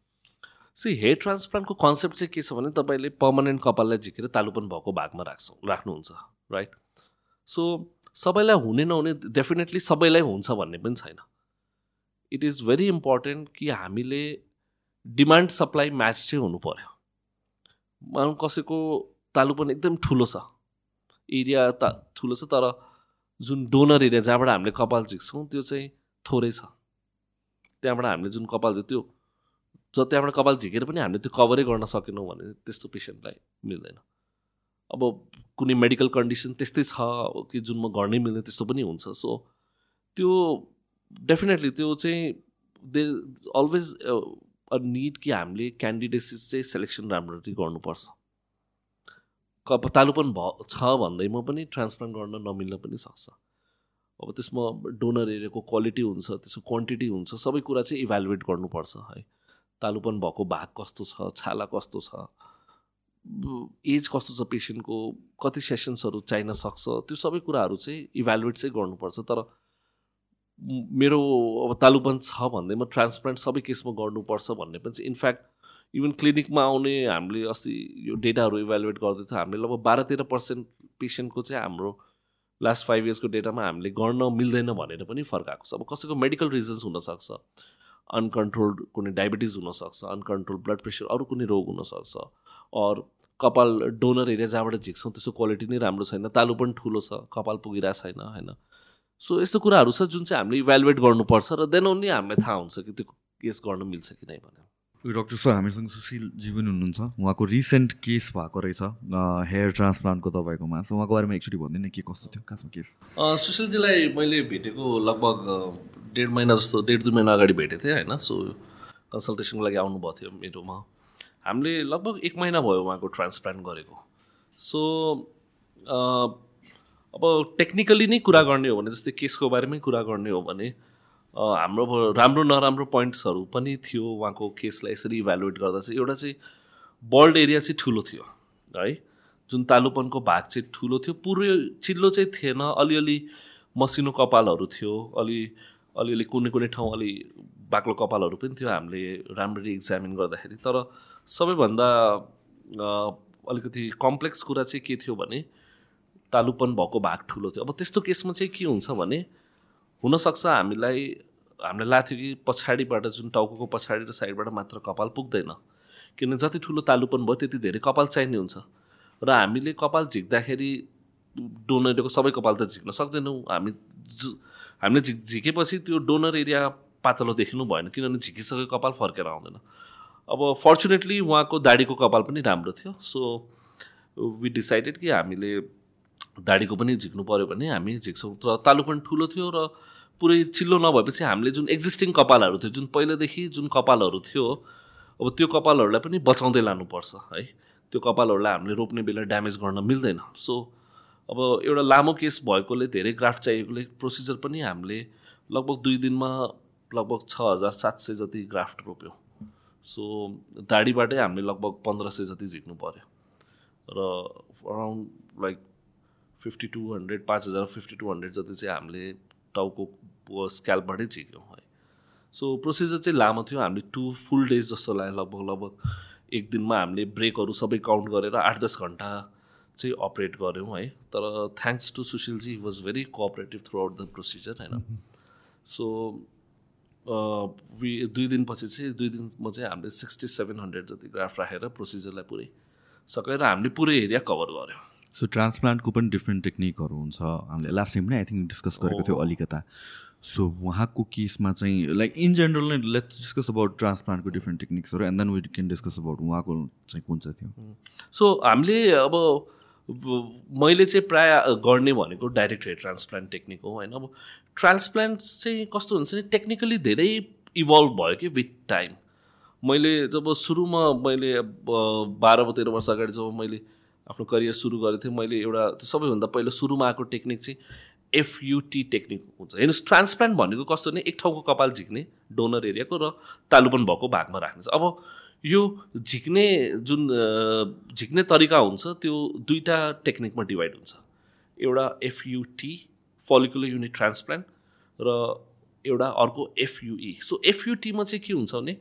सी हेयर ट्रान्सप्लान्टको कन्सेप्ट चाहिँ के छ भने तपाईँले पर्मानेन्ट कपाललाई झिकेर तालुपन भएको भागमा राख्छ राख्नुहुन्छ राइट सो सबैलाई हुने नहुने डेफिनेटली सबैलाई हुन्छ भन्ने पनि छैन। इट इज भेरी इम्पोर्टेन्ट कि हामीले डिमान्ड सप्लाई म्याच चाहिँ हुनु पऱ्यो मानौँ कसैको तालुपन एकदम ठुलो छ। एरिया ता ठुलो छ तर जुन डोनर एरिया जहाँबाट हामीले कपाल झिक्छौँ त्यो चाहिँ थोरै छ। त्यहाँबाट हामीले जुन कपाल त्यो ज त्यहाँबाट कपाल झिकेर पनि हामीले त्यो कभरै गर्न सकेनौँ भने त्यस्तो पेसेन्टलाई मिल्दैन। अब कुनै मेडिकल कन्डिसन त्यस्तै छ कि जुनमा गर्नै मिल्ने त्यस्तो पनि हुन्छ। सो त्यो डेफिनेटली त्यो चाहिँ दे अलवेज अ निड कि हामीले क्यान्डिडेट्स चाहिँ सेलेक्सन राम्ररी गर्नुपर्छ। कप तालुपन भ छ भन्दैमा पनि ट्रान्सप्लान्ट गर्न नमिल्न पनि सक्छ। अब त्यसमा डोनर एरियाको क्वालिटी हुन्छ त्यसको क्वान्टिटी हुन्छ सबै कुरा चाहिँ इभ्यालुएट गर्नुपर्छ है। तालुपन भएको भाग कस्तो छ छाला कस्तो छ एज कस्तो छ पेसेन्टको कति सेसन्सहरू चाहिन सक्छ त्यो सबै कुराहरू चाहिँ इभ्यालुएट चाहिँ गर्नुपर्छ। तर मेरो अब तालुपन छ भन्दै म ट्रान्सप्लान्ट सबै केसमा गर्नुपर्छ भन्ने पनि चाहिँ इनफ्याक्ट इभन क्लिनिकमा आउने हामीले अस्ति यो डेटाहरू इभ्यालुएट गर्दैथ्यो हामीले लगभग बाह्र तेह्र पर्सेन्ट पेसेन्टको चाहिँ हाम्रो लास्ट फाइभ इयर्सको डेटामा हामीले गर्न मिल्दैन भनेर पनि फर्काएको छ। अब कसैको मेडिकल रिजन्स हुनसक्छ अनकन्ट्रोल्ड कुनै डायबिटिज हुनसक्छ अनकन्ट्रोल ब्लड प्रेसर अरू कुनै रोग हुनसक्छ अर कपाल डोनर एरिया जहाँबाट झिक्छौँ त्यसको क्वालिटी नै राम्रो छैन तालु पनि ठुलो छ कपाल पुगिरहेको छैन होइन। सो यस्तो कुराहरू छ जुन चाहिँ हामीले इभ्यालुएट गर्नुपर्छ र देन ओन्ली हामीलाई थाहा हुन्छ कि त्यो केस गर्न मिल्छ कि नै भनेर। डक्टर सर हामीसँग सुशीलजी पनि हुनुहुन्छ। उहाँको रिसेन्ट केस भएको रहेछ हेयर ट्रान्सप्लान्टको तपाईँकोमा। सो उहाँको बारेमा एकचोटि भनिदिनु के कस्तो थियो खासमा केस? सुशीलजीलाई मैले भेटेको लगभग डेढ महिना जस्तो डेढ दुई महिना अगाडि भेटेको थिएँ होइन? सो कन्सल्टेसनको लागि आउनुभएको थियो मेरोमा। हामीले लगभग एक महिना भयो उहाँको ट्रान्सप्लान्ट गरेको। सो अब टेक्निकली नै कुरा गर्ने हो भने जस्तै केसको बारेमै कुरा गर्ने हो भने हाम्रो राम्रो नराम्रो पोइन्ट्सहरू पनि थियो उहाँको केसलाई यसरी इभ्यालुएट गर्दा चाहिँ एउटा चाहिँ बल्ड एरिया चाहिँ ठुलो थियो है? जुन तालुपनको भाग चाहिँ ठुलो थियो पुरै चिल्लो चाहिँ थिएन अलिअलि मसिनो कपालहरू थियो अलि अलिअलि कुनै कुनै ठाउँ अलि बाक्लो कपालहरू पनि थियो हामीले राम्ररी इक्जामिन गर्दाखेरि तर सबैभन्दा अलिकति कम्प्लेक्स कुरा चाहिँ के थियो भने तालुपन भएको भाग ठुलो थियो। अब त्यस्तो केसमा चाहिँ के हुन्छ भने हुनसक्छ हामीलाई हामीलाई लाग्थ्यो कि पछाडिबाट जुन टाउको पछाडि र साइडबाट मात्र कपाल पुग्दैन। किन जति ठुलो तालुपन भयो त्यति धेरै कपाल चाहिने हुन्छ। र हामीले कपाल झिक्दाखेरि डोनर सबै कपाल त झिक्न सक्दैनौँ। हामी हामीले झिक झिकेपछि त्यो डोनर एरिया पातलो देखिनु भएन किनभने झिकिसकेको कपाल फर्केर आउँदैन। अब फर्चुनेटली उहाँको दाडीको कपाल पनि राम्रो थियो। सो वी डिसाइडेड कि हामीले दाडीको पनि झिक्नु पऱ्यो भने हामी झिक्छौँ। तर तालु पनि ठुलो थियो र पुरै चिल्लो नभएपछि हामीले जुन एक्जिस्टिङ कपालहरू थियो जुन पहिलादेखि जुन कपालहरू थियो अब त्यो कपालहरूलाई पनि बचाउँदै लानुपर्छ है। त्यो कपालहरूलाई हामीले रोप्ने बेला ड्यामेज गर्न मिल्दैन। सो अब एउटा लामो केस भएकोले धेरै ग्राफ्ट चाहिएकोले प्रोसिजर पनि हामीले लगभग दुई दिनमा लगभग छ हजार सात सय जति ग्राफ्ट रोप्यौँ। सो दाडीबाटै हामीले लगभग पन्ध्र सय जति झिक्नु पऱ्यो र around like fifty two hundred पाँच हजार फिफ्टी टू हन्ड्रेड जति चाहिँ हामीले टाउको स्क्याल्पबाटै झिक्यौँ है। सो प्रोसिजर चाहिँ लामो थियो। हामीले टु फुल डेज जस्तो लाग्यो लगभग लगभग एक दिनमा हामीले ब्रेकहरू सबै काउन्ट गरेर आठ दस घन्टा चाहिँ अपरेट गऱ्यौँ है। तर thanks to Sushilji was very cooperative throughout the procedure होइन सो दुई दिनपछि चाहिँ दुई दिनमा चाहिँ हामीले सिक्सटी सेभेन हन्ड्रेड जति ग्राफ राखेर प्रोसिजरलाई पुरै सकेर हामीले पुरै एरिया कभर गऱ्यौँ। सो ट्रान्सप्लान्टको पनि डिफ्रेन्ट टेक्निकहरू हुन्छ. हामीले लास्ट टाइम पनि आई थिङ्क डिस्कस गरेको थियो अलिकता. सो उहाँको केसमा चाहिँ लाइक इन जेनरल नै लेट्स डिस्कस अबाउट ट्रान्सप्लान्टको different टेक्निक्सहरू and then we can discuss about उहाँको चाहिँ कुन चाहिँ थियो। सो हामीले अब मैले चाहिँ प्राय गर्ने भनेको डाइरेक्ट हेयर ट्रान्सप्लान्ट टेक्निक हो होइन? अब ट्रान्सप्लान्ट चाहिँ कस्तो हुन्छ नि टेक्निकली धेरै इभल्भ भयो कि विथ टाइम मैले जब सुरुमा मैले बाह्र तेह्र वर्ष अगाडि जब मैले आफ्नो करियर सुरु गरेको थिएँ। मैले एउटा सबैभन्दा पहिला सुरुमा आएको टेक्निक चाहिँ एफयुटी टेक्निक हुन्छ। हेर्नुहोस् ट्रान्सप्लान्ट भनेको कस्तो भने एक ठाउँको कपाल झिक्ने डोनर एरियाको र तालुपन भएको भागमा राख्ने अब यो झिक्ने जुन झिक्ने तरिका हुन्छ त्यो दुईवटा टेक्निकमा डिभाइड हुन्छ। एउटा एफयुटी फलिकुलर युनिट ट्रान्सप्लान्ट र एउटा अर्को एफयुई सो एफयुटीमा चाहिँ के हुन्छ भने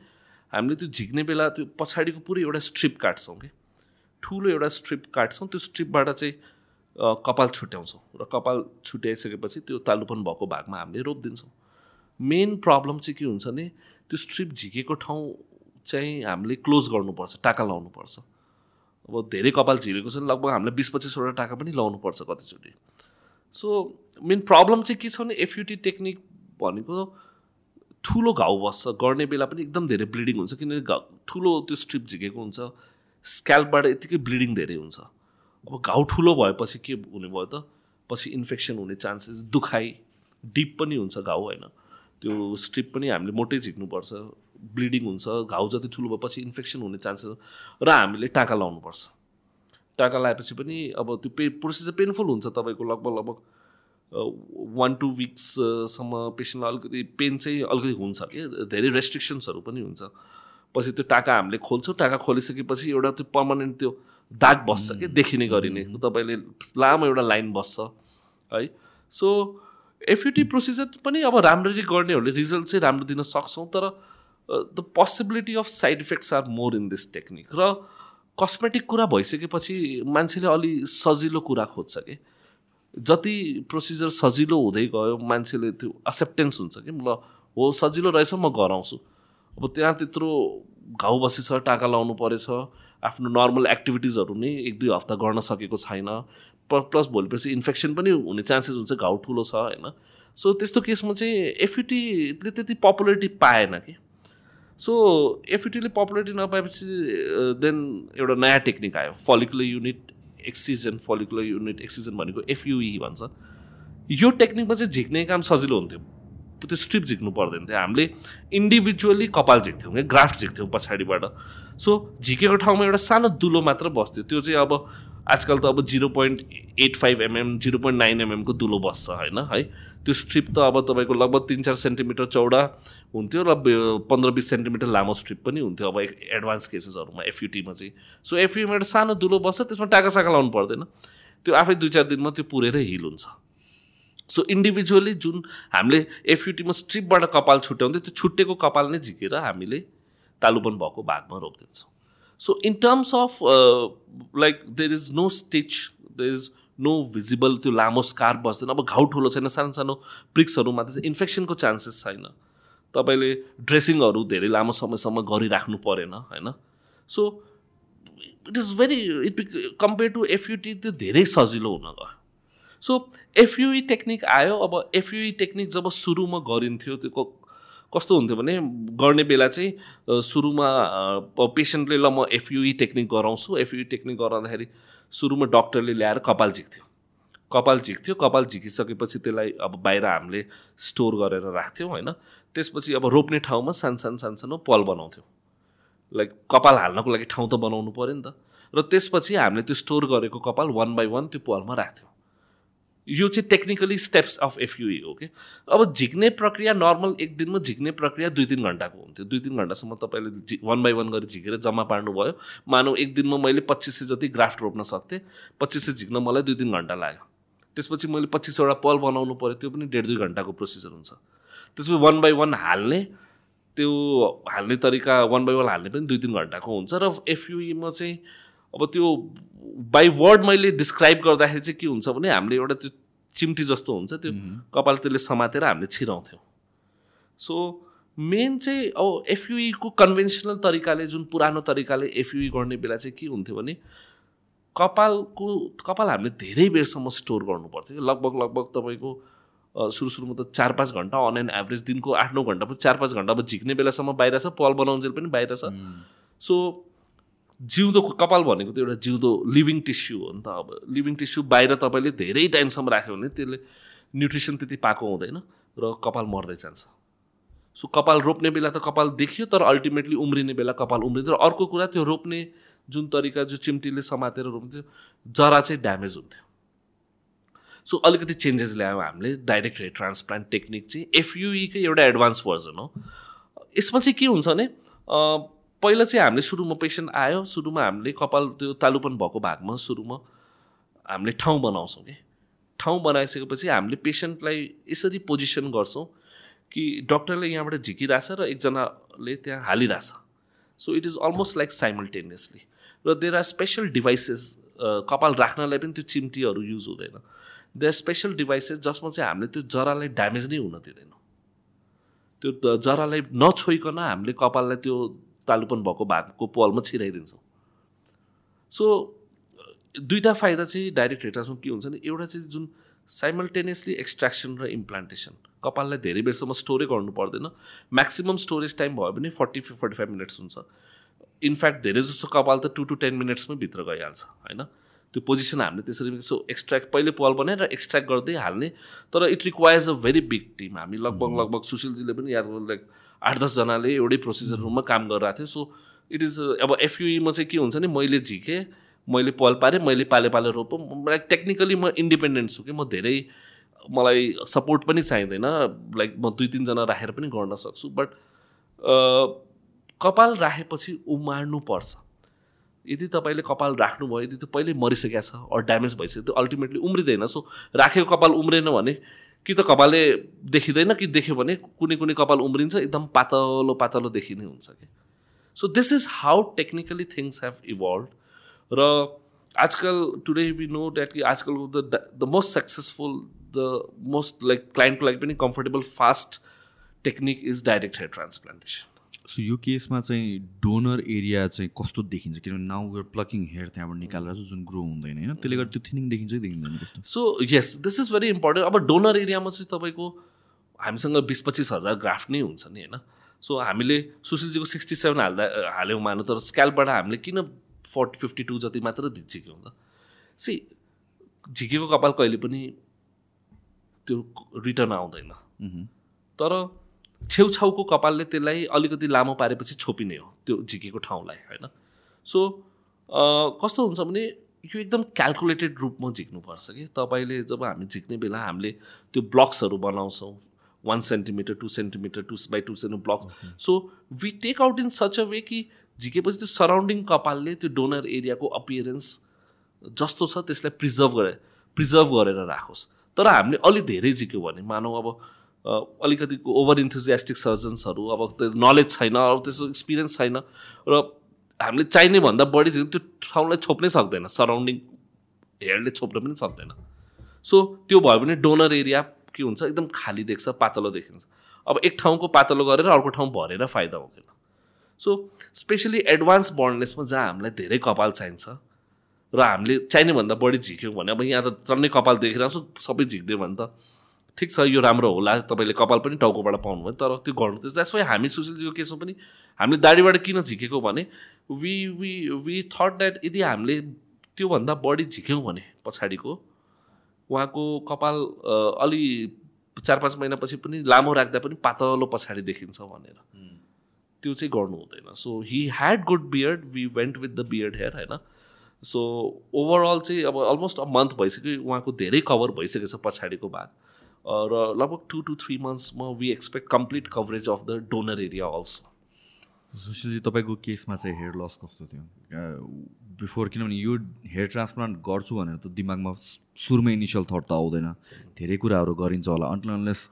हामीले त्यो झिक्ने बेला त्यो पछाडिको पुरै एउटा स्ट्रिप काट्छौँ कि। ठुलो एउटा स्ट्रिप काट्छौँ त्यो स्ट्रिपबाट चाहिँ कपाल छुट्याउँछौँ र कपाल छुट्याइसकेपछि त्यो तालुपन भएको भागमा हामीले रोपिदिन्छौँ। मेन प्रब्लम चाहिँ के हुन्छ भने त्यो स्ट्रिप झिकेको ठाउँ चाहिँ हामीले क्लोज गर्नुपर्छ टाका लाउनुपर्छ। अब धेरै कपाल झिकेको छ भने लगभग हामीले बिस पच्चिसवटा टाका पनि लाउनुपर्छ कतिचोटि। सो मेन प्रब्लम चाहिँ के छ भने एफयुटी टेक्निक भनेको ठुलो घाउ बस्छ गर्ने बेला पनि एकदम धेरै ब्लिडिङ हुन्छ किनकि घाउ ठुलो त्यो स्ट्रिप झिकेको हुन्छ। स्क्याल्पबाट यत्तिकै ब्लिडिङ धेरै हुन्छ। अब घाउ ठुलो भएपछि के हुने भयो त? पछि इन्फेक्सन हुने चान्सेस दुखाइ डिप पनि हुन्छ घाउ होइन? त्यो स्ट्रिप पनि हामीले मोटै झिक्नुपर्छ ब्लिडिङ हुन्छ घाउ जति ठुलो भएपछि इन्फेक्सन हुने चान्सेस र हामीले टाका लाउनुपर्छ। टाका लगाएपछि पनि अब त्यो पे प्रोसिजर पेनफुल हुन्छ तपाईँको लगभग लगभग वान टू विक्ससम्म पेसेन्टलाई अलिकति पेन चाहिँ अलिकति हुन्छ कि? धेरै रेस्ट्रिक्सन्सहरू पनि हुन्छ। पछि त्यो टाका हामीले खोल्छौँ टाका खोलिसकेपछि एउटा त्यो पर्मानेन्ट त्यो दाग बस्छ कि देखिने गरिने। तपाईँले लामो एउटा लाइन बस्छ है। सो एफयुटी प्रोसिजर पनि अब राम्ररी गर्नेहरूले रिजल्ट चाहिँ राम्रो दिन सक्छौँ तर the possibility of side effects are more in this technique र कस्मेटिक कुरा भइसकेपछि मान्छेले अलि सजिलो कुरा खोज्छ कि। जति प्रोसिजर सजिलो हुँदै गयो मान्छेले त्यो एक्सेप्टेन्स हुन्छ कि। ल हो सजिलो रहेछ म गराउँछु। अब त्यहाँ त्यत्रो घाउ बसेछ टाका लाउनु परेछ। आफ्नो नर्मल एक्टिभिटिजहरू नै एक दुई हप्ता गर्न सकेको छैन। प्लस भोलिपछि इन्फेक्सन पनि हुने चान्सेस हुन्छ घाउ ठुलो छ होइन। सो त्यस्तो केसमा चाहिँ एफिटीले त्यति पपुलरिटी पाएन कि। सो एफिटीले पपुलरिटी नपाएपछि देन एउटा नयाँ टेक्निक आयो। Follicular unit excision follicular unit excision भनेको एफयुई भन्छ। यो टेक्निकमा चाहिँ झिक्ने काम सजिलो हुन्थ्यो। त्यो स्ट्रिप झिक्नु पर्दैन थियो। हामीले इन्डिभिजुअली कपाल झिक्थ्यौँ क्या ग्राफ्ट झिक्थ्यौँ पछाडिबाट। सो झिकेको ठाउँमा एउटा सानो दुलो मात्र बस्थ्यो। त्यो चाहिँ अब आजकल त अब zero point eight five mm zero point nine एमएमको दुलो बस्छ होइन? है? त्यो स्ट्रिप त अब तपाईँको लगभग तिन चार सेन्टिमिटर चौडा हुन्थ्यो र पन्ध्र बिस सेन्टिमिटर लामो स्ट्रिप पनि हुन्थ्यो अब एडभान्स केसेसहरूमा एफयुटीमा चाहिँ। सो एफयुटीमा एउटा सानो दुलो बस्छ त्यसमा टाका साका लाउनु पर्दैन। त्यो आफै दुई चार दिनमा त्यो पुरेर हिल हुन्छ। सो इन्डिभिजुअली जुन हामीले एफयुटीमा स्ट्रिपबाट कपाल छुट्याउँदै त्यो छुट्टेको कपाल नै झिकेर हामीले तालुपन भएको भागमा रोपिदिन्छौँ so in terms of like there is no stitch there is no visible त्यो लामो स्कार बस्दैन अब घाउ ठुलो छैन सानो सानो प्रिक्सहरूमा चाहिँ इन्फेक्सनको चान्सेस छैन तपाईँले ड्रेसिङहरू धेरै लामो समयसम्म गरिराख्नु परेन होइन so it is very it compare to FUT त्यो धेरै सजिलो हुन गयो सो एफयुई टेक्निक आयो अब एफयुई टेक्निक जब सुरुमा गरिन्थ्यो त्यो कस्तो हुन्थ्यो भने गर्ने बेला चाहिँ सुरुमा पेसेन्टले ल म एफयुई टेक्निक गराउँछु। एफयुई टेक्निक गराउँदाखेरि सुरुमा डक्टरले ल्याएर कपाल झिक्थ्यो। कपाल झिक्थ्यो कपाल झिकिसकेपछि त्यसलाई अब बाहिर हामीले स्टोर गरेर राख्थ्यौँ होइन? त्यसपछि अब रोप्ने ठाउँमा सानो सानो सानो सानो पल बनाउँथ्यौँ। लाइक कपाल हाल्नको लागि ठाउँ त बनाउनु पऱ्यो नि त। र त्यसपछि हामीले त्यो स्टोर गरेको कपाल वान बाई वान त्यो पलमा राख्थ्यौँ। यो चाहिँ टेक्निकली स्टेप्स अफ एफयुई हो कि अब झिक्ने प्रक्रिया नर्मल एक दिनमा झिक्ने प्रक्रिया दुई तिन घन्टाको हुन्थ्यो। दुई तिन घन्टासम्म तपाईँले वान बाई वान गरेर झिकेर जम्मा पार्नुभयो। मानव एक दिनमा मैले पच्चिस सय जति ग्राफ्ट रोप्न सक्थेँ पच्चिस सय झिक्न मलाई दुई तिन घन्टा लाग्यो। त्यसपछि मैले पच्चिसवटा पल बनाउनु पऱ्यो त्यो पनि डेढ दुई घन्टाको प्रोसिजर हुन्छ। त्यसपछि वान बाई वान हाल्ने त्यो हाल्ने तरिका वान बाई वान हाल्ने पनि दुई तिन घन्टाको हुन्छ र एफयुईमा चाहिँ अब त्यो बाई वर्ड मैले डिस्क्राइब गर्दाखेरि चाहिँ के हुन्छ भने हामीले एउटा त्यो चिम्टी जस्तो हुन्छ त्यो कपाल त्यसले समातेर हामीले छिराउँथ्यौँ। सो मेन चाहिँ अब एफयुईको कन्भेन्सनल तरिकाले जुन पुरानो तरिकाले एफयुई गर्ने बेला चाहिँ के हुन्थ्यो भने कपालको कपाल हामीले धेरै बेरसम्म स्टोर गर्नु पर्थ्यो लगभग लगभग तपाईँको सुरु सुरुमा त चार पाँच घन्टा अन एन एभरेज दिनको आठ नौ घन्टा पनि चार पाँच घन्टा अब झिक्ने बेलासम्म बाहिर छ पल बनाउन्जेल पनि बाहिर छ। सो जिउँदो कपाल भनेको त एउटा जिउँदो लिभिङ टिस्यु हो नि त अब। लिभिङ टिस्यु बाहिर तपाईँले धेरै टाइमसम्म राख्यो भने त्यसले न्युट्रिसन त्यति पाएको हुँदैन र कपाल मर्दै जान्छ। सो कपाल रोप्ने बेला त कपाल देखियो तर अल्टिमेटली उम्रिने बेला कपाल उम्रिँदैन र अर्को कुरा त्यो रोप्ने जुन तरिका जो चिम्टीले समातेर रोप्थ्यो जरा चाहिँ ड्यामेज हुन्थ्यो। सो अलिकति चेन्जेस ल्यायो हामीले डाइरेक्ट हेयर ट्रान्सप्लान्ट टेक्निक चाहिँ एफयुईकै एउटा एडभान्स भर्जन हो। यसमा चाहिँ के हुन्छ भने पहिला चाहिँ हामीले सुरुमा पेसेन्ट आयो सुरुमा हामीले कपाल त्यो तालुपन भएको भागमा सुरुमा हामीले ठाउँ बनाउँछौँ कि। ठाउँ बनाइसकेपछि हामीले पेसेन्टलाई यसरी पोजिसन गर्छौँ कि डक्टरले यहाँबाट झिकिरहेछ र एकजनाले त्यहाँ हालिरहेछ। So it is almost like simultaneously र देयर आर स्पेसल डिभाइसेस कपाल राख्नलाई पनि त्यो चिम्टीहरू युज हुँदैन। देयर स्पेसल डिभाइसेस जसमा चाहिँ हामीले त्यो जरालाई ड्यामेज नै हुन दिँदैनौँ। त्यो जरालाई नछोइकन हामीले कपाललाई त्यो तालुपन भएको भागको पलमा छिराइदिन्छौँ। सो दुईवटा फाइदा चाहिँ डाइरेक्ट हेटासमा के हुन्छ भने एउटा चाहिँ जुन साइमल्टेनियसली एक्सट्र्याक्सन र इम्प्लान्टेसन कपाललाई धेरै बेरसम्म स्टोरै गर्नु पर्दैन। म्याक्सिमम् स्टोरेज टाइम भयो भने फोर्टी फोर्टी फाइभ मिनट्स हुन्छ। इनफ्याक्ट धेरै जस्तो कपाल त टु टु टेन मिनट्समै भित्र गइहाल्छ होइन? त्यो पोजिसन हामीले त्यसरी सो एक्सट्र्याक्ट पहिले पल बनाएर एक्सट्र्याक्ट गर्दै हाल्ने। तर it requires a very big team हामी लगभग लगभग सुशीलजीले पनि याद लाइक आठ दसजनाले एउटै प्रोसिजर रुममा काम गरिरहेको थियो। सो इट इज अब एफयुईमा चाहिँ के हुन्छ नि मैले झिकेँ मैले पल पारेँ मैले पाले पाले रोपौँ। लाइक टेक्निकली म इन्डिपेन्डेन्ट छु कि म धेरै मलाई सपोर्ट पनि चाहिँदैन। लाइक म दुई तिनजना राखेर पनि गर्न सक्छु। बट कपाल राखेपछि उमार्नु पर्छ। यदि तपाईँले कपाल राख्नुभयो यदि त्यो पहिल्यै मरिसकेको छ अरू ड्यामेज भइसक्यो त्यो अल्टिमेटली उम्रिँदैन। सो राखेको कपाल उम्रेन भने कि त कपालले देखिँदैन कि देख्यो भने कुनै कुनै कपाल उम्रिन्छ एकदम पातलो पातलो देखिने हुन्छ कि। So this is how technically things have evolved र आजकल टुडे वी नो द्याट कि आजकल the the most successful the most like क्लाइन्टको लागि पनि comfortable fast technique is direct hair transplantation so यो केसमा चाहिँ डोनर एरिया चाहिँ कस्तो देखिन्छ? किनभने नाउ प्लकिङ हेयर त्यहाँबाट निकालेर जुन ग्रो हुँदैन होइन? त्यसले गर्दा त्यो थिनिङ देखिन्छ देखिँदैन कस्तो? So yes this is very important अब डोनर एरियामा चाहिँ तपाईँको हामीसँग बिस पच्चिस हजार ग्राफ्ट नै हुन्छ नि होइन? सो हामीले सुशीलजीको सिक्सटी सेभेन हाल्दा हाल्यौँ मानु तर स्क्यालबाट हामीले किन फोर्टी फिफ्टी टू जति मात्र झिक्यौँ त सी झिकेको कपाल कहिले पनि त्यो रिटर्न आउँदैन। तर छेउछाउको कपालले त्यसलाई अलिकति लामो पारेपछि छोपिने हो त्यो झिकेको ठाउँलाई होइन? सो कस्तो हुन्छ भने यो एकदम क्यालकुलेटेड रूपमा झिक्नुपर्छ कि। तपाईँले जब हामी झिक्ने बेला हामीले त्यो ब्लक्सहरू बनाउँछौँ one centimetre two centimetre two by two centimetre block so we take out in such a way कि झिकेपछि त्यो सराउन्डिङ कपालले त्यो डोनर एरियाको अपियरेन्स जस्तो छ त्यसलाई प्रिजर्भ गरे प्रिजर्भ गरेर राखोस्। तर हामीले अलिक धेरै झिक्यो भने मानौँ अब अलिकति ओभर इन्थुजियास्टिक सर्जन्सहरू अब त्यो नलेज छैन अब त्यस्तो एक्सपिरियन्स छैन र हामीले चाहिने भन्दा बढी त्यो ठाउँलाई छोप्नै सक्दैन सराउन्डिङ हेयरले छोप्न पनि सक्दैन। सो त्यो भयो भने डोनर एरिया के हुन्छ? एकदम खाली देख्छ पातलो देखिन्छ। अब एक ठाउँको पातलो गरेर अर्को ठाउँ भरेर फाइदा हुँदैन। सो स्पेसली एडभान्स बर्नलेसमा जहाँ हामीलाई धेरै कपाल चाहिन्छ र हामीले चाहिने भन्दा बढी झिक्यौँ भने अब यहाँ त टन्नै कपाल देखिरहेको छु सबै झिक्दियो भने त। ठिक छ यो राम्रो होला तपाईँले कपाल पनि टाउकोबाट पाउनुभयो तर त्यो गर्नु त्यस द्याट्स वाइ हामी सुशीलजीको केसमा पनि हामीले दाडीबाट किन झिकेको भने we we we thought that यदि हामीले त्योभन्दा बढी झिक्यौँ भने पछाडिको उहाँको कपाल अलि चार पाँच महिनापछि पनि लामो राख्दा पनि पातलो पछाडि देखिन्छ भनेर। त्यो चाहिँ गर्नु हुँदैन। So he had good beard we went with the beard hair होइन? सो ओभरअल चाहिँ अब अलमोस्ट अ मन्थ भइसक्यो उहाँको धेरै कभर भइसकेको छ पछाडिको भाग। र लगभग two to three मन्थ्समा we expect complete coverage of the donor area also Sushilji तपाईँको केसमा चाहिँ हेयर लस कस्तो थियो? बिफोर किनभने यो हेयर ट्रान्सप्लान्ट गर्छु भनेर त दिमागमा सुरुमै इनिसियल थट त आउँदैन। धेरै कुराहरू गरिन्छ होला। अन्टल अनलेस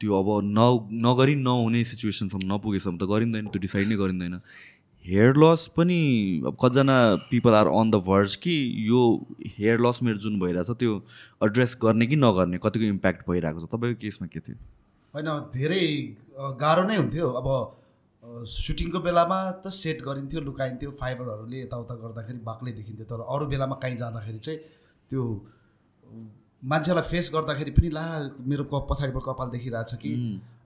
त्यो अब न नगरी नहुने सिचुएसनसम्म नपुगेसम्म त गरिँदैन त्यो डिसाइड नै गरिँदैन। हेयर लस पनि अब कतिजना people are on the verge कि यो हेयर लस मेरो जुन भइरहेछ त्यो एड्रेस गर्ने कि नगर्ने कतिको इम्प्याक्ट भइरहेको छ? तपाईँको केसमा के थियो? होइन धेरै गाह्रो नै हुन्थ्यो। अब सुटिङको बेलामा त सेट गरिन्थ्यो लुकाइन्थ्यो फाइबरहरूले यताउता गर्दाखेरि बाक्लै देखिन्थ्यो तर अरू बेलामा काहीँ जाँदाखेरि चाहिँ त्यो मान्छेलाई फेस गर्दाखेरि पनि ला मेरो क पछाडिबाट कपाल देखिरहेछ कि?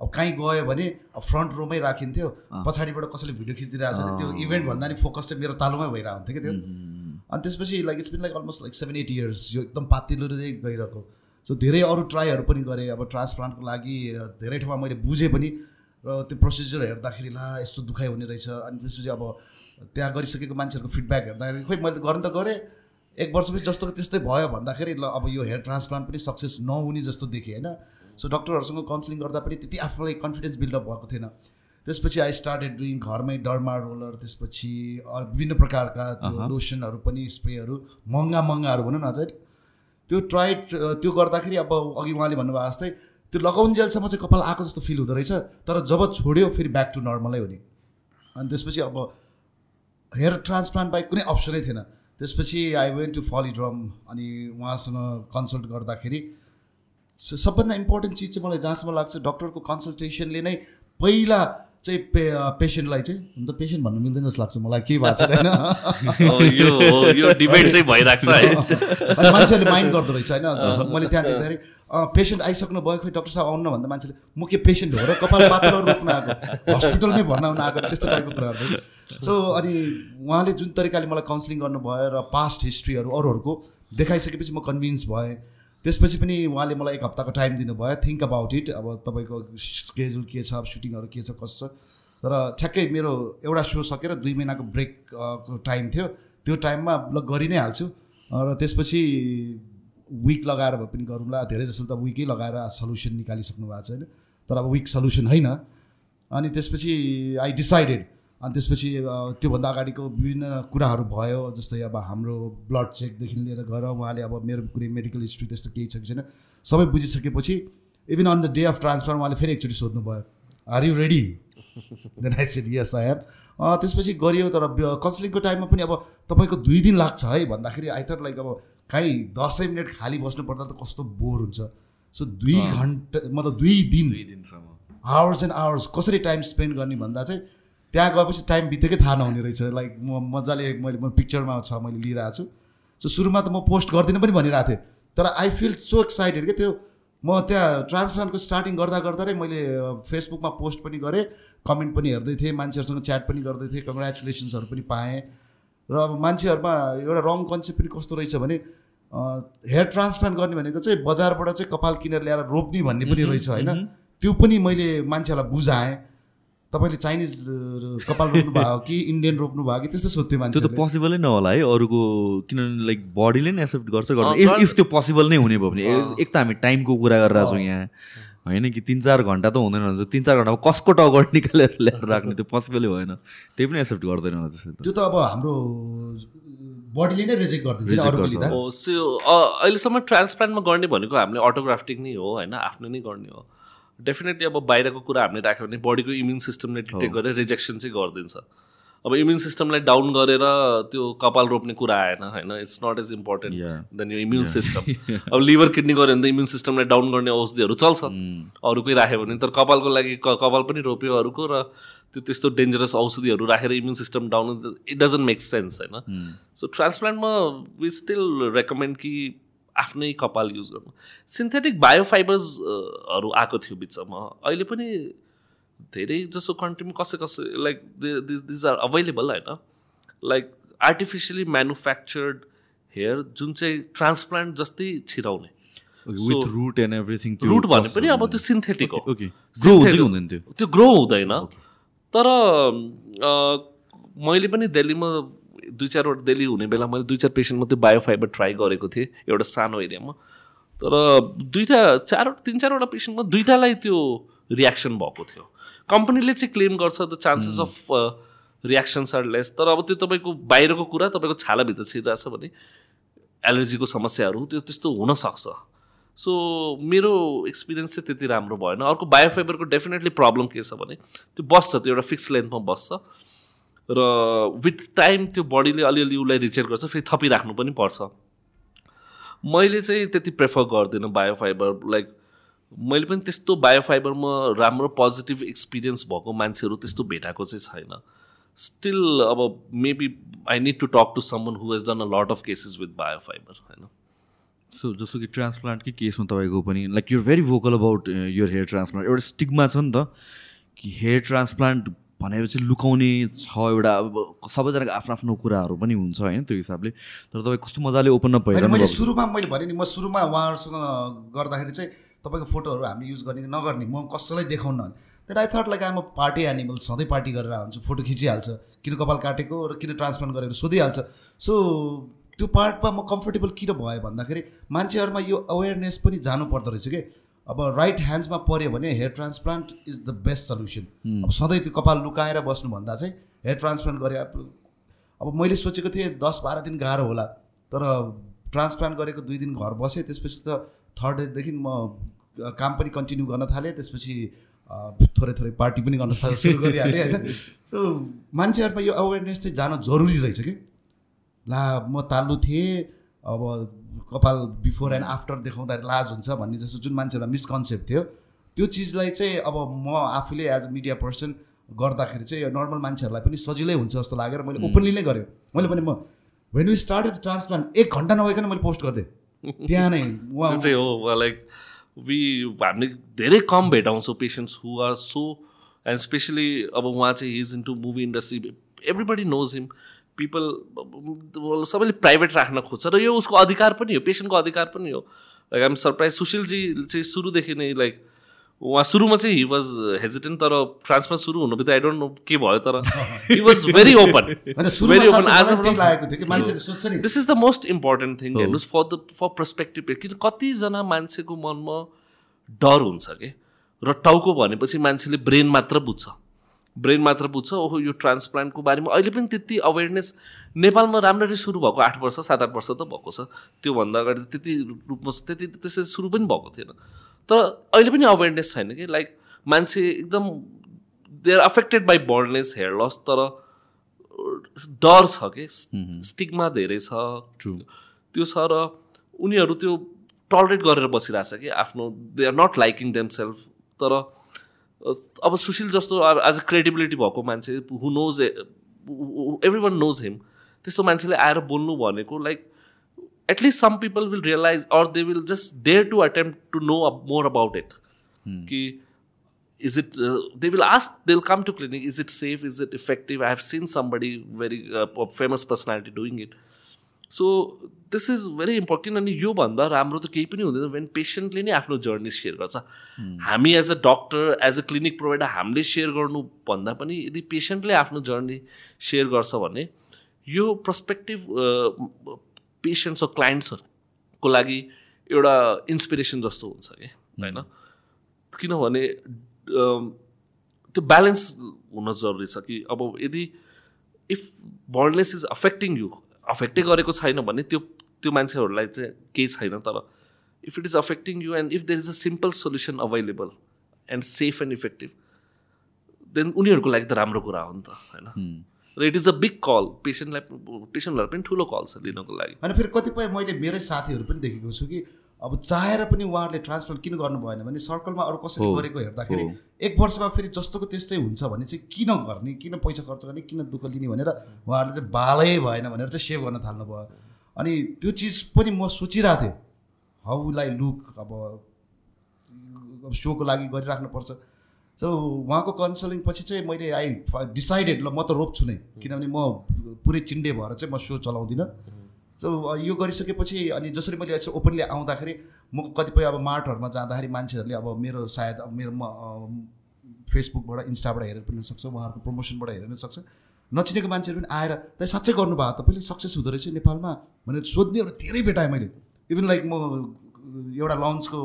अब कहीँ गयो भने अब फ्रन्ट रोमै राखिन्थ्यो। पछाडिबाट कसैले भिडियो खिचिरहेको छ त्यो इभेन्ट भन्दा नि फोकस चाहिँ मेरो तालुमै भइरहेको हुन्थ्यो कि त्यो। अनि त्यसपछि like it's been like almost like seven eight years यो एकदम पातिलो गइरहेको। सो धेरै अरू ट्राईहरू पनि गरेँ। अब ट्रान्सप्लान्टको लागि धेरै ठाउँमा मैले बुझेँ पनि। र त्यो प्रोसिजर हेर्दाखेरि ला यस्तो दुखाइ हुने रहेछ। अनि त्यसपछि अब त्यहाँ गरिसकेको मान्छेहरूको फिडब्याक हेर्दाखेरि खोइ मैले गर्नु त गरेँ। एक वर्षपछि जस्तो त्यस्तै भयो भन्दाखेरि ल अब यो हेयर ट्रान्सप्लान्ट पनि सक्सेस नहुने जस्तो देखेँ होइन? सो डक्टरहरूसँग काउन्सिलिङ गर्दा पनि त्यति आफूलाई कन्फिडेन्स बिल्डअप भएको थिएन। त्यसपछि आई स्टार्टेड डुइङ घरमै डर्मा रोलर त्यसपछि विभिन्न प्रकारका त्यो लोसनहरू पनि स्प्रेहरू महँगा महँगाहरू भनौँ न अझै। त्यो ट्राइड त्यो गर्दाखेरि अब अघि उहाँले भन्नुभएको जस्तै त्यो लगाउन्जेलसम्म चाहिँ कपाल आएको जस्तो फिल हुँदो रहेछ तर जब छोड्यो फेरि ब्याक टु नर्मलै हो नि अनि त्यसपछि अब हेयर ट्रान्सप्लान्ट बाहेक कुनै अप्सनै थिएन। त्यसपछि आई वेन्ट टु फलिड्रम अनि उहाँसँग कन्सल्ट गर्दाखेरि सबभन्दा इम्पोर्टेन्ट चिज चाहिँ मलाई जहाँसम्म लाग्छ डक्टरको कन्सल्टेसनले नै पहिला चाहिँ पे पेसेन्टलाई चाहिँ हुन त पेसेन्ट भन्नु मिल्दैन जस्तो लाग्छ मलाई केही भएको छैन। यो डिबेट चाहिँ भइरहेको छ है। मान्छेहरूले माइन्ड गर्दो रहेछ होइन। मैले त्यहाँ देख्दाखेरि पेसेन्ट आइसक्नु भयो खोइ डक्टर साहब आउनु भन्दा मान्छेले म के पेसेन्ट हो र कपाल मात्र रोक्न आएको? हस्पिटलमै भर्ना हुन आएको त्यस्तो टाइपको कुराहरू। सो अनि उहाँले जुन तरिकाले मलाई काउन्सिलिङ गर्नुभयो र पास्ट हिस्ट्रीहरू अरूहरूको देखाइसकेपछि म कन्भिन्स भएँ। त्यसपछि पनि उहाँले मलाई एक हप्ताको टाइम दिनुभयो। थिङ्क अबाउट इट अब तपाईँको स्केड्युल के छ सुटिङहरू के छ कसो छ। तर ठ्याक्कै मेरो एउटा सो सकेर दुई महिनाको ब्रेक टाइम थियो। त्यो टाइममा ल गरि नै हाल्छु। र त्यसपछि विक लगाएर भए पनि गरौँला। धेरै जस्तो त विकै लगाएर सल्युसन निकालिसक्नु भएको छ होइन तर अब विक सल्युसन होइन। अनि त्यसपछि आई डिसाइडेड अनि त्यसपछि त्योभन्दा अगाडिको विभिन्न कुराहरू भयो जस्तै अब हाम्रो ब्लड चेकदेखि लिएर गएर उहाँले अब मेरो कुनै मेडिकल हिस्ट्री त्यस्तो केही छ कि छैन सबै बुझिसकेपछि even on the day of transfer उहाँले फेरि एकचोटि सोध्नुभयो are you ready then I said yes I have त्यसपछि गरियो तर काउन्सिलिङको टाइममा पनि अब तपाईँको दुई दिन लाग्छ है भन्दाखेरि आई थट लाइक अब काहीँ दसैँ मिनट खाली बस्नु पर्दा त कस्तो बोर हुन्छ। सो दुई घन्टा मतलब दुई दिन। दुई दिनसम्म। आवर्स एन्ड आवर्स कसरी टाइम स्पेन्ड गर्ने भन्दा चाहिँ त्यहाँ गएपछि टाइम बितेकै थाहा नहुने रहेछ। लाइक म मजाले मैले म पिक्चरमा छ मैले लिइरहेको छु। सो सुरुमा त म पोस्ट गर्दिनँ पनि भनिरहेको थिएँ। तर आई फिल सो एक्साइटेड क्या त्यो म त्यहाँ ट्रान्सप्लान्टको स्टार्टिङ गर्दा गर्दा नै मैले फेसबुकमा पोस्ट पनि गरेँ कमेन्ट पनि हेर्दै थिएँ मान्छेहरूसँग च्याट पनि गर्दै थिएँ कङ्ग्रेचुलेसन्सहरू पनि पाएँ। र अब मान्छेहरूमा एउटा रङ कन्सेप्ट पनि कस्तो रहेछ भने हेयर ट्रान्सप्लान्ट गर्ने भनेको चाहिँ बजारबाट चाहिँ कपाल किनेर ल्याएर रोप्ने भन्ने पनि रहेछ होइन? त्यो पनि मैले मान्छेहरूलाई बुझाएँ। तपाईँले चाइनिज कपाल रोप्नु भयो कि इन्डियन रोप्नु भयो कि त्यस्तो सोध्थ्यो मान्छे त्यो त पोसिबलै नहोला है अरूको किनभने लाइक बडीले नै एक्सेप्ट गर्छ गर्छ इफ त्यो पोसिबल नै हुने भयो भने एक त हामी टाइमको कुरा गरिरहेको छौँ यहाँ। होइन कि तिन चार घन्टा त हुँदैन हुन्छ तिन चार घन्टामा कसको टगट निकालेर ल्याएर राख्ने त्यो पोसिबलै भएन। त्यही पनि एक्सेप्ट गर्दैन त्यसो त्यो त अब हाम्रो बडीले नै रिजेक्ट गरिदिन्छ अहिलेसम्म ट्रान्सप्लान्टमा गर्ने भनेको हामीले अटोग्राफ्टिक नै हो होइन? आफ्नो नै गर्ने हो। डेफिनेटली अब बाहिरको कुरा हामीले राख्यो भने बडीको इम्युन सिस्टमले डिटेक्ट गरेर रिजेक्सन चाहिँ गरिदिन्छ। अब इम्युन सिस्टमलाई डाउन गरेर त्यो कपाल रोप्ने कुरा आएन होइन? It's not as important than यो इम्युन सिस्टम अब लिभर किडनी गऱ्यो भने त इम्युन सिस्टमलाई डाउन गर्ने औषधिहरू चल्छ। Hmm. अरूकै राख्यो भने तर कपालको लागि कपाल पनि रोप्यो अरूको र त्यो त्यस्तो डेन्जरस औषधिहरू राखेर immune system down it doesn't make sense होइन? सो ट्रान्सप्लान्टमा वी स्टिल रेकमेन्ड कि आफ्नै कपाल युज गर्नु। सिन्थेटिक बायोफाइबर्सहरू आएको थियो बिचमा। अहिले पनि धेरै जसो कन्ट्रीमा कसै कसै like this these are available होइन? लाइक आर्टिफिसियली म्यानुफ्याक्चर्ड हेयर जुन चाहिँ ट्रान्सप्लान्ट जस्तै छिराउने। With root and everything root भने पनि अब त्यो सिन्थेटिक हो। त्यो। ग्रो हुँदैन। तर मैले पनि दिल्लीमा दुई चारवटा दिल्ली हुने बेला मैले दुई चार पेसेन्टमा त्यो बायोफाइबर ट्राई गरेको थिएँ एउटा सानो एरियामा। तर दुइटा चार तिन चारवटा पेसेन्टमा दुइटालाई त्यो रियाक्सन भएको थियो। कम्पनीले चाहिँ क्लेम गर्छ the chances of reactions are less. तर अब त्यो तपाईँको बाहिरको कुरा तपाईँको छालाभित्र छिरिरहेछ भने एलर्जीको समस्याहरू त्यो त्यस्तो हुनसक्छ सो मेरो एक्सपिरियन्स चाहिँ त्यति राम्रो भएन। अर्को बायोफाइबरको डेफिनेटली प्रब्लम के छ भने त्यो बस्छ त्यो एउटा फिक्स लेन्थमा बस्छ। र विथ टाइम त्यो बडीले अलिअलि उसलाई रिचेक गर्छ फेरि थपिराख्नु पनि पर्छ। मैले चाहिँ त्यति प्रेफर गर्दिनँ बायोफाइबर लाइक मैले पनि त्यस्तो बायोफाइबरमा राम्रो पोजिटिभ एक्सपिरियन्स भएको मान्छेहरू त्यस्तो भेटाएको चाहिँ छैन। स्टिल अब maybe I need to talk to someone who has done a lot of cases with biofibre होइन। सो जस्तो कि ट्रान्सप्लान्टकै केसमा तपाईँको पनि like your very vocal about यो हेयर ट्रान्सप्लान्ट एउटा स्टिगमा छ नि त कि हेयर ट्रान्सप्लान्ट भनेपछि लुकाउने छ एउटा अब सबैजनाको आफ्नो आफ्नो कुराहरू पनि हुन्छ होइन त्यो हिसाबले। तर तपाईँ कस्तो मजाले ओपन अप होइन मैले सुरुमा मैले भने नि म सुरुमा उहाँहरूसँग गर्दाखेरि चाहिँ तपाईँको फोटोहरू हामीले युज गर्ने नगर्ने म कसैलाई देखाउन तर I thought like I'm party animal सधैँ पार्टी गरेर आउँछु फोटो खिचिहाल्छ किन कपाल काटेको र किन ट्रान्सप्लान्ट गरेर सोधिहाल्छ। सो त्यो पार्टमा म कम्फर्टेबल किन भयो भन्दाखेरि मान्छेहरूमा यो अवेरनेस पनि जानु पर्दो रहेछ कि? अब राइट ह्यान्ड्समा पऱ्यो भने hair transplant is the best solution अब सधैँ त्यो कपाल लुकाएर बस्नुभन्दा चाहिँ हेयर ट्रान्सप्लान्ट गरे अब मैले सोचेको थिएँ दस बाह्र दिन गाह्रो होला तर ट्रान्सप्लान्ट गरेको दुई दिन घर बसेँ त्यसपछि त थर्ड डेदेखि म काम पनि कन्टिन्यू गर्न थालेँ त्यसपछि थोरै थोरै पार्टी पनि गर्न सुरु गरिहालेँ होइन? सो मान्छेहरूमा यो अवेरनेस चाहिँ जानु जरुरी रहेछ कि? ला म तालु थिएँ अब कपाल बिफोर एन्ड आफ्टर देखाउँदाखेरि लाज हुन्छ भन्ने जस्तो जुन मान्छेहरूलाई मिसकन्सेप्ट थियो त्यो चिजलाई चाहिँ अब म आफूले एज अ मिडिया पर्सन गर्दाखेरि चाहिँ यो नर्मल मान्छेहरूलाई पनि सजिलै हुन्छ जस्तो लागेर मैले ओपनली नै गरेँ मैले भने म वेन यु स्टार्टेड ट्रान्सप्लान्ट एक घन्टा नभइकन मैले पोस्ट गरिदिएँ। त्यहाँ नै उहाँ चाहिँ हो लाइक वी हामीले धेरै कम भेटाउँछौँ patients who are so and specially अब उहाँ चाहिँ his into movie industry everybody knows him people सबैले प्राइभेट राख्न खोज्छ र यो उसको अधिकार पनि हो पेसेन्टको अधिकार पनि हो। लाइक आइम सरप्राइज सुशीलजी चाहिँ सुरुदेखि नै लाइक उहाँ सुरुमा चाहिँ हि वाज हेजिटेन्ट तर ट्रान्सफर सुरु हुनु बित्तिकै आई डोन्ट नो के भयो तर he was very open very open आज this is the most important thing हेर्नुहोस् फर द फर पर्सपेक्टिभ किन कतिजना मान्छेको मनमा डर हुन्छ कि? र टाउको भनेपछि मान्छेले ब्रेन मात्र बुझ्छ। ब्रेन मात्र बुझ्छ ओहो यो ट्रान्सप्लान्टको बारेमा अहिले पनि त्यति अवेरनेस नेपालमा राम्ररी सुरु भएको आठ वर्ष सात आठ वर्ष त भएको छ। त्योभन्दा अगाडि त त्यति रूपमा त्यति त्यसरी सुरु पनि भएको थिएन। तर अहिले पनि अवेरनेस छैन कि? लाइक मान्छे एकदम they are affected by baldness hair loss तर डर छ कि? स्टिगमा धेरै छ. त्यो छ र उनीहरू त्यो टलरेट गरेर बसिरहेछ कि? आफ्नो they are not liking them self तर अब सुशील जस्तो एज अ क्रेडिबिलिटी भएको मान्छे who knows everyone knows him त्यस्तो मान्छेले आएर बोल्नु भनेको like at least some people will realise or they will just dare to attempt to know more about it कि is it uh, they will ask they'll come to clinic is it safe is it effective i have seen somebody very uh, a famous personality doing it so this is very important अनि योभन्दा राम्रो त केही पनि हुँदैन वेन पेसेन्टले नै आफ्नो जर्नी सेयर गर्छ। हामी as a doctor as a clinic provider हामीले सेयर गर्नुभन्दा पनि यदि पेसेन्टले आफ्नो जर्नी सेयर गर्छ भने यो पर्सपेक्टिभ पेसेन्ट्स र क्लाइन्ट्सहरूको लागि एउटा इन्सपिरेसन जस्तो हुन्छ कि होइन? किनभने त्यो ब्यालेन्स हुन जरुरी छ कि अब यदि if baldness is affecting you अफेक्टै गरेको छैन भने त्यो त्यो मान्छेहरूलाई चाहिँ केही छैन तर if it is affecting you and if there is a simple solution available and safe and effective then उनीहरूको लागि त राम्रो कुरा हो नि त होइन? र it is a big call पेसेन्टलाई पेसेन्टहरूलाई पनि ठुलो कल छ लिनको लागि। अनि फेरि कतिपय मैले मेरै साथीहरू पनि देखेको छु कि अब चाहेर पनि उहाँहरूले ट्रान्सप्लान्ट किन गर्नु भएन भने सर्कलमा अरू कसैले हो, गरेको हेर्दाखेरि। एक वर्षमा फेरि जस्तोको त्यस्तै हुन्छ भने चाहिँ किन गर्ने किन पैसा खर्च गर्ने किन दुःख लिने भनेर उहाँहरूले चाहिँ बालै भएन भनेर चाहिँ सेभ गर्न थाल्नुभयो। अनि त्यो चिज पनि म सोचिरहेको थिएँ। हाउ लाई लुक अब अब सोको लागि गरिराख्नुपर्छ। सो उहाँको कन्सल्टिङ पछि चाहिँ मैले आई डिसाइडेड ल म त रोप्छु नै। किनभने म पुरै चिन्डे भएर चाहिँ म सो चलाउँदिनँ। सो यो गरिसकेपछि अनि जसरी मैले ओपनली आउँदाखेरि म कतिपय अब मार्टहरूमा जाँदाखेरि मान्छेहरूले अब मेरो सायद अब मेरो फेसबुकबाट इन्स्टाबाट हेरेर पनि सक्छ उहाँहरूको प्रमोसनबाट हेरेर सक्छ। नचिनेको मान्छेहरू पनि आएर त साँच्चै गर्नुभयो तपाईँले सक्सेस हुँदो रहेछ नेपालमा भनेर सोध्नेहरू धेरै भेटाएँ मैले। इभन लाइक म एउटा लन्चको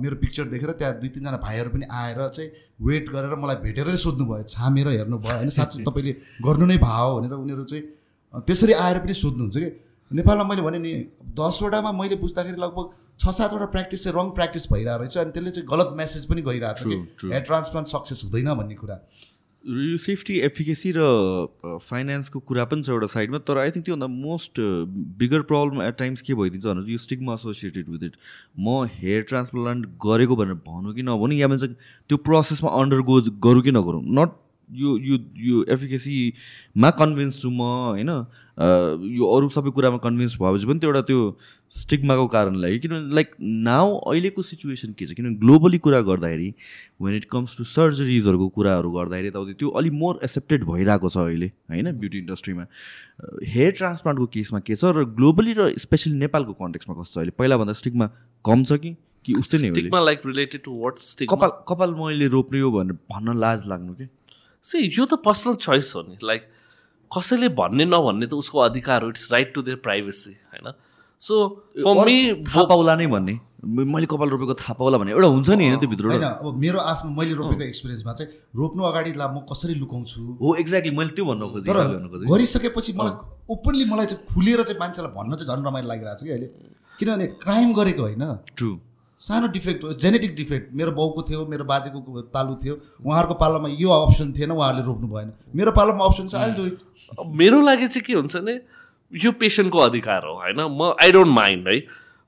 मेरो पिक्चर देखेर त्यहाँ दुई तिनजना भाइहरू पनि आएर चाहिँ वेट गरेर मलाई भेटेरै सोध्नुभयो छामेर हेर्नुभयो। होइन साँच्चै तपाईँले गर्नु नै भयो भनेर उनीहरू चाहिँ त्यसरी आएर पनि सोध्नुहुन्छ कि? नेपालमा मैले भने नि दसवटामा मैले बुझ्दाखेरि लगभग छ सातवटा प्र्याक्टिस चाहिँ रङ प्र्याक्टिस भइरहेको रहेछ अनि त्यसले चाहिँ गलत मेसेज पनि गइरहेको छ कि. हेयर ट्रान्सप्लान्ट सक्सेस हुँदैन भन्ने कुरा। यो सेफ्टी एफिकेसी र फाइनेन्सको कुरा पनि छ एउटा साइडमा तर आई थिङ्क त्योभन्दा most bigger problem at times के भइदिन्छ भने यो स्टिकमा एसोसिएटेड विथ इट म हेयर ट्रान्सप्लान्ट गरेको भनेर भनौँ कि नभनौँ या भन्छ त्यो प्रोसेसमा अन्डर गो गरौँ कि नगरौँ नट यो यो यो एफिकेसीमा कन्भिन्स छु म होइन? यो अरू सबै कुरामा कन्भिन्स भएपछि पनि त्यो एउटा त्यो स्टिग्माको कारणले किनभने लाइक नाउ अहिलेको सिचुएसन के छ? किनभने ग्लोबली कुरा गर्दाखेरि वेन इट कम्स टु सर्जरिजहरूको कुराहरू गर्दाखेरि यताउति त्यो अलिक मोर एक्सेप्टेड भइरहेको छ अहिले होइन? ब्युटी इन्डस्ट्रीमा हेयर ट्रान्सप्लान्टको केसमा के छ? र ग्लोबली र स्पेसली नेपालको कन्टेक्समा कस्तो छ अहिले? पहिलाभन्दा स्टिकमा कम छ कि कि उस्तै नै लाइक रिलेटेड टु कपाल कपाल मैले रोप्ने हो भनेर भन्न लाज लाग्नु कि? सी यो त पर्सनल चोइस हो नि. लाइक कसैले भन्ने नभन्ने त उसको अधिकार हो. It's right to their privacy होइन? सो फर मी थाहा पाउला नै भन्ने। मैले कपाल रोपेको थाहा पाउला भन्ने। एउटा हुन्छ नि होइन त्यो भित्र होइन अब मेरो आफ्नो मैले रोपेको एक्सपिरियन्समा चाहिँ रोप्नु अगाडि ला म कसरी लुकाउँछु? हो एक्ज्याक्टली मैले त्यो भन्नु खोजेँ तर भन्नु खोजेँ। गरिसकेपछि मलाई ओपनली मलाई चाहिँ खुलेर चाहिँ मान्छेलाई भन्न चाहिँ झन् रमाइलो लागिरहेको छ कि अहिले। किनभने क्राइम गरेको होइन। ट्रु सानो डिफेक्ट हो जेनेटिक डिफेक्ट मेरो बाउको थियो मेरो बाजेको पालो थियो उहाँहरूको पालोमा यो अप्सन थिएन उहाँहरूले रोप्नु भएन। मेरो पालोमा अप्सन छ अहिले डु मेरो लागि चाहिँ के हुन्छ भने यो पेसेन्टको अधिकार हो होइन? म आई डोन्ट माइन्ड है?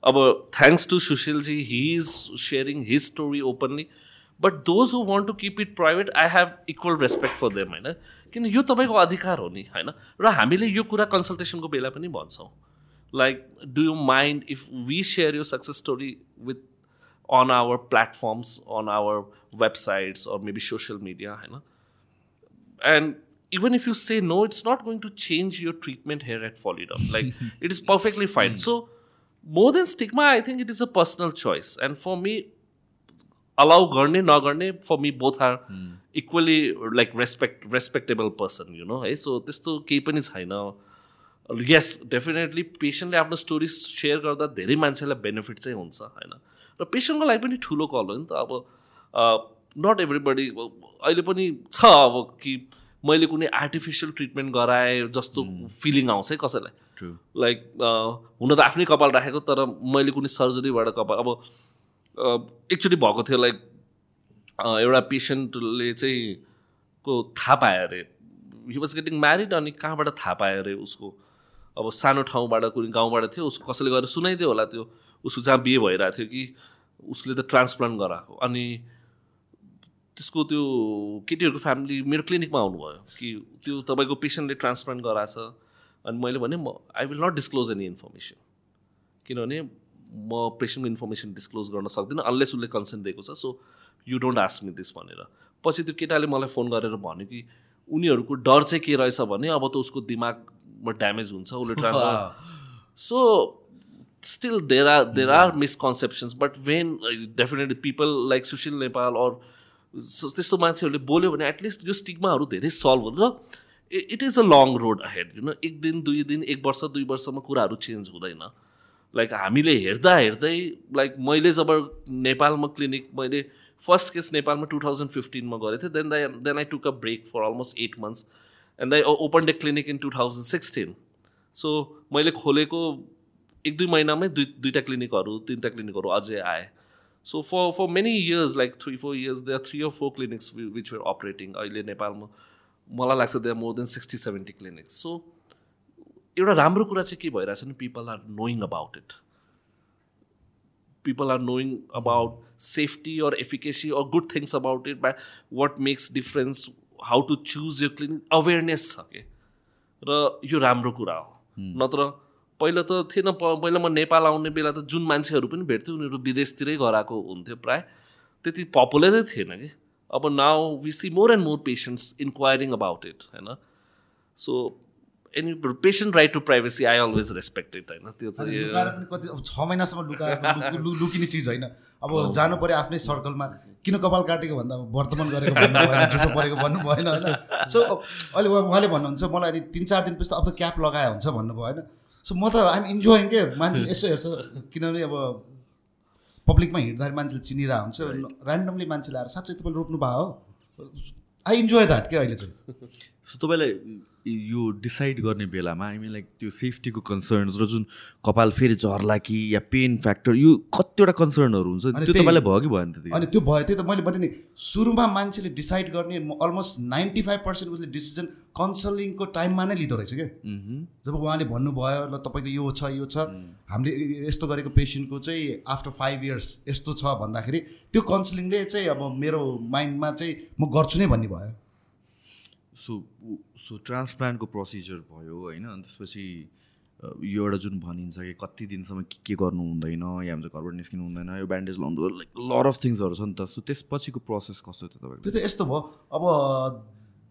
अब thanks to Sushilji he is sharing his story openly but those who want to keep it private I have equal respect for them होइन? किन यो तपाईँको अधिकार हो नि होइन? र हामीले यो कुरा कन्सल्टेसनको बेला पनि भन्छौँ। Like do you mind if we share यो success story with on our platforms, on our websites, or maybe social media. You know? And even if you say no, it's not going to change your treatment here at Folidom. Like, it is perfectly fine. So, more than stigma, I think it is a personal choice. And for me, allow गर्ने नगर्ने for me both are equally like respect respectable person you know है सो त्यस्तो केही पनि छैन यस डेफिनेटली पेसेन्टले आफ्नो स्टोरी सेयर गर्दा धेरै मान्छेलाई बेनिफिट चाहिँ हुन्छ होइन र पेसेन्टको लागि पनि ठुलो कल हो नि त अब नट एभ्रिबडी अहिले पनि छ अब कि मैले कुनै आर्टिफिसियल ट्रिटमेन्ट गराएँ जस्तो फिलिङ आउँछ है कसैलाई। लाइक हुन त आफ्नै कपाल राखेको तर मैले कुनै सर्जरीबाट कपाल अब एकचोटि भएको थियो लाइक एउटा पेसेन्टले चाहिँ को थाहा पायो अरे। हि वाज गेटिङ म्यारिड अनि कहाँबाट थाहा पायो अरे उसको? अब सानो ठाउँबाट कुनै गाउँबाट थियो उसको कसैले गएर सुनाइदियो होला त्यो। उसको जहाँ बिहे भइरहेको थियो कि उसले त ट्रान्सप्लान्ट गराएको। अनि त्यसको त्यो केटीहरूको फ्यामिली मेरो क्लिनिकमा आउनुभयो कि त्यो तपाईँको पेसेन्टले ट्रान्सप्लान्ट गराएको छ अनि मैले भने म I will not disclose any information किनभने म पेसेन्टको इन्फर्मेसन डिस्क्लोज गर्न सक्दिनँ अनलेस उसले कन्सेन्ट दिएको छ। So you don't ask me this भनेर। पछि त्यो केटाले मलाई फोन गरेर भन्यो कि उनीहरूको डर चाहिँ के रहेछ भने अब त उसको दिमागमा ड्यामेज हुन्छ उसले transfer so still there are there are misconceptions but when uh, definitely people like Sushil Nepal or त्यस्तो मान्छेहरूले बोल्यो भने एटलिस्ट यो स्टिग्माहरू धेरै सल्भ हुन्छ it is a long road ahead होइन एक दिन दुई दिन एक वर्ष दुई वर्षमा कुराहरू चेन्ज हुँदैन लाइक हामीले हेर्दा हेर्दै लाइक मैले जब नेपालमा क्लिनिक मैले फर्स्ट केस नेपालमा टु थाउजन्ड फिफ्टिनमा गरेको थिएँ then then I took a break for almost eight months and I open the clinic in two thousand sixteen so मैले खोलेको एक दुई महिनामै दुई दुईवटा क्लिनिकहरू तिनवटा क्लिनिकहरू अझै आए। So for for many years like three four years they are three or four clinics which were operating अहिले नेपालमा मलाई लाग्छ they are more than sixty seventy clinics so एउटा राम्रो कुरा चाहिँ के भइरहेछ नि people are knowing about it people are knowing about safety or efficacy or good things about it by what makes difference how to choose यो क्लिनिक अवेरनेस छ कि र यो राम्रो कुरा हो। नत्र पहिला त थिएन पहिला म नेपाल आउने बेला त जुन मान्छेहरू पनि भेट्थ्यो उनीहरू विदेशतिरै गराएको हुन्थ्यो प्राय। त्यति पपुलरै थिएन कि। अब now we see more and more patients inquiring about it होइन? So any patient right to privacy I always respect it होइन? त्यो चाहिँ कति अब छ महिनासम्म लुकिने चिज होइन। अब जानु पऱ्यो आफ्नै सर्कलमा किन कपाल काटेको भन्दा अब वर्तमान गरेको झुटो परेको भन्नु भएन होइन? सो अहिले उहाँ- उहाँले भन्नुहुन्छ मलाई तिन चार दिनपछि त अब त क्याप लगाए हुन्छ भन्नुभयो होइन? सो म त आइम इन्जोइङ के मान्छे यसो हेर्छ किनभने अब पब्लिकमा हिँड्दाखेरि मान्छेले चिनिरहेको हुन्छ। ऱ्यान्डमली मान्छेले आएर साँच्चै तपाईँले रोप्नु भयो हो। आई इन्जोय द्याट के अहिले चाहिँ। तपाईँलाई यो डिसाइड गर्ने बेलामा आई मिन लाइक त्यो सेफ्टीको कन्सर्न्स र जुन कपाल फेरि झर्ला कि या पेन फ्याक्टर यो कतिवटा कन्सर्नहरू हुन्छ। त्यो तपाईँलाई भयो कि भएन त्यति? अनि त्यो भयो त्यही त मैले भने नि सुरुमा मान्छेले डिसाइड गर्ने अलमोस्ट नाइन्टी फाइभ पर्सेन्ट उसले डिसिजन काउन्सलिङको टाइममा नै लिँदो रहेछ क्या। जब उहाँले भन्नुभयो ल तपाईँको यो छ यो छ हामीले यस्तो गरेको पेसेन्टको चाहिँ आफ्टर फाइभ इयर्स यस्तो छ भन्दाखेरि त्यो काउन्सिलिङले चाहिँ अब मेरो माइन्डमा चाहिँ म गर्छु नै भन्ने भयो। सो सो ट्रान्सप्लान्टको प्रोसिजर भयो होइन? अनि त्यसपछि यो एउटा जुन भनिन्छ कि कति दिनसम्म के के गर्नु हुँदैन या हुन्छ घरबाट निस्किनु हुँदैन यो ब्यान्डेज लाउनु लाइक लर अफ थिङ्सहरू छ नि त। सो त्यसपछिको प्रोसेस कस्तो थियो तपाईँको? त्यो चाहिँ यस्तो भयो। अब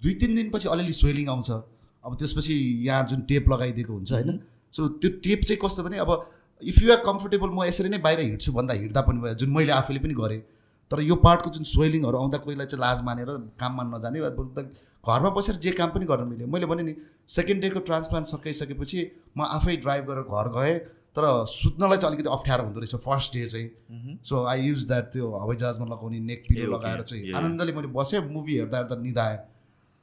दुई तिन दिनपछि अलिअलि स्वेलिङ आउँछ। अब त्यसपछि यहाँ जुन टेप लगाइदिएको हुन्छ होइन? सो त्यो टेप चाहिँ कस्तो भने अब इफ यु आर कम्फर्टेबल म यसरी नै बाहिर हिँड्छु भन्दा हिँड्दा पनि भयो जुन मैले आफैले पनि गरेँ। तर यो पार्टको जुन स्वेलिङहरू आउँदा कोहीलाई चाहिँ लाज मानेर काममा नजाने घरमा बसेर जे काम पनि गर्न मिल्यो। मैले भने नि सेकेन्ड डेको ट्रान्सप्लान्ट सकाइसकेपछि म आफै ड्राइभ गरेर घर गएँ तर सुत्नलाई चाहिँ अलिकति अप्ठ्यारो हुँदो रहेछ फर्स्ट डे चाहिँ। सो आई युज द्याट त्यो हवाई जहाजमा लगाउने नेक पिलो लगाएर चाहिँ आनन्दले मैले बसेँ मुभी हेर्दा हेर्दा निधाएँ।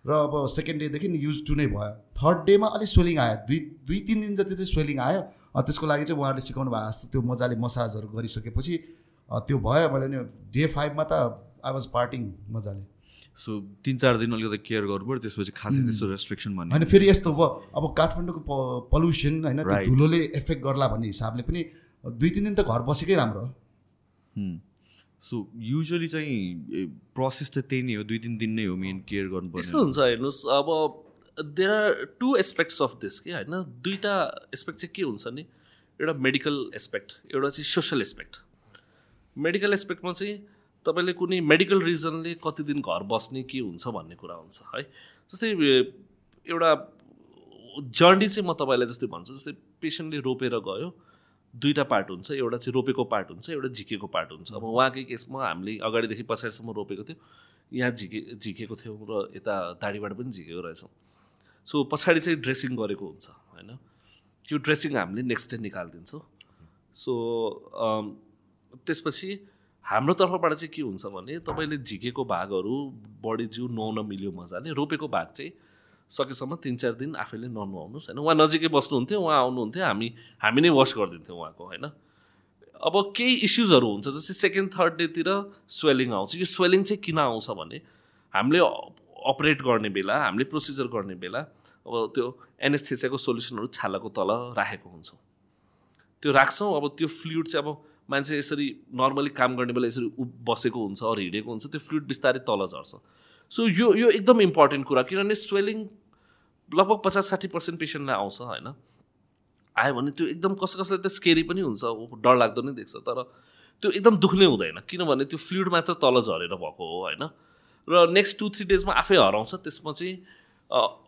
र अब सेकेन्ड डेदेखि युज टु नै भयो। थर्ड डेमा अलिक स्वेलिङ आयो। दुई दुई तिन दिन जति चाहिँ स्वेलिङ आयो त्यसको लागि चाहिँ उहाँहरूले सिकाउनु भएको जस्तो त्यो मजाले मसाजहरू गरिसकेपछि त्यो भयो। मैले नि डे फाइभमा त आई वाज पार्टिङ मजाले। सो तिन चार दिन अलिकति केयर गर्नु पऱ्यो त्यसपछि खासै त्यस्तो रेस्ट्रिक्सन भन्ने होइन फेरि यस्तो भयो अब काठमाडौँको पल्युसन होइन धुलोले एफेक्ट गर्ला भन्ने हिसाबले पनि दुई तिन दिन त घर बसेकै राम्रो सो युजली चाहिँ प्रोसेस चाहिँ त्यही नै हो दुई तिन दिन नै हो मेन केयर गर्नु यस्तो हुन्छ हेर्नुहोस् अब there are two aspects of this कि होइन? दुईवटा एस्पेक्ट चाहिँ के हुन्छ नि एउटा मेडिकल एस्पेक्ट एउटा चाहिँ सोसल एस्पेक्ट मेडिकल एस्पेक्टमा चाहिँ तपाईँले कुनै मेडिकल रिजनले कति दिन घर बस्ने के हुन्छ भन्ने कुरा हुन्छ है? जस्तै एउटा जर्नी चाहिँ म तपाईँलाई जस्तै भन्छु जस्तै पेसेन्टले रोपेर गयो दुईवटा पार्ट हुन्छ एउटा चाहिँ रोपेको पार्ट हुन्छ एउटा झिकेको पार्ट हुन्छ। अब उहाँकै केसमा हामीले अगाडिदेखि पछाडिसम्म रोपेको थियो यहाँ झिके झिकेको थियौँ र यता दाढीबाट पनि झिकेको रहेछौँ। सो पछाडि चाहिँ ड्रेसिङ गरेको हुन्छ होइन? त्यो ड्रेसिङ हामीले नेक्स्ट डे निकालिदिन्छौँ। सो त्यसपछि हाम्रो तर्फबाट चाहिँ के हुन्छ भने तपाईँले झिकेको भागहरू बडी जिउ नुहाउन मिल्यो मजाले रोपेको भाग चाहिँ सकेसम्म तिन चार दिन आफैले ननुहाउनुहोस् होइन। उहाँ नजिकै बस्नुहुन्थ्यो उहाँ आउनुहुन्थ्यो हामी हामी नै वास गरिदिन्थ्यौँ उहाँको होइन। अब केही इस्युजहरू हुन्छ जस्तै सेकेन्ड थर्ड डेतिर स्वेलिङ आउँछ। यो स्वेलिङ चाहिँ किन आउँछ भने हामीले अपरेट गर्ने बेला हामीले प्रोसिजर गर्ने बेला अब त्यो एनेस्थेसियाको सोल्युसनहरू छालाको तल राखेको हुन्छौँ। त्यो राख्छौँ अब त्यो फ्लुइड चाहिँ अब मान्छे यसरी नर्मली काम गर्ने बेला यसरी उ बसेको हुन्छ अरू हिँडेको हुन्छ त्यो फ्लुइड बिस्तारै तल झर्छ। सो यो यो एकदम इम्पोर्टेन्ट कुरा किनभने स्वेलिङ लगभग पचास साठी पर्सेन्ट पेसेन्टलाई आउँछ होइन? आयो भने त्यो एकदम कस कसलाई त स्केरी पनि हुन्छ डर लाग्दो नै देख्छ तर त्यो एकदम दुख्ने हुँदैन किनभने त्यो फ्लुइड मात्र तल झरेर भएको हो होइन? र नेक्स्ट टु थ्री डेजमा आफै हराउँछ त्यसमा चाहिँ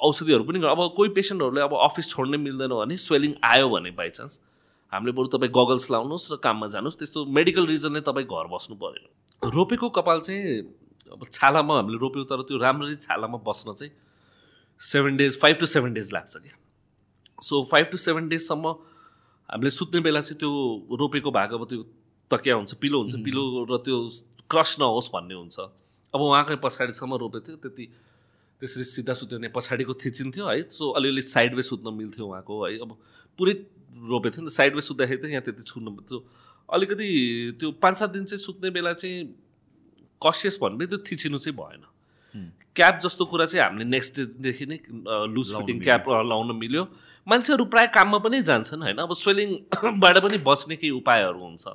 औषधिहरू पनि अब कोही पेसेन्टहरूले अब अफिस छोड्नै मिल्दैन भने स्वेलिङ आयो भने बाइचान्स हामीले बरु तपाईँ गगल्स लाउनुहोस् र काममा जानुहोस्। त्यस्तो मेडिकल रिजनले तपाईँ घर बस्नु परेन रोपेको कपाल चाहिँ अब छालामा हामीले रोप्यौँ तर त्यो राम्ररी छालामा बस्न चाहिँ seven days five to seven days लाग्छ क्या। सो फाइभ टु सेभेन डेजसम्म हामीले सुत्ने बेला चाहिँ त्यो रोपेको भाग अब त्यो तकिया हुन्छ पिलो हुन्छ पिलो र त्यो क्रस नहोस् भन्ने हुन्छ। अब उहाँकै पछाडिसम्म रोपेको थियो त्यति त्यसरी सिधा सुत्यो भने पछाडिको थिचिन्थ्यो है। सो अलिअलि साइडवे सुत्न मिल्थ्यो उहाँको है। अब पुरै रोपेको थियो नि त साइडमा सुत्दाखेरि त यहाँ त्यति छुनु त्यो अलिकति त्यो पाँच सात दिन चाहिँ सुत्ने बेला चाहिँ कसियस भन्ने त्यो थिचिनु चाहिँ भएन। क्याप जस्तो कुरा चाहिँ हामीले नेक्स्ट डेदेखि नै लुज फिटिङ क्याप लाउन मिल्यो। मान्छेहरू प्रायः काममा पनि जान्छन् होइन? अब स्वेलिङबाट पनि बच्ने केही उपायहरू हुन्छ।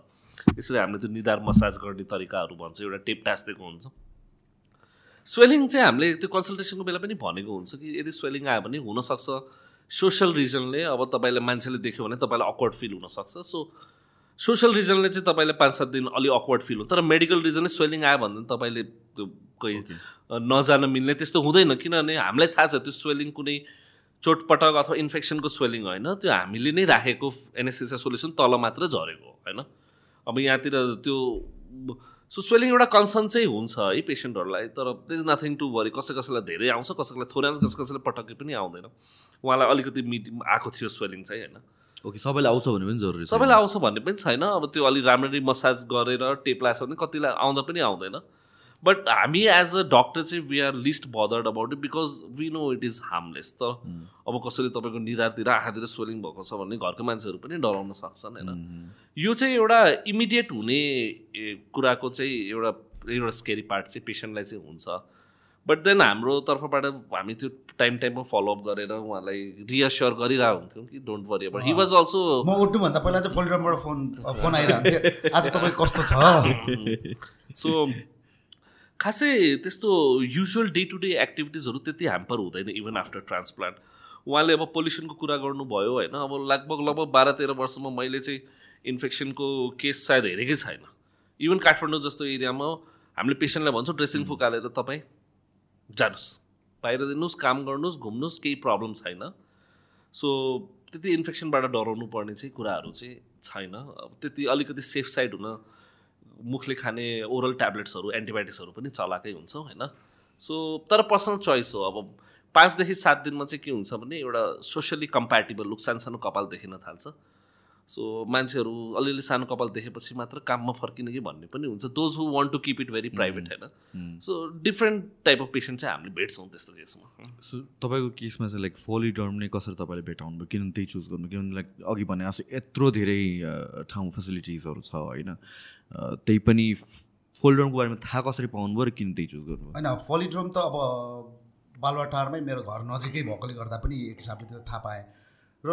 यसरी हामीले त्यो निधार मसाज गर्ने तरिकाहरू भन्छ एउटा टेप टाँसिदिएको हुन्छ। स्वेलिङ चाहिँ हामीले त्यो कन्सल्टेसनको बेला पनि भनेको हुन्छ कि यदि स्वेलिङ आयो भने हुनसक्छ। सोसल रिजनले अब तपाईँले मान्छेले देख्यो भने तपाईँलाई अक्वर्ड फिल हुनसक्छ। सो सोसल रिजनले चाहिँ तपाईँले पाँच सात दिन अलिक अक्वर्ड फिल हुन्छ तर मेडिकल रिजनले स्वेलिङ आयो भने तपाईँले त्यो कोही नजान मिल्ने त्यस्तो हुँदैन। किनभने हामीलाई थाहा छ त्यो स्वेलिङ कुनै चोटपटक अथवा इन्फेक्सनको स्वेलिङ होइन। त्यो हामीले नै राखेको एनेस्थेसिया सोल्युसन तल मात्र झरेको होइन? अब यहाँतिर त्यो सो स्वेलिङ एउटा कन्सर्न चाहिँ हुन्छ है पेसेन्टहरूलाई तर they is nothing to worry कसै कसैलाई धेरै आउँछ कसैलाई थोरै आउँछ कसै कसैलाई पटक्कै पनि आउँदैन। उहाँलाई अलिकति मिट आएको थियो स्वेलिङ चाहिँ होइन? ओके सबैलाई आउँछ भने पनि जरुरी सबैलाई आउँछ भन्ने पनि छैन। अब त्यो अलिक राम्ररी मसाज गरेर टेप लगाएको छ भने कतिलाई आउँदा पनि आउँदैन। बट हामी एज अ डक्टर चाहिँ we are least bothered about it because we know it is harmless त अब कसैले तपाईँको निधारतिर आँखातिर स्वेलिङ भएको छ भने घरको मान्छेहरू पनि डराउन सक्छन् होइन? यो चाहिँ एउटा इमिडिएट हुने कुराको चाहिँ एउटा एउटा स्केरी पार्ट चाहिँ पेसेन्टलाई चाहिँ हुन्छ। बट देन हाम्रो तर्फबाट हामी त्यो टाइम टाइममा फलोअप गरेर उहाँलाई रियस्योर गरिरहेको हुन्थ्यौँ कि डोन्ट वरी अब हि वाज अल्सो म उठ्नुभन्दा पहिला चाहिँ फोन फोन आइरहन्थ्यो। आज तपाईँ कस्तो छ? सो खासै त्यस्तो युजुअल डे टु डे एक्टिभिटिजहरू त्यति ह्याम्पर हुँदैन इभन आफ्टर ट्रान्सप्लान्ट उहाँले अब पोल्युसनको कुरा गर्नुभयो होइन? अब लगभग लगभग बाह्र तेह्र वर्षमा मैले चाहिँ इन्फेक्सनको केस सायद हेरेकै छैन। इभन काठमाडौँ जस्तो एरियामा हामीले पेसेन्टलाई भन्छौँ ड्रेसिङ फुकालेर तपाईँ जानुहोस्। बाहिर दिनुहोस् काम गर्नुहोस् घुम्नुहोस् केही प्रब्लम छैन। सो त्यति इन्फेक्सनबाट डराउनु पर्ने चाहिँ कुराहरू चाहिँ छैन। अब त्यति अलिकति सेफ साइड हुन मुखले खाने ओरल ट्याब्लेट्सहरू एन्टिबायोटिक्सहरू पनि चलाएकै हुन्छ होइन? सो तर पर्सनल चोइस हो। अब पाँचदेखि सात दिनमा चाहिँ के हुन्छ भने एउटा सोसियली कम्प्याटेबल लुक सानो सानो कपाल देखिन थाल्छ। सो मान्छेहरू अलिअलि सानो कपाल देखेपछि मात्र काममा फर्किने कि भन्ने पनि हुन्छ। Those who want to keep it very private होइन? So different type of patient चाहिँ हामीले भेट्छौँ त्यस्तो केसमा। सो तपाईँको केसमा चाहिँ लाइक फोलिडर्म नै कसरी तपाईँले भेटाउनु भयो किन त्यही चुज गर्नु किनभने लाइक अघि भने जस्तो यत्रो धेरै ठाउँ फेसिलिटिजहरू छ होइन? त्यही पनि फोलिडर्मको बारेमा थाहा कसरी पाउनु भयो र किन त्यही चुज गर्नु होइन फोलिड्रोम त अब बालुवाटारमै मेरो घर नजिकै भएकोले गर्दा पनि एक हिसाबले त्यो थाहा पाएँ। र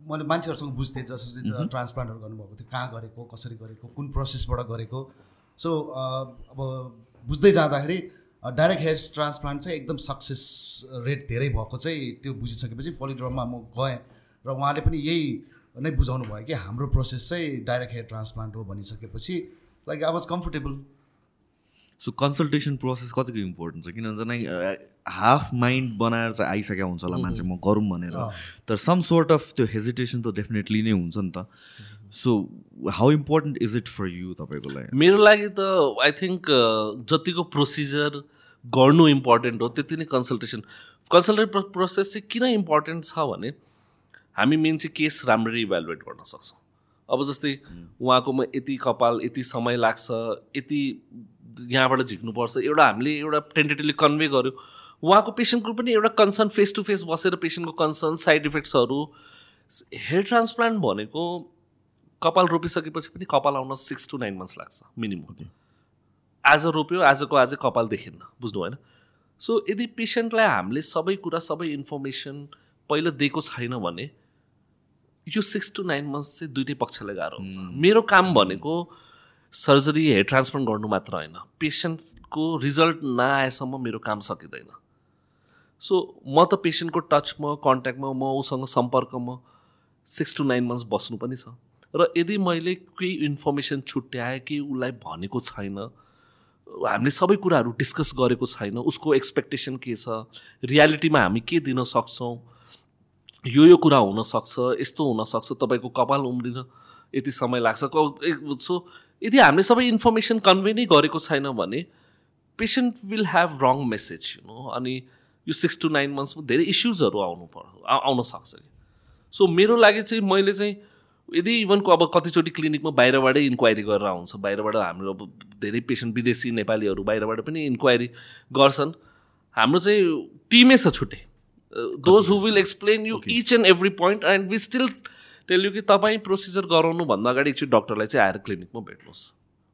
मैले मान्छेहरूसँग बुझ्थेँ जसले ट्रान्सप्लान्टहरू गर्नुभएको थियो कहाँ गरेको कसरी गरेको कुन प्रोसेसबाट गरेको। सो अब बुझ्दै जाँदाखेरि डाइरेक्ट हेयर ट्रान्सप्लान्ट चाहिँ एकदम सक्सेस रेट धेरै भएको चाहिँ त्यो बुझिसकेपछि पोलिड्रममा म गएँ र उहाँले पनि यही नै बुझाउनु भयो कि हाम्रो प्रोसेस चाहिँ डाइरेक्ट हेयर ट्रान्सप्लान्ट हो भनिसकेपछि like I was comfortable so consultation process कतिको इम्पोर्टेन्ट छ? किनभने हाफ माइन्ड बनाएर चाहिँ आइसकेको हुन्छ होला मान्छे म गरौँ भनेर। तर सम सोर्ट अफ त्यो हेजिटेसन त डेफिनेटली नै हुन्छ नि त। So how important is it for you तपाईँको लागि मेरो लागि त आई थिङ्क जतिको प्रोसिजर गर्नु इम्पोर्टेन्ट हो त्यति नै कन्सल्टेसन कन्सल्टेसन प्रोसेस चाहिँ किन इम्पोर्टेन्ट छ भने हामी मेन चाहिँ केस राम्ररी इभ्यालुएट गर्न सक्छौँ। अब जस्तै उहाँकोमा यति कपाल यति समय लाग्छ यति यहाँबाट झिक्नुपर्छ एउटा हामीले एउटा टेन्टेटिभली कन्भे गर्यो। उहाँको पेसेन्टको पनि एउटा कन्सर्न फेस टु फेस बसेर पेसेन्टको कन्सर्न साइड इफेक्ट्सहरू। हेयर ट्रान्सप्लान्ट भनेको कपाल रोपिसकेपछि पनि कपाल आउन सिक्स टु नाइन मन्थ्स लाग्छ मिनिमम आज रोप्यो आजको आजै कपाल देखिन्न बुझ्नु भएन। सो यदि पेसेन्टलाई हामीले सबै कुरा सबै इन्फर्मेसन पहिला दिएको छैन भने यो सिक्स टु नाइन मन्थ्स चाहिँ दुइटै पक्षलाई गाह्रो हुन्छ। मेरो काम भनेको सर्जरी हेयर ट्रान्सप्लान्ट गर्नु मात्र होइन। पेसेन्टको रिजल्ट नआएसम्म मेरो काम सकिँदैन। सो म त पेसेन्टको टचमा कन्ट्याक्टमा म उसँग सम्पर्कमा सिक्स टु नाइन मन्थ्स बस्नु पनि छ। र यदि मैले केही इन्फर्मेसन छुट्याएँ कि उसलाई भनेको छैन हामीले सबै कुराहरू डिस्कस गरेको छैन उसको एक्सपेक्टेसन के छ रियालिटीमा हामी के दिन सक्छौँ यो यो कुरा हुनसक्छ यस्तो हुनसक्छ तपाईँको कपाल उम्रिन यति समय लाग्छ। सो यदि हामीले सबै इन्फर्मेसन कन्भे नै गरेको छैन भने patient will have wrong message you know अनि यो सिक्स टु नाइन मन्थ्समा धेरै इस्युजहरू आउनु पर्छ आउन सक्छ कि सो मेरो लागि चाहिँ मैले चाहिँ यदि इभनको अब कतिचोटि क्लिनिकमा बाहिरबाटै इन्क्वायरी गरेर आउँछ बाहिरबाट हाम्रो अब धेरै पेसेन्ट विदेशी नेपालीहरू बाहिरबाट पनि इन्क्वायरी गर्छन् हाम्रो चाहिँ टिमै छ छुट्टै। Those who will explain you each and every point and we still tell कि तपाईँ प्रोसिजर गराउनुभन्दा अगाडि एकचोटि डक्टरलाई चाहिँ आएर क्लिनिकमा भेट्नुहोस्।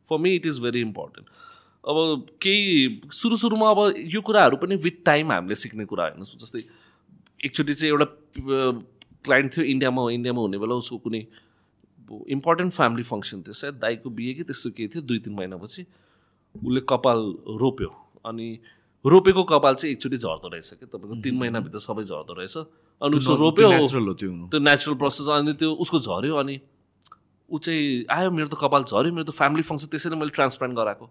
For me it is very important अब केही सुरु सुरुमा अब यो कुराहरू पनि विथ टाइम हामीले सिक्ने कुरा होइन। जस्तै एकचोटि चाहिँ एउटा क्लाइन्ट थियो इन्डियामा इन्डियामा हुने बेला उसको कुनै इम्पोर्टेन्ट फ्यामिली फङ्सन थियो। सायद दाईको बिहे कि त्यस्तो केही थियो दुई तिन महिनापछि उसले कपाल रोप्यो। अनि रोपेको कपाल चाहिँ एकचोटि झर्दो रहेछ कि तपाईँको तिन महिनाभित्र सबै झर्दो रहेछ। अनि उसको रोप्यो त्यो नेचुरल प्रोसेस अनि त्यो उसको झऱ्यो अनि ऊ चाहिँ आयो मेरो त कपाल झऱ्यो मेरो त फ्यामिली फङ्सन त्यसैले मैले ट्रान्सप्लान्ट गराएको।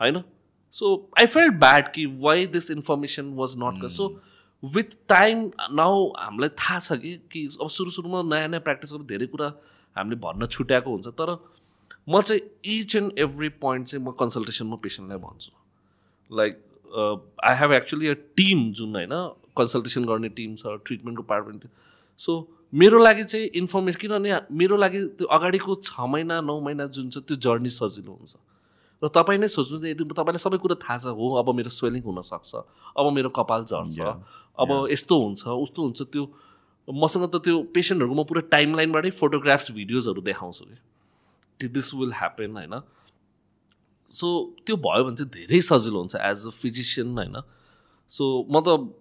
होइन सो आई फेल्ट ब्याड कि why this information was not so with time now हामीलाई थाहा छ कि कि अब सुरु सुरुमा नयाँ नयाँ प्र्याक्टिस गरेर धेरै कुरा हामीले भन्न छुट्याएको हुन्छ तर म चाहिँ इच एन्ड एभ्री पोइन्ट चाहिँ म कन्सल्टेसनमा पेसेन्टलाई भन्छु। Like I have actually a team जुन होइन कन्सल्टेसन गर्ने टिम छ ट्रिटमेन्टको पार्टमेन्ट सो मेरो लागि चाहिँ इन्फर्मेसन किनभने मेरो लागि त्यो अगाडिको छ महिना नौ महिना जुन छ त्यो जर्नी सजिलो हुन्छ। र तपाईँ नै सोच्नु यदि तपाईँलाई सबै कुरा थाहा छ हो अब मेरो स्वेलिङ हुनसक्छ अब मेरो कपाल झर्छ अब यस्तो हुन्छ उस्तो हुन्छ त्यो मसँग त त्यो पेसेन्टहरूको म पुरा टाइम लाइनबाटै फोटोग्राफ्स भिडियोजहरू देखाउँछु कि। दिस विल ह्यापन होइन। सो त्यो भयो भने चाहिँ धेरै सजिलो हुन्छ एज अ फिजिसियन होइन। सो म त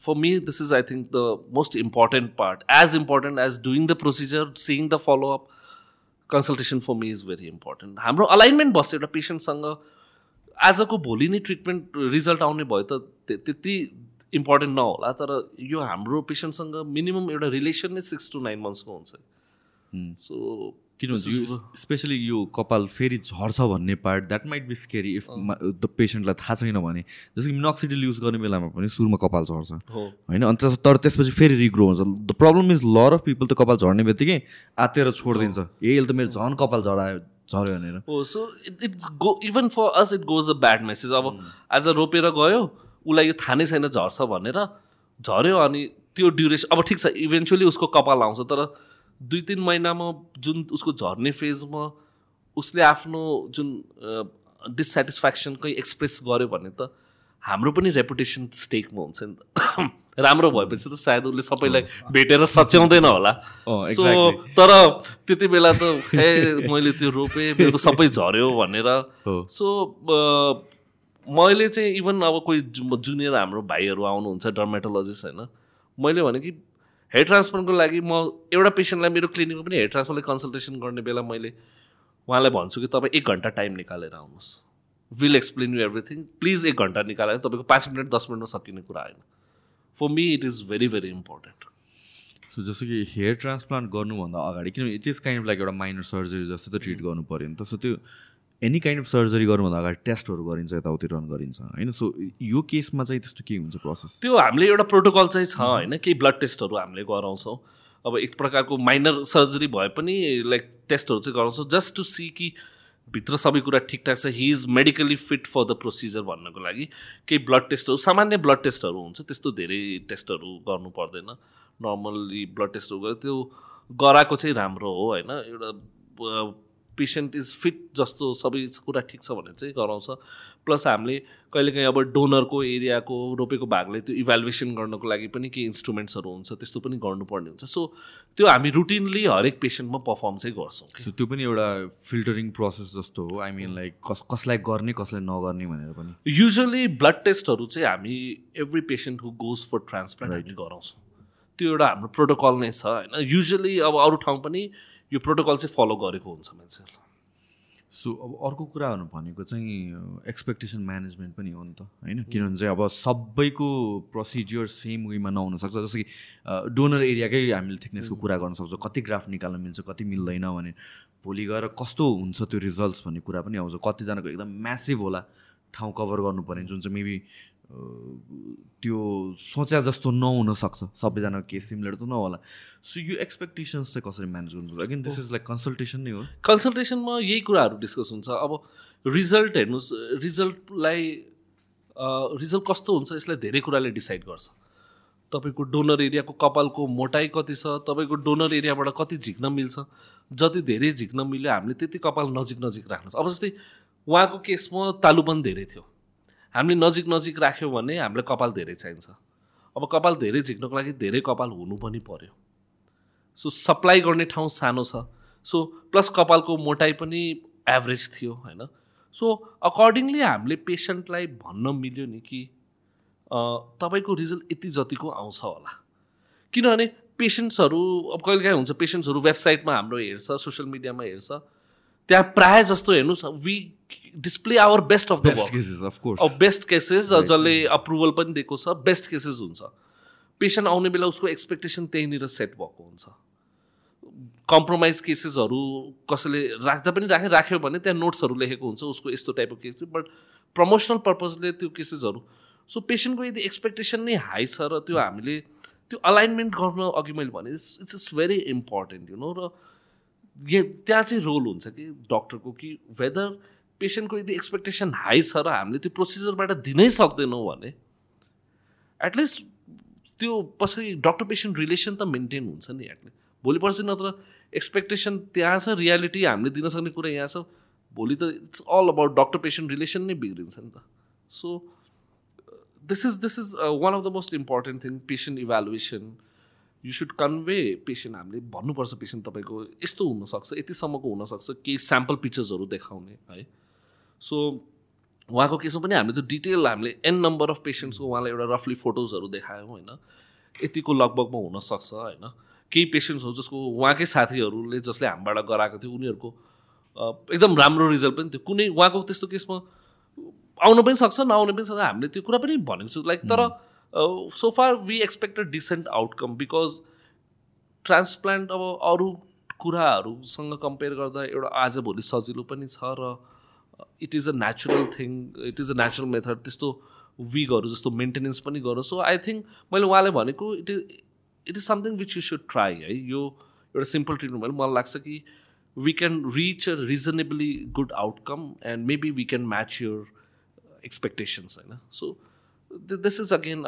for me this is I think the most important part as important as doing the procedure seeing the follow up consultation for me is very important. हाम्रो अलाइनमेन्ट बस्छ एउटा पेसेन्टसँग आजको भोलि नै ट्रिटमेन्ट रिजल्ट आउने भयो त त्यति इम्पोर्टेन्ट नहोला तर यो हाम्रो पेसेन्टसँग मिनिमम एउटा रिलेसन नै सिक्स टु नाइन मन्थ्सको हुन्छ। सो किनभने यो स्पेसली यो कपाल फेरि झर्छ भन्ने part that might be scary if the पेसेन्टलाई थाहा छैन भने। जस्तो कि मिनोक्सिडिल युज गर्ने बेलामा पनि सुरुमा कपाल झर्छ। होइन? अन्त तर त्यसपछि फेरि रिग्रो हुन्छ। The problem is lot of people त कपाल झर्ने बित्तिकै आतेर छोडिदिन्छ। ए यसले त मेरो झन् कपाल झरायो झऱ्यो भनेर। हो so it it's go even for us it goes a bad message अब आज रोपेर गयो उसलाई यो थाहा नै छैन झर्छ भनेर झऱ्यो अनि त्यो ड्युरेसन अब ठिक छ इभेन्चुली उसको कपाल आउँछ तर दुई तिन महिनामा जुन उसको झर्ने फेजमा उसले आफ्नो जुन डिससेटिस्फ्याक्सनकै एक्सप्रेस गर्यो भने त हाम्रो पनि रेपुटेसन स्टेकमा हुन्छ नि त। राम्रो भएपछि त सायद उसले सबैलाई भेटेर सच्याउँदैन होला। सो तर त्यति बेला त ए मैले त्यो रोपेँ मेरो त सबै झऱ्यो भनेर। सो मैले चाहिँ इभन अब कोही जुनियर हाम्रो भाइहरू आउनुहुन्छ डर्मेटोलोजिस्ट होइन। मैले भने कि हेयर ट्रान्सप्लान्टको लागि म एउटा पेसेन्टलाई मेरो क्लिनिकमा पनि हेयर ट्रान्सप्लान्टलाई कन्सल्टेसन गर्ने बेला मैले उहाँलाई भन्छु कि तपाईँ एक घन्टा टाइम निकालेर आउनुहोस्। Will explain you everything. Please एक घन्टा निकालेर तपाईँको पाँच मिनट दस मिनटमा सकिने कुरा होइन। For me it is very very important so जस्तो कि हेयर ट्रान्सप्लान्ट गर्नुभन्दा अगाडि किनभने it is kind of like एउटा माइनर सर्जरी जस्तो त ट्रिट गर्नु पऱ्यो नि त। सो त्यो एनी काइन्ड अफ सर्जरी गर्नुभन्दा अगाडि टेस्टहरू गरिन्छ यताउति रन गरिन्छ होइन? सो यो केसमा चाहिँ त्यस्तो के हुन्छ प्रोसेस त्यो हामीले एउटा प्रोटोकल चाहिँ छ होइन? केही ब्लड टेस्टहरू हामीले गराउँछौँ। अब एक प्रकारको माइनर सर्जरी भए पनि लाइक टेस्टहरू चाहिँ गराउँछौँ जस्ट टु सी कि भित्र सबै कुरा ठिकठाक छ। He is medically fit for the procedure भन्नको लागि केही ब्लड टेस्टहरू सामान्य ब्लड टेस्टहरू हुन्छ त्यस्तो धेरै टेस्टहरू गर्नु पर्दैन। नर्मल्ली ब्लड टेस्टहरू गरेर त्यो गराएको चाहिँ राम्रो हो होइन? एउटा पेसेन्ट इज फिट जस्तो सबै कुरा ठिक छ भने चाहिँ गराउँछ। प्लस हामीले कहिलेकाहीँ अब डोनरको एरियाको रोपेको भागले त्यो इभ्यालुएसन गर्नको लागि पनि केही इन्स्ट्रुमेन्ट्सहरू हुन्छ त्यस्तो पनि गर्नुपर्ने हुन्छ। सो त्यो हामी रुटिनली हरेक पेसेन्टमा पर्फर्म चाहिँ गर्छौँ। सो त्यो पनि एउटा फिल्टरिङ प्रोसेस जस्तो हो? आई मिन लाइक कस कसलाई गर्ने कसलाई नगर्ने भनेर पनि। युजली ब्लड टेस्टहरू चाहिँ हामी every patient who goes for transplant हामी गराउँछौँ। त्यो एउटा हाम्रो प्रोटोकल नै छ होइन। युजली अब अरू ठाउँ पनि यो प्रोटोकल चाहिँ फलो गरेको हुन्छ मान्छेहरूलाई। सो अब अर्को कुराहरू भनेको चाहिँ एक्सपेक्टेसन म्यानेजमेन्ट पनि हो नि त होइन? किनभने चाहिँ अब सबैको प्रोसिजियर सेम वेमा नहुनसक्छ जस्तो कि डोनर एरियाकै हामीले थिकनेसको कुरा गर्न सक्छौँ। कति ग्राफ निकाल्न मिल्छ कति मिल्दैन भने भोलि गएर कस्तो हुन्छ त्यो रिजल्ट्स भन्ने कुरा पनि आउँछ। कतिजनाको एकदम म्यासिभ होला ठाउँ कभर गर्नुपर्ने जुन चाहिँ मेबी त्यो सोच्या जस्तो नहुनसक्छ सबैजनाको केस सिमिलर त नहोला। सो यो एक्सपेक्टेसन्स चाहिँ कसरी म्यानेज गर्नु again this is like consultation नै हो। कन्सल्टेसनमा यही कुराहरू डिस्कस हुन्छ। अब रिजल्ट हेर्नुहोस् रिजल्टलाई रिजल्ट कस्तो हुन्छ यसलाई धेरै कुराले डिसाइड गर्छ। तपाईँको डोनर एरियाको कपालको मोटाइ कति छ तपाईँको डोनर एरियाबाट कति झिक्न मिल्छ जति धेरै झिक्न मिल्यो हामीले त्यति कपाल नजिक नजिक राख्नुहोस्। अब जस्तै उहाँको केसमा तालुपन धेरै थियो। हामीले नजिक नजिक राख्यौँ भने हामीलाई कपाल धेरै चाहिन्छ। अब कपाल धेरै झिक्नको लागि धेरै कपाल हुनु पनि पर्यो। सो सप्लाई गर्ने ठाउँ सानो छ। सो प्लस कपालको मोटाइ पनि एभरेज थियो होइन। सो अकर्डिङली हामीले पेसेन्टलाई भन्न मिल्यो नि कि तपाईँको रिजल्ट यति जतिको आउँछ होला। किनभने पेसेन्ट्सहरू अब कहिले काहीँ हुन्छ पेसेन्ट्सहरू वेबसाइटमा हाम्रो हेर्छ सोसियल मिडियामा हेर्छ। त्यहाँ प्रायः जस्तो हेर्नुहोस् we display our best of the work best cases जसले अप्रुभल पनि दिएको छ बेस्ट केसेस हुन्छ। पेसेन्ट आउने बेला उसको एक्सपेक्टेसन त्यहीँनिर सेट भएको हुन्छ। कम्प्रोमाइज केसेसहरू कसैले राख्दा पनि राख्यो राख्यो भने त्यहाँ नोट्सहरू लेखेको हुन्छ उसको यस्तो टाइपको केस बट प्रमोसनल पर्पजले त्यो केसेसहरू सो पेसेन्टको यदि एक्सपेक्टेसन नै हाई छ र त्यो हामीले त्यो अलाइनमेन्ट गर्न अघि मैले भने it's it's very important you know र त्यहाँ चाहिँ रोल हुन्छ कि डक्टरको कि वेदर पेसेन्टको यदि एक्सपेक्टेसन हाई छ र हामीले त्यो प्रोसिजरबाट दिनै सक्दैनौँ भने एटलिस्ट त्यो पछि डक्टर पेसेन्ट रिलेसन त मेन्टेन हुन्छ नि एटलिस्ट भोलि पर्सि नत्र एक्सपेक्टेसन त्यहाँ छ रियालिटी हामीले दिन सक्ने कुरा यहाँ छ। भोलि त it's all about doctor patient relation नै बिग्रिन्छ नि त। So this is this is one of the most important thing patient evaluation you should convey patient हामीले भन्नुपर्छ पेसेन्ट तपाईँको यस्तो हुनसक्छ यतिसम्मको हुनसक्छ केही स्याम्पल पिक्चर्सहरू देखाउने है? सो उहाँको केसमा पनि हामीले त्यो डिटेल हामीले एन नम्बर अफ पेसेन्ट्सको उहाँलाई एउटा रफली फोटोजहरू देखायौँ होइन? यतिको लगभगमा हुनसक्छ होइन? केही पेसेन्ट्सहरू जसको उहाँकै साथीहरूले जसले हामीबाट गराएको थियो उनीहरूको एकदम राम्रो रिजल्ट पनि थियो। कुनै उहाँको त्यस्तो केसमा आउनु पनि सक्छ नआउनु पनि सक्छ। हामीले त्यो कुरा पनि भनेको छु। लाइक तर so far we expect a decent outcome because transplant अब अरू कुराहरूसँग कम्पेयर गर्दा एउटा आजभोलि सजिलो पनि छ र it is a natural thing it is a natural method त्यस्तो विगहरू जस्तो मेन्टेनेन्स पनि गरौँ। सो आई थिङ्क मैले उहाँले भनेको it is it is something which you should try है। यो एउटा सिम्पल ट्रिटमेन्ट भने मलाई लाग्छ कि we can reach a reasonably good outcome and maybe we can match your expectations होइन सो दिस इज अगेन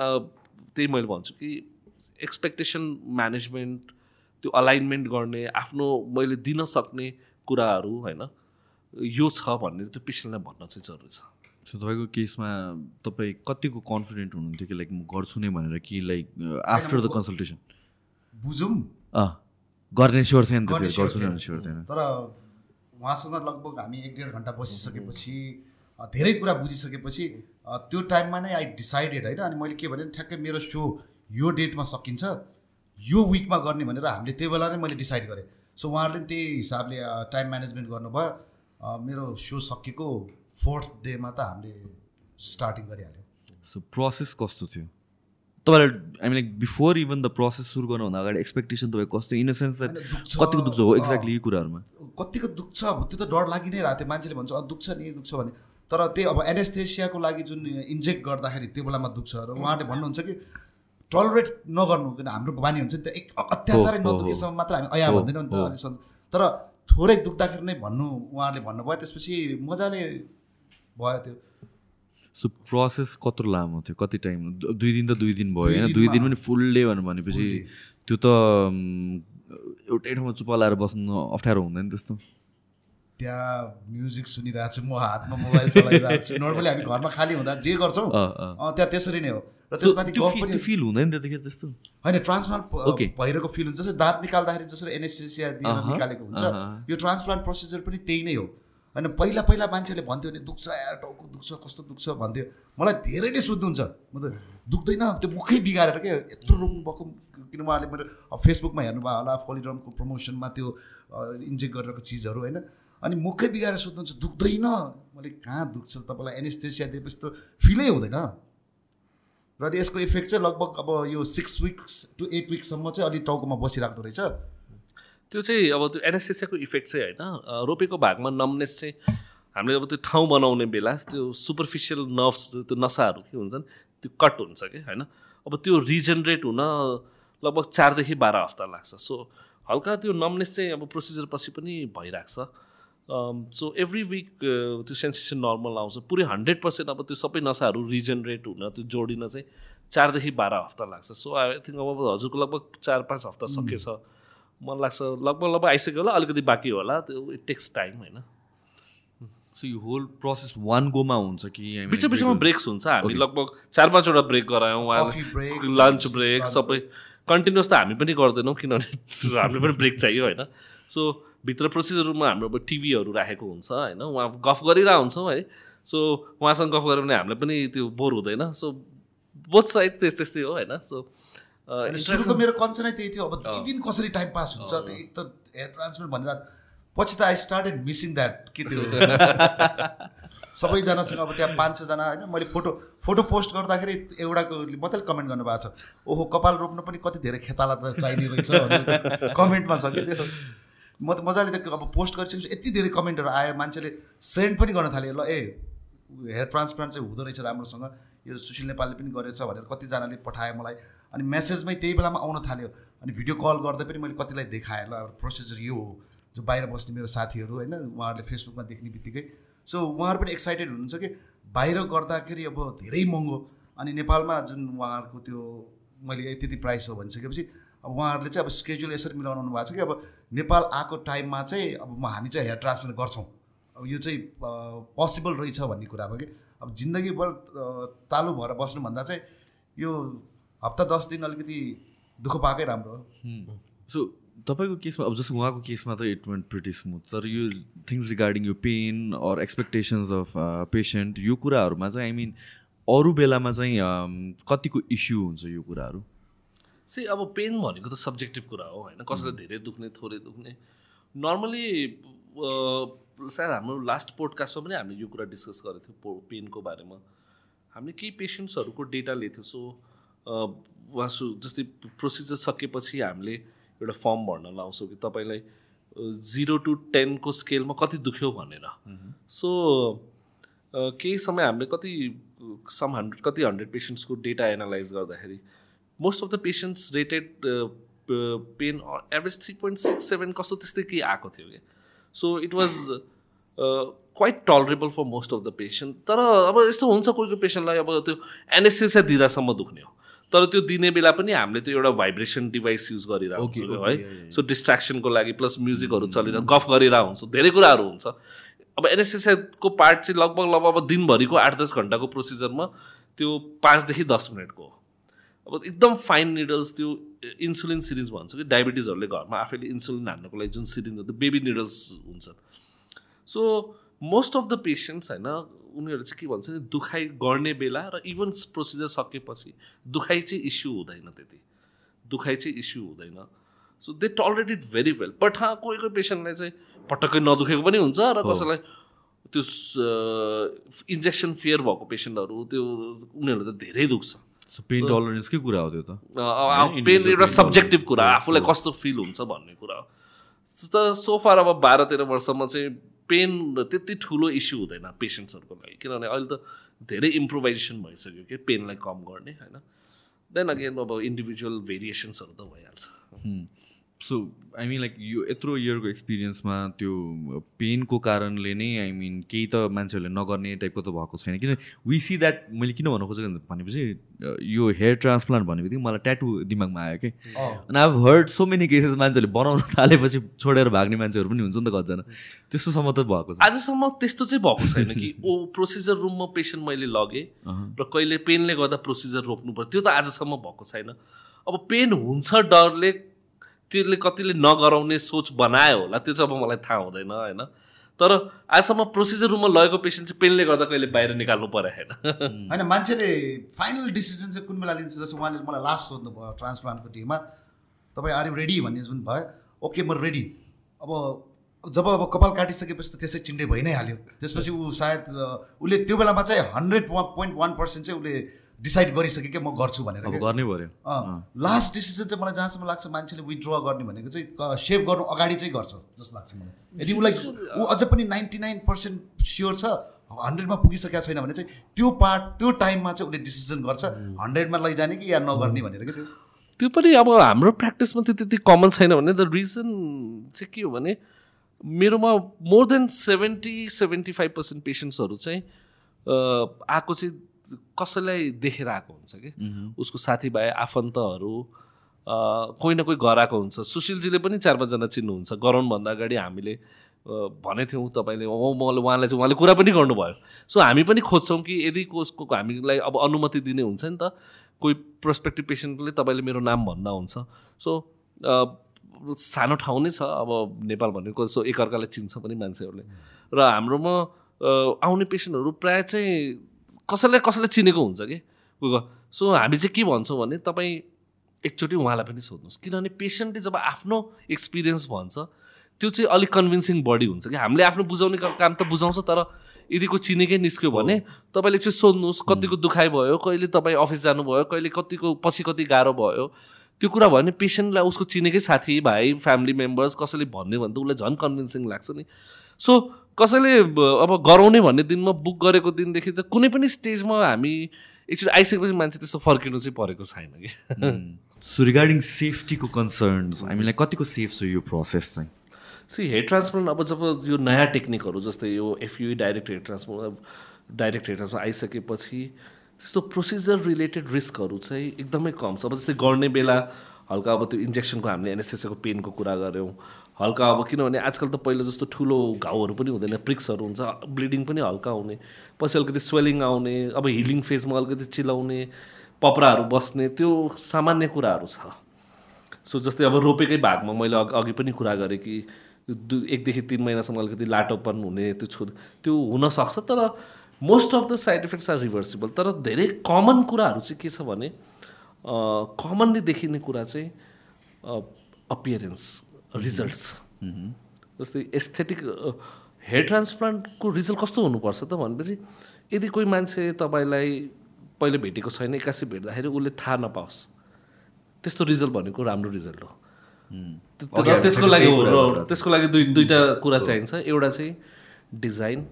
त्यही मैले भन्छु कि एक्सपेक्टेसन म्यानेजमेन्ट त्यो अलाइनमेन्ट गर्ने आफ्नो मैले दिन सक्ने कुराहरू होइन? यो छ भन्ने त्यो पेसेन्टलाई भन्न चाहिँ जरुरी छ। सो तपाईँको केसमा तपाईँ कतिको कन्फिडेन्ट हुनुहुन्थ्यो कि लाइक म गर्छु नै भनेर कि लाइक आफ्टर द कन्सल्टेसन बुझौँ। अँ गर्ने स्योर थिएन त गर्छु नै स्योर थिएन। तर उहाँसँग लगभग हामी एक डेढ घन्टा बसिसकेपछि धेरै कुरा बुझिसकेपछि त्यो टाइममा नै आई डिसाइडेड होइन अनि मैले के भने ठ्याक्कै मेरो सो यो डेटमा सकिन्छ यो विकमा गर्ने भनेर हामीले त्यो बेला नै मैले डिसाइड गरेँ। सो उहाँहरूले पनि त्यही हिसाबले टाइम म्यानेजमेन्ट गर्नुभयो। मेरो सो सकिएको फोर्थ डेमा त हामीले स्टार्टिङ गरिहाल्यो। सो प्रोसेस कस्तो थियो? तपाईँलाई I like before even the process सुरु गर्नुभन्दा अगाडि एक्सपेक्टेसन तपाईँ कस्तो इन द सेन्स कतिको दुख्छ हो? एक्ज्याक्टली यी कुराहरूमा। कतिको दुख्छ? त्यो त डर लागि नै रहेको थियो। मान्छेले भन्छ दुख्छ नि दुख्छ भने। तर त्यही अब एनेस्थेसियाको लागि जुन इन्जेक्ट गर्दाखेरि त्यो बेलामा दुख्छ र उहाँले भन्नुहुन्छ कि टलरेट नगर्नु किन हाम्रो बानी हुन्छ नि त एक अत्याचारै नदुखेसम्म मात्र हामी अया भन्दैनौँ नि त अहिलेसम्म तर थोरै दुख्दाखेरि नै भन्नु उहाँहरूले भन्नुभयो त्यसपछि मजाले भयो त्यो। सो प्रोसेस कत्रो लामो थियो कति टाइम दुई दिन त दुई दिन भयो होइन? दुई दिन पनि फुल डे भनेर भनेपछि त्यो त एउटै ठाउँमा चुप्पा लाएर बस्नु अप्ठ्यारो हुँदैन त्यस्तो। त्यहाँ म्युजिक सुनिरहेको छु म हातमा मोबाइल चलाइरहेको छु। नर्मली हामी घरमा खाली हुँदा जे गर्छौँ त्यहाँ त्यसरी नै हो। र त्यसमाथि फिल हुँदैन त्यतिखेर त्यस्तो? होइन ट्रान्सप्लान्ट भइरहेको फिल हुन्छ। जस्तै दाँत निकाल्दाखेरि जसरी एनएसएसिया निकालेको हुन्छ यो ट्रान्सप्लान्ट प्रोसिजर पनि त्यही नै हो। होइन पहिला पहिला मान्छेले भन्थ्यो भने दुख्छ या टाउको दुख्छ कस्तो दुख्छ? भन्थ्यो। मलाई धेरै नै सोध्नुहुन्छ म त दुख्दैन त्यो मुखै बिगारेर के यत्रो रोक्नु भएको किन उहाँले मेरो फेसबुकमा हेर्नुभयो होला फोलिड्रमको प्रमोसनमा त्यो इन्जेक्ट गरेको चिजहरू होइन। अनि मुखै बिगारेर सोध्नुहुन्छ दुख्दैन? मैले कहाँ दुख्छ तपाईँलाई? एनेस्थेसिया दिएपछि त फिलै हुँदैन। र यसको इफेक्ट चाहिँ लगभग अब यो सिक्स विक्स टु एट विक्ससम्म चाहिँ अलिक टाउकोमा बसिराख्दो रहेछ। त्यो चाहिँ अब त्यो एनेस्थेसियाको इफेक्ट चाहिँ होइन। रोपेको भागमा नम्नेस चाहिँ हामीले अब त्यो ठाउँ बनाउने बेला त्यो सुपरफिसियल नर्भ्स त्यो नसाहरू के हुन्छन् त्यो कट हुन्छ कि होइन? अब त्यो रिजेनरेट हुन लगभग चारदेखि बाह्र हप्ता लाग्छ। सो हल्का त्यो नम्नेस चाहिँ अब प्रोसिजर पछि पनि भइरहेको छ सो एभ्री विक त्यो सेन्सेसन नर्मल आउँछ। पुरै हन्ड्रेड पर्सेन्ट अब त्यो सबै नसाहरू रिजेनरेट हुन त्यो जोडिन चाहिँ चारदेखि बाह्र हप्ता लाग्छ। सो आई थिङ्क अब हजुरको लगभग चार पाँच हप्ता सकेछ। मलाई लाग्छ लगभग लगभग आइसक्यो होला अलिकति बाँकी होला। त्यो इट टेक्स टाइम होइन? सो यो होल प्रोसेस वान गोमा हुन्छ कि बिच बिचमा ब्रेक्स हुन्छ। हामी लगभग चार पाँचवटा ब्रेक गरायौँ उहाँले लन्च ब्रेक सबै। कन्टिन्युस त हामी पनि गर्दैनौँ किनभने हामीले पनि ब्रेक चाहियो होइन? सो भित्र प्रोसेसर रुममा हाम्रो अब टिभीहरू राखेको हुन्छ होइन? उहाँ गफ गरिरहेको हुन्छौँ है। सो उहाँसँग गफ गऱ्यो भने हामीलाई पनि त्यो बोर हुँदैन। सो बोथ साइड त्यस त्यस्तै हो होइन? सो मेरो कन्सर्नै त्यही थियो। अब दिन कसरी टाइम पास हुन्छ? एक त हेयर ट्रान्सफर भनेर पछि त आई स्टार्टेड मिसिङ द्याट के त्यो? सबैजनासँग अब त्यहाँ पाँच छजना होइन? मैले फोटो फोटो पोस्ट गर्दाखेरि एउटाको मात्रै कमेन्ट गर्नुभएको छ। ओहो कपाल रोप्नु पनि कति धेरै खेताला त चाहिने रहेछ कमेन्टमा छ कि त्यो म त मजाले त अब पोस्ट गरिसकेपछि यति धेरै कमेन्टहरू आयो मान्छेले सेन्ड पनि गर्न थाल्यो ल ए हेयर ट्रान्सप्लान्ट चाहिँ हुँदो रहेछ राम्रोसँग। यो सुशील नेपालले पनि गरेछ भनेर कतिजनाले पठायो मलाई। अनि मेसेजमै त्यही बेलामा आउन थाल्यो। अनि भिडियो कल गर्दा पनि मैले कतिलाई देखाएँ। ल अब प्रोसेसर यो हो जो बाहिर बस्ने मेरो साथीहरू होइन उहाँहरूले फेसबुकमा देख्ने बित्तिकै। सो उहाँहरू पनि एक्साइटेड हुनुहुन्छ कि बाहिर गर्दाखेरि अब धेरै महँगो। अनि नेपालमा जुन उहाँहरूको त्यो मैले यति प्राइस हो भनिसकेपछि अब उहाँहरूले चाहिँ अब स्केड्युल यसरी मिलाउनु भएको छ कि अब नेपाल आएको टाइममा चाहिँ अब हामी चाहिँ हेयर ट्रान्सफर गर्छौँ। अब यो चाहिँ पोसिबल रहेछ भन्ने कुरा भयो कि? अब जिन्दगीभर तालु भएर बस्नुभन्दा चाहिँ यो हप्ता दस दिन अलिकति दुःख पाएकै राम्रो हो। सो तपाईँको केसमा अब जस्तो उहाँको केसमा त इट वेन्ट प्रिटी स्मुथ तर यो थिङ्स रिगार्डिङ यो pain or expectations of patient यो कुराहरूमा चाहिँ आई मिन अरू बेलामा चाहिँ कतिको इस्यु हुन्छ यो कुराहरू? सी अब पेन भनेको त सब्जेक्टिभ कुरा हो होइन? कसैलाई धेरै दुख्ने थोरै दुख्ने। नर्मली सायद हाम्रो लास्ट पोडकास्टमा पनि हामीले यो कुरा डिस्कस गरेको थियो पेनको बारेमा। हामीले केही पेसेन्ट्सहरूको डेटा लिएको थियो। सो उहाँ सु जस्तै प्रोसिजर सकेपछि हामीले एउटा फर्म भर्न लाउँछौँ कि तपाईँलाई जिरो टु टेनको स्केलमा कति दुख्यो भनेर। सो केही समय हामीले कति सम हन्ड्रेड कति हन्ड्रेड पेसेन्ट्सको डेटा एनालाइज गर्दाखेरि most of the patients rated pain average three point six seven कस्तो त्यस्तै केही आएको थियो कि? So it was quite tolerable for most of the patient तर अब यस्तो हुन्छ कोही कोही पेसेन्टलाई अब त्यो एनेस्थेसिया दिँदासम्म दुख्ने हो। तर त्यो दिने बेला पनि हामीले त्यो एउटा भाइब्रेसन डिभाइस युज गरिरहेको हुन्छौँ है? सो डिस्ट्राक्सनको लागि प्लस म्युजिकहरू चलिरहेको गफ गरिरहेको हुन्छ धेरै कुराहरू हुन्छ। अब एनएसएसआईको पार्ट चाहिँ लगभग लगभग अब दिनभरिको आठ दस घन्टाको प्रोसिजरमा त्यो पाँचदेखि दस मिनटको अब एकदम फाइन निडल्स त्यो इन्सुलिन सिरिज भन्छ कि डायबिटिजहरूले घरमा आफैले इन्सुलिन हान्नुको लागि जुन सिरिज हुन्छ बेबी निडल्स हुन्छ। So most of the patients होइन उनीहरू चाहिँ के भन्छ दुखाइ गर्ने बेला र इभन प्रोसिजर सकेपछि दुखाइ चाहिँ इस्यु हुँदैन त्यति। दुखाइ चाहिँ इस्यु हुँदैन। So they tolerate it very well but हा कोही कोही पेसेन्टलाई चाहिँ पटक्कै नदुखेको पनि हुन्छ र कसैलाई त्यो इन्जेक्सन फेयर भएको पेसेन्टहरू त्यो उनीहरू त धेरै दुख्छ। पेन टलरेन्सकै कुरा हो त्यो त। पेन एउटा सब्जेक्टिभ कुरा आफूलाई कस्तो फिल हुन्छ भन्ने कुरा हो। त सोफार अब बाह्र तेह्र वर्षमा चाहिँ पेन त्यति ठुलो इस्यु हुँदैन पेसेन्ट्सहरूको लागि। किनभने अहिले त धेरै इम्प्रोभाइजेसन भइसक्यो कि पेनलाई कम गर्ने होइन? देन अगेन अब इन्डिभिजुअल भेरिएसन्सहरू त भइहाल्छ। सो आई मिन लाइक यो यत्रो इयरको एक्सपिरियन्समा त्यो पेनको कारणले नै आई मिन केही त मान्छेहरूले नगर्ने टाइपको त भएको छैन। किन वी सी द्याट मैले किन भन्नु खोजेको भनेपछि यो हेयर ट्रान्सप्लान्ट भन्ने बित्तिकै मलाई ट्याटु दिमागमा आयो कि अनि I heard so many cases मान्छेहरूले बनाउनु थालेपछि छोडेर भाग्ने मान्छेहरू पनि हुन्छ नि त कतिजना। त्यस्तोसम्म त भएको छ आजसम्म त्यस्तो चाहिँ भएको छैन कि ओ प्रोसिजर रुममा पेसेन्ट मैले लगेँ र कहिले पेनले गर्दा प्रोसिजर रोक्नु पर्छ त्यो त आजसम्म भएको छैन। अब पेन हुन्छ डरले त्यसले कतिले नगराउने सोच बनायो होला त्यो चाहिँ अब मलाई थाहा हुँदैन होइन? तर आजसम्म प्रोसिजर रुममा लगेको पेसेन्ट चाहिँ पेनले गर्दा कहिले बाहिर निकाल्नु पऱ्यो होइन? होइन मान्छेले फाइनल डिसिजन चाहिँ कुन बेला लिन्छ जस्तो उहाँले मलाई लास्ट सोध्नु भयो ट्रान्सप्लान्टको टिममा तपाईँ आर रेडी भन्ने जुन भयो ओके म रेडी अब जब अब कपाल काटिसकेपछि त त्यसै चिन्डे भइ नै हाल्यो। त्यसपछि ऊ सायद उसले त्यो बेलामा चाहिँ हन्ड्रेड पोइन्ट वान पर्सेन्ट चाहिँ उसले डिसाइड गरिसकेँ कि म गर्छु भनेर अब गर्नै पऱ्यो लास्ट डिसिजन चाहिँ मलाई जहाँसम्म लाग्छ मान्छेले विथड्र गर्ने भनेको चाहिँ सेभ गर्नु अगाडि चाहिँ गर्छ जस्तो लाग्छ मलाई। यदि उसलाई ऊ अझ पनि नाइन्टी नाइन पर्सेन्ट स्योर छ हन्ड्रेडमा पुगिसकेको छैन भने चाहिँ त्यो पार्ट त्यो टाइममा चाहिँ उसले डिसिजन गर्छ हन्ड्रेडमा लैजाने कि या नगर्ने भनेर कि त्यो? त्यो पनि अब हाम्रो प्र्याक्टिसमा त्यो त्यति कमन छैन भने द रिजन चाहिँ के हो भने मेरोमा more than seventy seventy five percent पेसेन्ट्सहरू चाहिँ आएको चाहिँ कसैलाई देखेर आएको हुन्छ कि? उसको साथीभाइ आफन्तहरू कोही न कोही गराएको हुन्छ। सुशीलजीले पनि चार पाँचजना चिन्नुहुन्छ। गराउनुभन्दा अगाडि हामीले भनेको थियौँ तपाईँले मैले उहाँलाई चाहिँ उहाँले कुरा पनि गर्नुभयो। सो हामी पनि खोज्छौँ कि यदि कसको हामीलाई अब अनुमति दिने हुन्छ नि त कोही प्रोस्पेक्टिभ पेसेन्टले तपाईँले मेरो नाम भन्दा हुन्छ। सो सानो ठाउँ नै छ अब नेपाल भनेको। सो एकअर्कालाई चिन्छ पनि मान्छेहरूले। र हाम्रोमा आउने पेसेन्टहरू प्रायः चाहिँ कसैलाई कसैलाई चिनेको हुन्छ कि? सो हामी चाहिँ के भन्छौँ भने तपाईँ एकचोटि उहाँलाई पनि सोध्नुहोस्। किनभने पेसेन्टले जब आफ्नो एक्सपिरियन्स भन्छ त्यो चाहिँ अलिक कन्भिन्सिङ बडी हुन्छ कि? हामीले आफ्नो बुझाउने काम त बुझाउँछ तर यदिको चिनेकै निस्क्यो भने तपाईँले चाहिँ सोध्नुहोस् कतिको दुखाइ भयो कहिले तपाईँ अफिस जानुभयो कहिले कतिको पछि कति गाह्रो भयो। त्यो कुरा भयो भने पेसेन्टलाई उसको चिनेकै साथी भाइ फ्यामिली मेम्बर्स कसैले भनिदियो भने त उसलाई झन् कन्भिन्सिङ लाग्छ नि। सो कसैले अब गराउने भन्ने दिनमा बुक गरेको दिनदेखि त कुनै पनि स्टेजमा हामी एकचोटि आइसकेपछि मान्छे त्यस्तो फर्किनु चाहिँ परेको छैन कि। सो रिगार्डिङ सेफ्टीको कन्सर्न्स हामीलाई कतिको सेफ छ यो प्रोसेस चाहिँ? सी हेयर ट्रान्सप्लान्ट अब जब यो नयाँ टेक्निकहरू जस्तै यो FUE direct hair transplant direct hair transplant आइसकेपछि त्यस्तो प्रोसिजर रिलेटेड रिस्कहरू चाहिँ एकदमै कम छ। अब जस्तै गर्ने बेला हल्का अब त्यो इन्जेक्सनको हामीले एनएसएसएको पेनको कुरा गऱ्यौँ हल्का अब किनभने आजकल त पहिला जस्तो ठुलो घाउहरू पनि हुँदैन प्रिक्सहरू हुन्छ ब्लिडिङ पनि हल्का हुने पछि अलिकति स्वेलिङ आउने अब हिलिङ फेजमा अलिकति चिलाउने पपराहरू बस्ने त्यो सामान्य कुराहरू छ। सो जस्तै अब रोपेकै भागमा मैले अघि पनि कुरा गरेँ कि दु एकदेखि तिन महिनासम्म अलिकति लाटोपन हुने त्यो छु त्यो हुनसक्छ तर most of the side effects are reversible तर धेरै कमन कुराहरू चाहिँ के छ भने कमनली देखिने कुरा चाहिँ अपियरेन्स रिजल्ट्स जस्तै एस्थेटिक हेयर ट्रान्सप्लान्टको रिजल्ट कस्तो हुनुपर्छ त भनेपछि यदि कोही मान्छे तपाईँलाई पहिले भेटेको छैन एक्कासी भेट्दाखेरि उसले थाहा नपाओस् त्यस्तो रिजल्ट भनेको राम्रो रिजल्ट हो। त्यसको लागि त्यसको लागि दुई दुईवटा कुरा चाहिन्छ। एउटा चाहिँ डिजाइन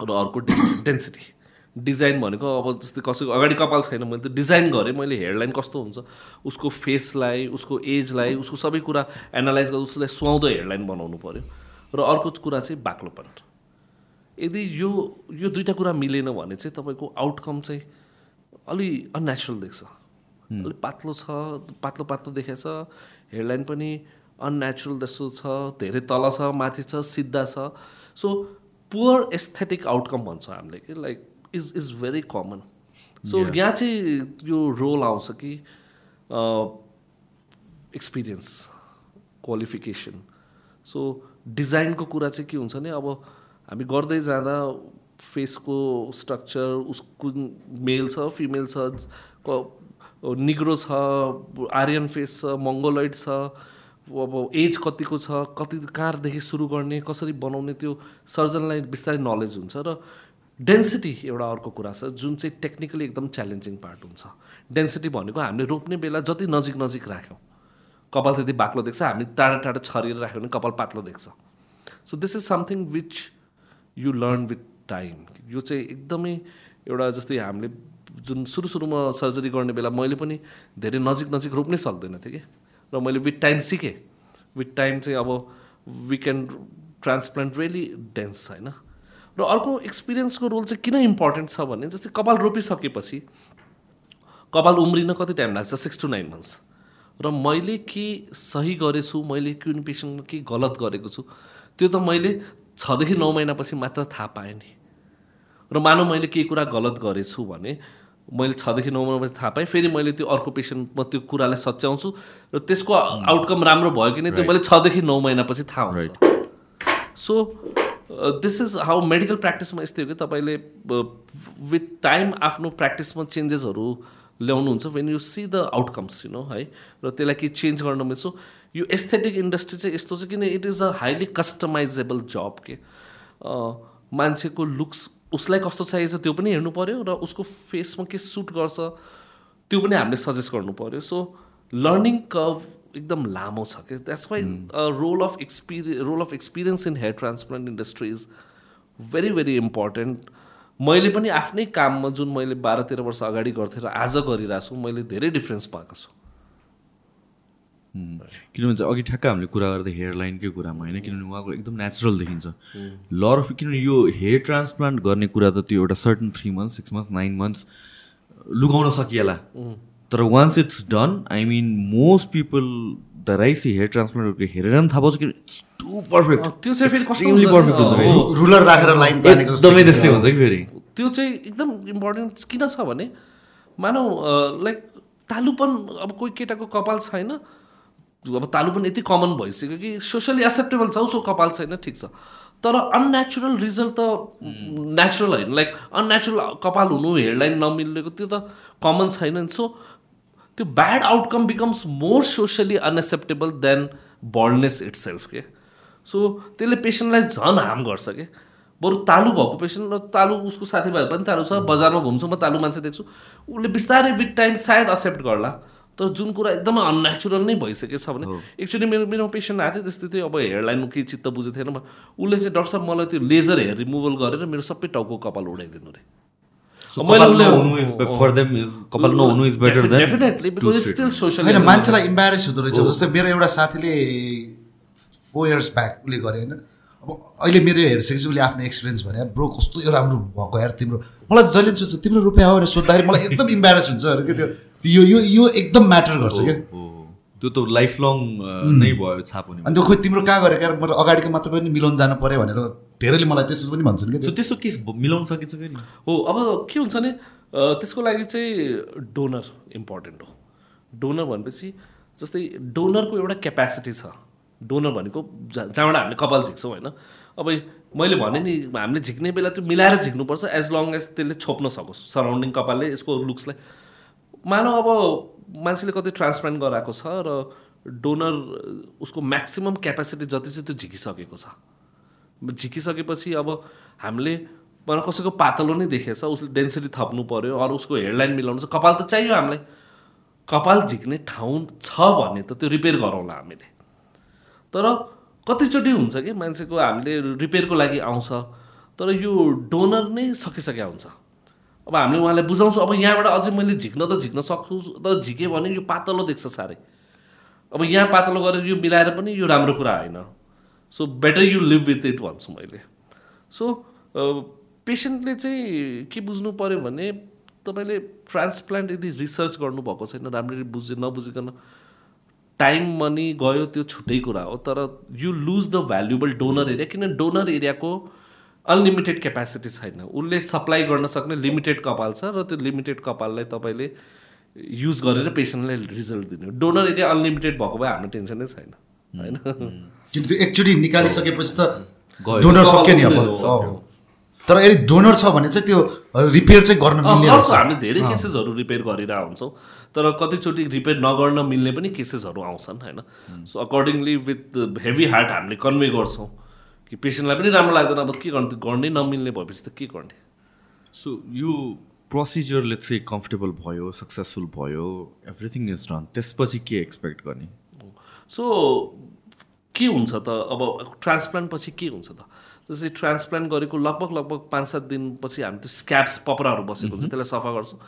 र अर्को डेन्सिटी डिजाइन भनेको अब जस्तै कसैको अगाडि कपाल छैन मैले त डिजाइन गरेँ मैले हेयरलाइन कस्तो हुन्छ उसको फेसलाई उसको एजलाई उसको सबै कुरा एनालाइज गरेर उसलाई सुहाउँदो हेयरलाइन बनाउनु पऱ्यो र अर्को कुरा चाहिँ बाक्लोपन यदि यो यो दुइटा कुरा मिलेन भने चाहिँ तपाईँको आउटकम चाहिँ अलि अननेचुरल देख्छ। अलिक पातलो छ पातलो पातलो देखेछ हेयरलाइन पनि अननेचुरल जस्तो छ धेरै तल छ माथि छ सिधा छ। सो पुवर एस्थेटिक आउटकम भन्छ हामीले कि like is is very common so यहाँ चाहिँ यो रोल आउँछ कि एक्सपिरियन्स क्वालिफिकेसन सो डिजाइनको कुरा चाहिँ के हुन्छ भने अब हामी गर्दै जाँदा फेसको स्ट्रक्चर उसको मेल छ फिमेल छ निग्रो छ आर्यन फेस छ मङ्गोलोइड छ अब एज कतिको छ कति कहाँदेखि सुरु गर्ने कसरी बनाउने त्यो सर्जनलाई बिस्तारै नलेज हुन्छ र डेन्सिटी एउटा अर्को कुरा छ जुन चाहिँ टेक्निकली एकदम च्यालेन्जिङ पार्ट हुन्छ। डेन्सिटी भनेको हामीले रोप्ने बेला जति नजिक नजिक राख्यौँ। कपाल त्यति बाक्लो देख्छ हामी टाढा टाढा छरिएर राख्यो भने कपाल पातलो देख्छ। So this is something which you learn with time यो चाहिँ एकदमै एउटा जस्तै हामीले जुन सुरु सुरुमा सर्जरी गर्ने बेला मैले पनि धेरै नजिक नजिक रोप्नै सक्दैन थिएँ कि। र मैले विथ टाइम सिकेँ। विथ टाइम चाहिँ अब we can transplant really dense होइन? र अर्को एक्सपिरियन्सको रोल चाहिँ किन इम्पोर्टेन्ट छ भने जस्तै कपाल रोपिसकेपछि कपाल उम्रिन कति टाइम लाग्छ? सिक्स टु नाइन मन्थ्स र मैले के सही गरेछु मैले कुन पेसेन्टमा के गलत गरेको छु त्यो त मैले छदेखि नौ महिनापछि मात्र थाहा पाएँ नि। र मानव मैले केही कुरा गलत गरेछु भने मैले छदेखि नौ महिनापछि थाहा पाएँ फेरि मैले त्यो अर्को पेसेन्टमा त्यो कुरालाई सच्याउँछु र त्यसको आउटकम राम्रो भयो कि नै त्यो मैले छदेखि नौ महिनापछि थाहा हुन्छ। So this is how medical प्र्याक्टिसमा यस्तै हो कि तपाईँले विथ टाइम आफ्नो प्र्याक्टिसमा चेन्जेसहरू ल्याउनुहुन्छ when you see the outcomes you know है? र त्यसलाई के चेन्ज गर्न मिल्छ। यो एस्थेटिक इन्डस्ट्री चाहिँ यस्तो छ किन it is a highly customisable जब के? मान्छेको लुक्स उसलाई कस्तो चाहिन्छ त्यो पनि हेर्नु पऱ्यो र उसको फेसमा के सुट गर्छ त्यो पनि हामीले सजेस्ट गर्नु पऱ्यो सो लर्निङ कर्भ एकदम लामो छ कि that's why role of experience role of experience in hair transplant industry is very very important मैले पनि आफ्नै काममा जुन मैले बाह्र तेह्र वर्ष अगाडि गर्थेँ र आज गरिरहेको छु मैले धेरै डिफ्रेन्स पाएको छु। किनभने चाहिँ अघि ठ्याक्क हामीले कुरा गर्दा हेयर लाइनकै कुरामा होइन? किनभने उहाँको एकदम नेचुरल देखिन्छ। लर अफ किनभने यो हेयर ट्रान्सप्लान्ट गर्ने कुरा त त्यो एउटा certain three months six months nine months लुगाउन सकिएला। तर once it's done I mean most people the rise hair ट्रान्सप्लान्टहरूको हेरेर पनि थाहा पाउँछ कि टु पर्फेक्ट त्यो चाहिँ फेरि पर्फेक्ट हुन्छ रुलर राखेर लाइन एकदमै त्यस्तै हुन्छ। कि फेरि? त्यो चाहिँ एकदम इम्पोर्टेन्ट किन छ भने मानौ लाइक तालुपन अब कोही केटाको कपाल छैन। अब तालुपन यति कमन भइसक्यो कि सोसियली एक्सेप्टेबल छ उसको कपाल छैन ठिक छ। तर अननेचुरल रिजल्ट त नेचुरल होइन। लाइक अननेचुरल कपाल हुनु हेयरलाइन नमिलेको त्यो त कमन छैन। सो त्यो bad outcome becomes more socially unacceptable than baldness itself के सो त्यसले पेसेन्टलाई झन् हार्म गर्छ कि बरु तालु भएको पेसेन्ट र तालु उसको साथीभाइ पनि तालु छ बजारमा घुम्छु म तालु मान्छे देख्छु उसले बिस्तारै विथ टाइम सायद एक्सेप्ट गर्ला तर जुन कुरा एकदमै अननेचुरल नै भइसकेको छ भने एक्चुली मेरो मेरो पेसेन्ट आएको थियो त्यस्तै थियो अब हेयरलाइन केही चित्त बुझेको थिएन उसले चाहिँ डक्टर साहब मलाई त्यो लेजर हेयर रिमुभल गरेर मेरो सबै टाउको कपाल उडाइदिनु अरे मान्छेलाई इम्बारेस हुँदो रहेछ। जस्तै मेरो एउटा साथीले फोर इयर्स ब्याक उसले गरे होइन? अब अहिले मेरो हेरिसकेपछि उसले आफ्नो एक्सपिरियन्स भने ब्रो कस्तो यो राम्रो भएको यार तिम्रो। मलाई जहिले सोध्छ तिम्रो रुपियाँ हो भनेर सोद्धाखेरि मलाई एकदम इम्बारेस हुन्छ अरे कि त्यो यो यो एकदम म्याटर गर्छ क्या। त्यो त लाइफ लङ नै भयो छाप हुने अनि त्यो खोइ तिम्रो कहाँ गरे क्या मतलब अगाडिको मात्र पनि मिलाउनु जानु पऱ्यो भनेर धेरैले मलाई त्यस्तो पनि भन्छन् कि त्यस्तो केस मिलाउन सकिन्छ कि हो अब के हुन्छ भने त्यसको लागि चाहिँ डोनर इम्पोर्टेन्ट हो। डोनर भनेपछि जस्तै डोनरको एउटा क्यापेसिटी छ। डोनर भनेको जहाँबाट हामीले कपाल झिक्छौँ होइन? अब मैले भने नि हामीले झिक्ने बेला त्यो मिलाएर झिक्नुपर्छ एज लङ एज त्यसले छोप्न सकोस्। सराउन्डिङ कपालले यसको लुक्सलाई मानव अब मान्छेले कति ट्रान्सप्लान्ट गराएको छ र डोनर उसको म्याक्सिमम् क्यापेसिटी जति चाहिँ त्यो झिकिसकेको छ। झिकिसकेपछि अब हामीले मलाई कसैको पातलो नै देखेछ उसले डेन्सिटी थप्नु पऱ्यो अरू उसको हेडलाइन मिलाउनु छ। कपाल त चाहियो हामीलाई। कपाल झिक्ने ठाउँ छ भने त त्यो रिपेयर गरौँला हामीले। तर कतिचोटि हुन्छ कि मान्छेको हामीले रिपेयरको लागि आउँछ तर यो डोनर नै सकिसकेका हुन्छ अब हामीले उहाँलाई बुझाउँछौँ अब यहाँबाट अझै मैले झिक्न त झिक्न सक्छु तर झिकेँ भने यो पातलो देख्छ साह्रै। अब यहाँ पातलो गरेर यो मिलाएर पनि यो राम्रो कुरा होइन। So better you live with it भन्छु मैले। सो पेसेन्टले चाहिँ के बुझ्नु पऱ्यो भने तपाईँले ट्रान्सप्लान्ट यदि रिसर्च गर्नुभएको छैन राम्ररी बुझे नबुझिकन टाइम मनी गयो त्यो छुट्टै कुरा हो तर you lose the valuable donor area किन डोनर एरियाको अनलिमिटेड क्यापेसिटी छैन। उसले सप्लाई गर्न सक्ने लिमिटेड कपाल छ र त्यो लिमिटेड कपाललाई तपाईँले युज गरेर पेसेन्टलाई रिजल्ट दिने डोनर एरिया अनलिमिटेड भएको भए हाम्रो टेन्सनै छैन। होइन। किनकि एकचोटि निकालिसकेपछि त डोनर सक्यो नि अब। तर यदि डोनर छ भने चाहिँ त्यो रिपेयर चाहिँ गर्न मिल्ने गर्छ हामीले धेरै केसेसहरू रिपेयर गरिरहेको हुन्छौँ तर कतिचोटि रिपेयर नगर्न मिल्ने पनि केसेसहरू आउँछन् होइन। So accordingly with heavy heart हामीले कन्भे गर्छौँ कि पेसेन्टलाई पनि राम्रो लाग्दैन अब के गर्ने गर्नै नमिल्ने भएपछि त के गर्ने? सो यो प्रोसिजरले चाहिँ कम्फर्टेबल भयो सक्सेसफुल भयो एभ्रिथिङ इज डन त्यसपछि के एक्सपेक्ट गर्ने? सो के हुन्छ त? अब ट्रान्सप्लान्ट पछि के हुन्छ त? जस्तै ट्रान्सप्लान्ट गरेको लगभग लगभग पाँच सात दिनपछि हामी त्यो स्क्याप्स पपराहरू बसेको हुन्छ। त्यसलाई सफा गर्छौँ।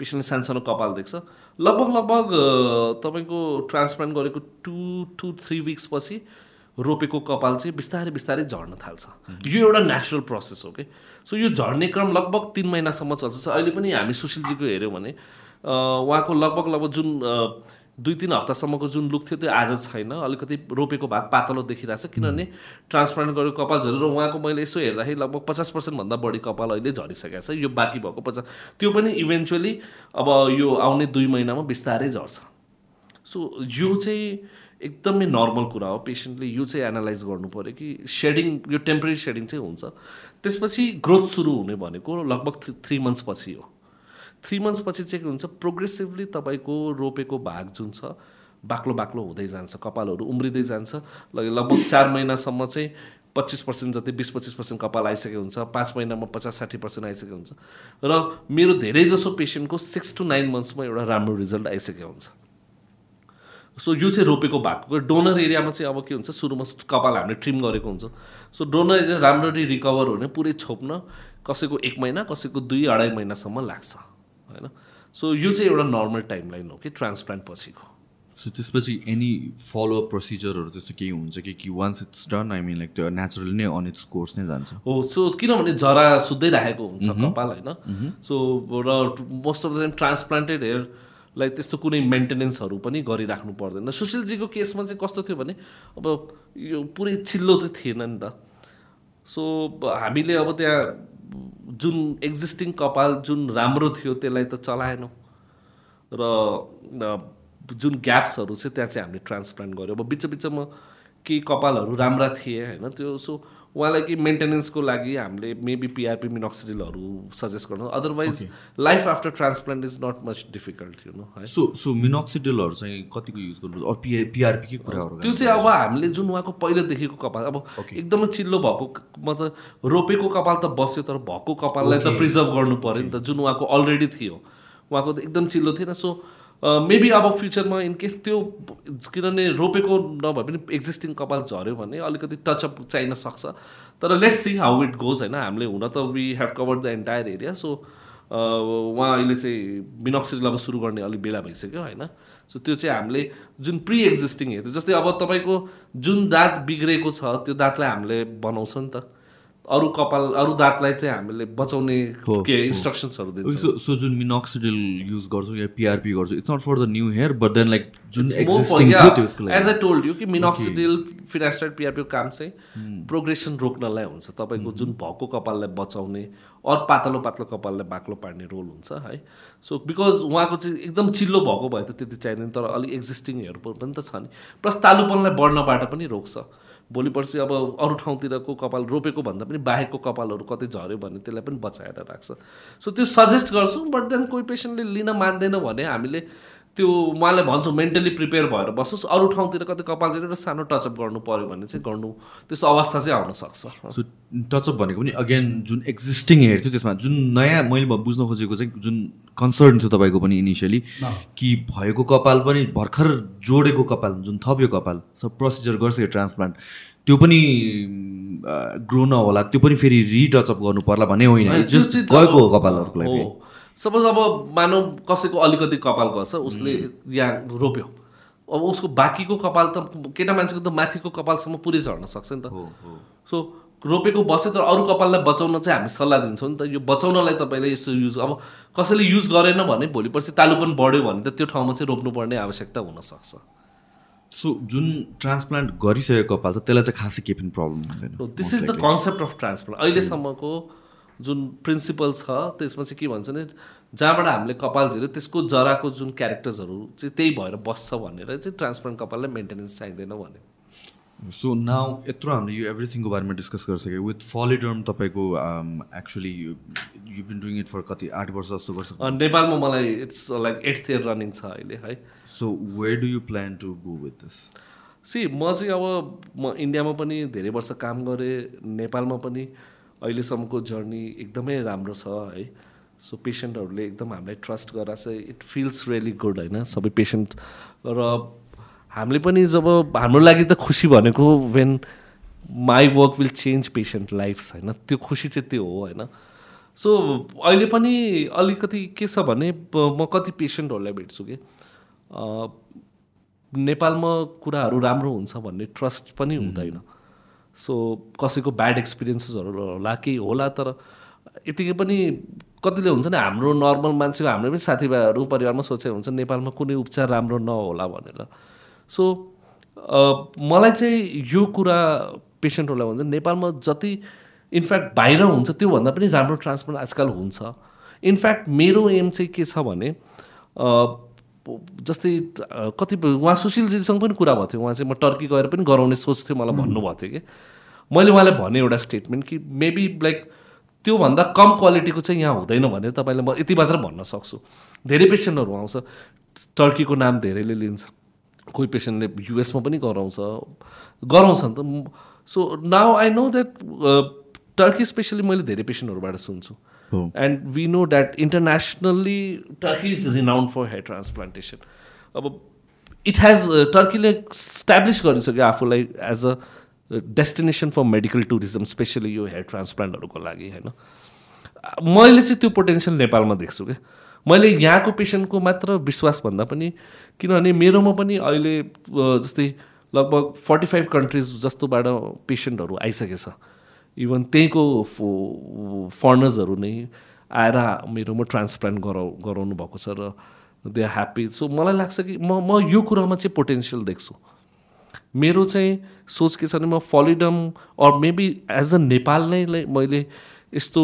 पेसेन्टले सानसानो कपाल देख्छ। लगभग लगभग तपाईँको ट्रान्सप्लान्ट गरेको टु टु थ्री विक्सपछि रोपेको कपाल चाहिँ बिस्तारै बिस्तारै झर्न थाल्छ। यो एउटा नेचुरल प्रोसेस हो कि सो यो झर्ने क्रम लगभग तिन महिनासम्म चल्छ। अहिले पनि हामी सुशीलजीको हेऱ्यौँ भने उहाँको लगभग लगभग जुन दुई तिन हप्तासम्मको जुन लुक थियो त्यो आज छैन। अलिकति रोपेको भाग पातलो देखिरहेको छ। किनभने ट्रान्सप्लान्ट गरेको कपाल झरेर उहाँको मैले यसो हेर्दाखेरि लगभग पचास पर्सेन्टभन्दा बढी कपाल अहिले झरिसकेको छ। यो बाँकी भएको पचास त्यो पनि इभेन्चुली अब यो आउने दुई महिनामा बिस्तारै झर्छ। सो यो चाहिँ एकदमै नर्मल कुरा हो। पेसेन्टले यो चाहिँ एनालाइज गर्नु पऱ्यो कि सेडिङ यो टेम्परेरी सेडिङ चाहिँ हुन्छ। त्यसपछि ग्रोथ सुरु हुने भनेको लगभग थ्री थ्री मन्थ्स पछि हो। थ्री मन्थ्सपछि चाहिँ के हुन्छ प्रोग्रेसिभली तपाईँको रोपेको भाग जुन छ बाक्लो बाक्लो हुँदै जान्छ कपालहरू उम्रिँदै जान्छ। लगभग चार महिनासम्म चाहिँ पच्चिस पर्सेन्ट जति बिस पच्चिस पर्सेन्ट कपाल आइसकेको हुन्छ पाँच महिनामा पचास साठी पर्सेन्ट आइसकेको हुन्छ। र मेरो धेरै जसो पेसेन्टको सिक्स टु नाइन मन्थ्समा एउटा राम्रो रिजल्ट आइसकेको हुन्छ। सो यो चाहिँ रोपेको भएको डोनर एरियामा चाहिँ अब के हुन्छ सुरुमा कपाल हामीले ट्रिम गरेको हुन्छ। सो डोनर एरिया राम्ररी रिकभर हुने पुरै छोप्न कसैको एक महिना कसैको दुई अढाई महिनासम्म लाग्छ। होइन? सो यो चाहिँ एउटा नर्मल टाइमलाइन हो कि ट्रान्सप्लान्ट पछिको। सो त्यसपछि एनी फलोअप प्रोसिजरहरू त्यस्तो केही हुन्छ कि कि once it's done I mean like त्यो नेचुरली नै अन इट्स कोर्स नै जान्छ? हो सो किनभने जरा सुत्दै राखेको हुन्छ कपाल होइन? सो र most of the time transplanted हेयरलाई त्यस्तो कुनै मेन्टेनेन्सहरू पनि गरिराख्नु पर्दैन। सुशीलजीको केसमा चाहिँ कस्तो थियो भने अब यो पुरै चिल्लो चाहिँ थिएन नि त। सो हामीले अब त्यहाँ जुन एक्जिस्टिङ कपाल जुन राम्रो थियो त्यसलाई त चलाएनौँ। र जुन ग्याप्सहरू छ त्यहाँ चाहिँ हामीले ट्रान्सप्लान्ट गऱ्यौँ। अब बिच बिचमा केही कपालहरू राम्रा थिए होइन? त्यो सो उहाँलाई कि मेन्टेनेन्सको लागि हामीले मेबी पिआरपी मिनोक्सिडिलहरू सजेस्ट गर्नु। Otherwise life after transplant is not much difficult you know है सो सो मिनोक्सिडिलहरू चाहिँ कतिको युज गर्नु पिआरपी के कुराहरू त्यो चाहिँ अब हामीले जुन उहाँको पहिलेदेखिको कपाल अब एकदमै चिल्लो भएको मतलब रोपेको कपाल त बस्यो तर भएको कपाललाई त प्रिजर्भ गर्नु पऱ्यो नि त। जुन उहाँको अलरेडी थियो उहाँको त एकदम चिल्लो थिएन। सो मेबी अब फ्युचरमा इनकेस त्यो किनभने रोपेको नभए पनि एक्जिस्टिङ कपाल झऱ्यो भने अलिकति टचअप चाहिन सक्छ। तर let's see how it goes होइन? हामीले हुन त we have covered the entire area so उहाँ अहिले चाहिँ मिनक्सिल अब सुरु गर्ने अलिक बेला भइसक्यो होइन? सो त्यो चाहिँ हामीले जुन प्रि एक्जिस्टिङ हेर्थ्यो जस्तै अब तपाईँको जुन दाँत बिग्रेको छ त्यो दाँतलाई हामीले बनाउँछ नि त। अरू कपाल अरू दाँतलाई चाहिँ हामीले बचाउने के इन्स्ट्रक्सन्सहरू दिन्छ। सो जुन मिनोक्सिडिल युज गर्छौँ या पिआरपी गर्छौँ। It's not for the new hair but then like जुन एज आई टोल्ड यु कि मिनोक्सिडिल फिनास्टाइड पिआरपीको काम चाहिँ प्रोग्रेसन रोक्नलाई हुन्छ। तपाईँको जुन भएको कपाललाई बचाउने अरू पातलो पातलो कपाललाई बाक्लो पार्ने रोल हुन्छ है। सो बिकज उहाँको चाहिँ एकदम चिल्लो भएको भए त त्यति चाहिँदैन तर अलिक एक्जिस्टिङ हेयर पनि त छ नि। प्लस तालुपनलाई बढ्नबाट पनि रोक्छ। भोलि पर्सि अब अरू ठाउँतिरको कपाल रोपेको भन्दा पनि बाहेकको कपालहरू कतै झऱ्यो भने त्यसलाई पनि बचाएर राख्छ। सो त्यो सजेस्ट गर्छौँ बट देन कोही पेसेन्टले लिन मान्दैन भने हामीले त्यो उहाँलाई भन्छु मेन्टली प्रिपेयर भएर बसोस्। अरू ठाउँतिर कतै कपाल चाहिँ एउटा सानो टचअप गर्नु पऱ्यो भने चाहिँ गर्नु त्यस्तो अवस्था चाहिँ आउन सक्छ। सो टचअप भनेको पनि अगेन जुन एक्जिस्टिङ हेयर थियो त्यसमा जुन नयाँ मैले बुझ्न खोजेको चाहिँ जुन कन्सर्न थियो तपाईँको पनि इनिसियली कि भएको कपाल पनि भर्खर जोडेको कपाल जुन थप्यो कपाल सब प्रोसिजर गर्छ यो ट्रान्सप्लान्ट त्यो पनि ग्रो नहोला त्यो पनि फेरि रिटचअप गर्नु पर्ला भन्ने होइन। गएको हो कपालहरूको लागि। सपोज अब मानौ कसैको अलिकति कपाल गर्छ उसले यहाँ रोप्यो। अब उसको बाँकीको कपाल त केटा मान्छेको त माथिको कपालसम्म पुरै झर्न सक्छ नि त। सो रोपेको बस्यो तर अरू कपाललाई बचाउन चाहिँ हामी सल्लाह दिन्छौँ नि त। यो बचाउनलाई तपाईँले यसो युज अब कसैले युज गरेन भने भोलि पर्सि तालु पनि बढ्यो भने त त्यो ठाउँमा चाहिँ रोप्नुपर्ने आवश्यकता हुनसक्छ सो जुन ट्रान्सप्लान्ट गरिसकेको कपाल छ त्यसलाई चाहिँ खासै केही पनि प्रब्लम हुँदैन। This is the concept of transplant अहिलेसम्मको जुन प्रिन्सिपल छ त्यसमा चाहिँ के भन्छ भने जहाँबाट हामीले कपाल झिर्यो त्यसको जराको जुन क्यारेक्टर्सहरू चाहिँ त्यही भएर बस्छ भनेर चाहिँ ट्रान्सप्लान्ट कपाललाई मेन्टेनेन्स चाहिँदैन भने सो नाउ यत्रो हामीले यो एभ्रिथिङको बारेमा डिस्कस गरिसक्यो विथ फलिडर्म तपाईँको actually you been doing it for कति आठ वर्ष जस्तो गर्छ नेपालमा मलाई it's like eighth year running छ अहिले है। So where do you plan to go with this C म चाहिँ अब म इन्डियामा पनि धेरै वर्ष काम गरेँ नेपालमा पनि। अहिलेसम्मको जर्नी एकदमै राम्रो छ है। सो पेसेन्टहरूले एकदम हामीलाई ट्रस्ट गराएको छ इट फिल्स रियली गुड होइन। सबै पेसेन्ट र हामीले पनि जब हाम्रो लागि त खुसी भनेको when my work will change patient life होइन। त्यो खुसी चाहिँ त्यो हो होइन। सो अहिले पनि अलिकति के छ भने म कति पेसेन्टहरूलाई भेट्छु कि? नेपालमा कुराहरू राम्रो हुन्छ भन्ने ट्रस्ट पनि हुँदैन। सो कसैको ब्याड एक्सपिरियन्सेसहरू होला केही होला तर यतिकै पनि कतिले हुन्छ नि हाम्रो नर्मल मान्छेको हाम्रो पनि साथीभाइहरू परिवारमा सोचेको हुन्छ नेपालमा कुनै उपचार राम्रो नहोला भनेर। सो मलाई चाहिँ यो कुरा पेसेन्टहरूलाई भन्छ नेपालमा जति इनफ्याक्ट बाहिर हुन्छ त्योभन्दा पनि राम्रो ट्रान्सप्लान्ट आजकल हुन्छ। इनफ्याक्ट मेरो एम चाहिँ के छ भने जस्तै कतिपय उहाँ सुशीलजीसँग पनि कुरा भएको थियो। उहाँ चाहिँ म टर्की गएर पनि गराउने सोच थियो मलाई भन्नुभएको थियो कि। मैले उहाँलाई भने एउटा स्टेटमेन्ट कि मेबी लाइक त्योभन्दा कम क्वालिटीको चाहिँ यहाँ हुँदैन भनेर तपाईँलाई म यति मात्र भन्न सक्छु। धेरै पेसेन्टहरू आउँछ। टर्कीको नाम धेरैले लिन्छ। कोही पेसेन्टले युएसमा पनि गराउँछ। गराउँछ नि त so now I know that Turkey especially मैले धेरै पेसेन्टहरूबाट सुन्छु। And we know that internationally Turkey is renowned for hair transplantation अब इट हेज टर्कीले स्ट्याब्लिस गरिसक्यो आफूलाई as a destination for medical tourism especially यो हेयर ट्रान्सप्लान्टहरूको लागि होइन मैले चाहिँ त्यो पोटेन्सियल नेपालमा देख्छु क्या मैले यहाँको पेसेन्टको मात्र विश्वास भन्दा पनि किनभने मेरोमा पनि अहिले जस्तै लगभग फोर्टी फाइभ कन्ट्रिज जस्तोबाट पेसेन्टहरू आइसकेछ। इभन त्यहीँको फर्नर्सहरू नै आएर मेरोमा ट्रान्सप्लान्ट गराउ गराउनु भएको छ र दे आर ह्याप्पी। सो मलाई लाग्छ कि म म यो कुरामा चाहिँ पोटेन्सियल देख्छु। मेरो चाहिँ सोच के छ भने म फलिडम or maybe as a Nepal नै मैले यस्तो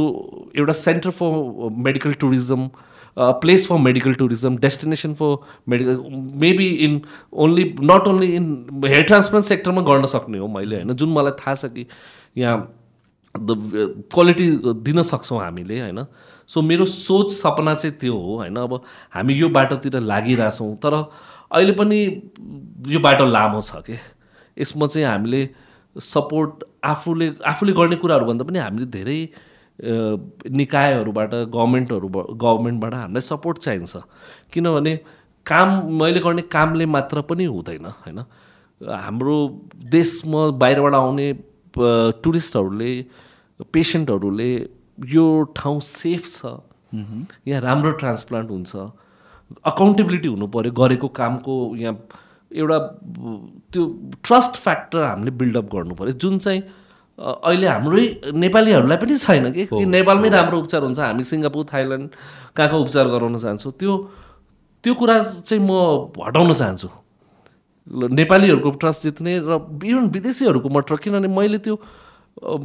एउटा centre for medical tourism place for medical tourism destination for medical maybe in only not only in hair transplant सेक्टरमा गर्न सक्ने हो मैले होइन? जुन मलाई थाहा छ कि यहाँ द क्वालिटी दिन सक्छौँ हामीले होइन? सो मेरो सोच सपना चाहिँ त्यो हो होइन? अब हामी यो बाटोतिर लागिरहेछौँ तर अहिले पनि यो बाटो लामो छ कि? यसमा चाहिँ हामीले सपोर्ट आफूले आफूले गर्ने कुराहरूभन्दा पनि हामीले धेरै निकायहरूबाट गभर्मेन्टहरू गभर्मेन्टबाट हामीलाई सपोर्ट चाहिन्छ। किनभने काम मैले गर्ने कामले मात्र पनि हुँदैन होइन? हाम्रो देशमा बाहिरबाट आउने टुरिस्टहरूले पेसेन्टहरूले यो ठाउँ सेफ छ। यहाँ राम्रो ट्रान्सप्लान्ट हुन्छ। अकाउन्टेबिलिटी हुनु पऱ्यो गरेको कामको यहाँ एउटा त्यो ट्रस्ट फ्याक्टर हामीले बिल्डअप गर्नु पऱ्यो। जुन चाहिँ अहिले हाम्रै नेपालीहरूलाई पनि छैन कि? नेपालमै राम्रो उपचार हुन्छ हामी सिङ्गापुर थाइल्यान्ड कहाँ कहाँ उपचार गराउन चाहन्छौँ? त्यो त्यो कुरा चाहिँ म हटाउन चाहन्छु। नेपालीहरूको ट्रस्ट जित्ने र इभन विदेशीहरूको मात्र किनभने मैले त्यो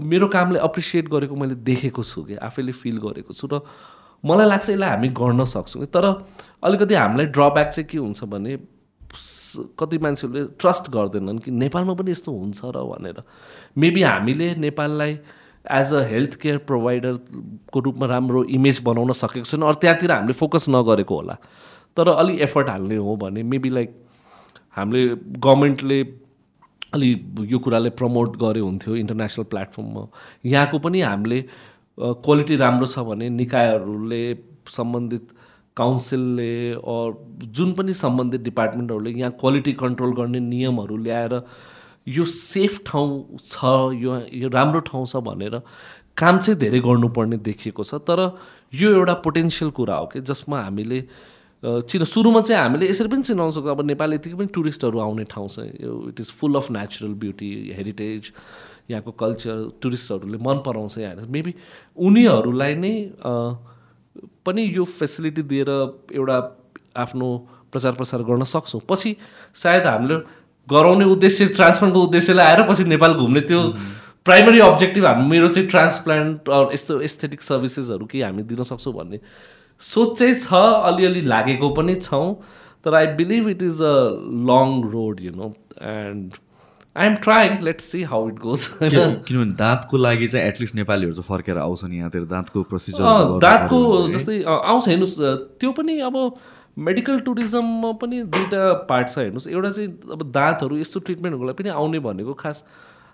मेरो कामले एप्रिसिएट गरेको मैले देखेको छु कि आफैले फिल गरेको छु र मलाई लाग्छ यसलाई हामी गर्न सक्छौँ तर अलिकति हामीलाई ड्रब्याक चाहिँ के हुन्छ भने कति मान्छेहरूले ट्रस्ट गर्दैनन् कि नेपालमा पनि यस्तो हुन्छ र भनेर। मेबी हामीले नेपाललाई एज अ हेल्थ केयर प्रोभाइडरको रूपमा राम्रो इमेज बनाउन सकेको छैन अरू त्यहाँतिर हामीले फोकस नगरेको होला। तर अलि एफर्ट हाल्ने हो भने मेबी लाइक हामीले गभर्मेन्टले अलि यो कुरालाई प्रमोट गरे हुन्थ्यो इन्टरनेसनल प्लेटफर्ममा। यहाँको पनि हामीले क्वालिटी राम्रो छ भने निकायहरूले सम्बन्धित काउन्सिलले जुन पनि सम्बन्धित डिपार्टमेन्टहरूले यहाँ क्वालिटी कन्ट्रोल गर्ने नियमहरू ल्याएर यो सेफ ठाउँ छ यो यो राम्रो ठाउँ छ भनेर काम चाहिँ धेरै गर्नुपर्ने देखिएको छ। तर यो एउटा पोटेन्सियल कुरा हो कि जसमा हामीले चिन सुरुमा चाहिँ हामीले यसरी पनि चिनाउन सक्छौँ। अब नेपाल यतिकै पनि टुरिस्टहरू आउने ठाउँ छ। यो it is full of natural beauty heritage यहाँको कल्चर टुरिस्टहरूले मन पराउँछ यहाँ मेबी उनीहरूलाई नै पनि यो फेसिलिटी दिएर एउटा आफ्नो प्रचार प्रसार गर्न सक्छौँ। पछि सायद हामीले गराउने उद्देश्य ट्रान्सप्लान्टको उद्देश्यले आएर पछि नेपाल घुम्ने त्यो प्राइमरी अब्जेक्टिभ हामी मेरो चाहिँ ट्रान्सप्लान्ट यस्तो एस्थेटिक सर्भिसेसहरू केही हामी दिन सक्छौँ भन्ने सोच छ अलिअलि लागेको पनि छौँ तर I believe it is a long road you know and I am trying let see how it goes किनभने दाँतको लागि चाहिँ एटलिस्ट नेपालीहरू चाहिँ फर्केर आउँछन् यहाँतिर दाँतको प्रोसिजर दाँतको जस्तै आउँछ हेर्नुहोस् त्यो पनि अब मेडिकल टुरिज्ममा पनि दुईवटा पार्ट छ हेर्नुहोस् एउटा चाहिँ अब दाँतहरू यस्तो ट्रिटमेन्टहरूको लागि पनि आउने भनेको खास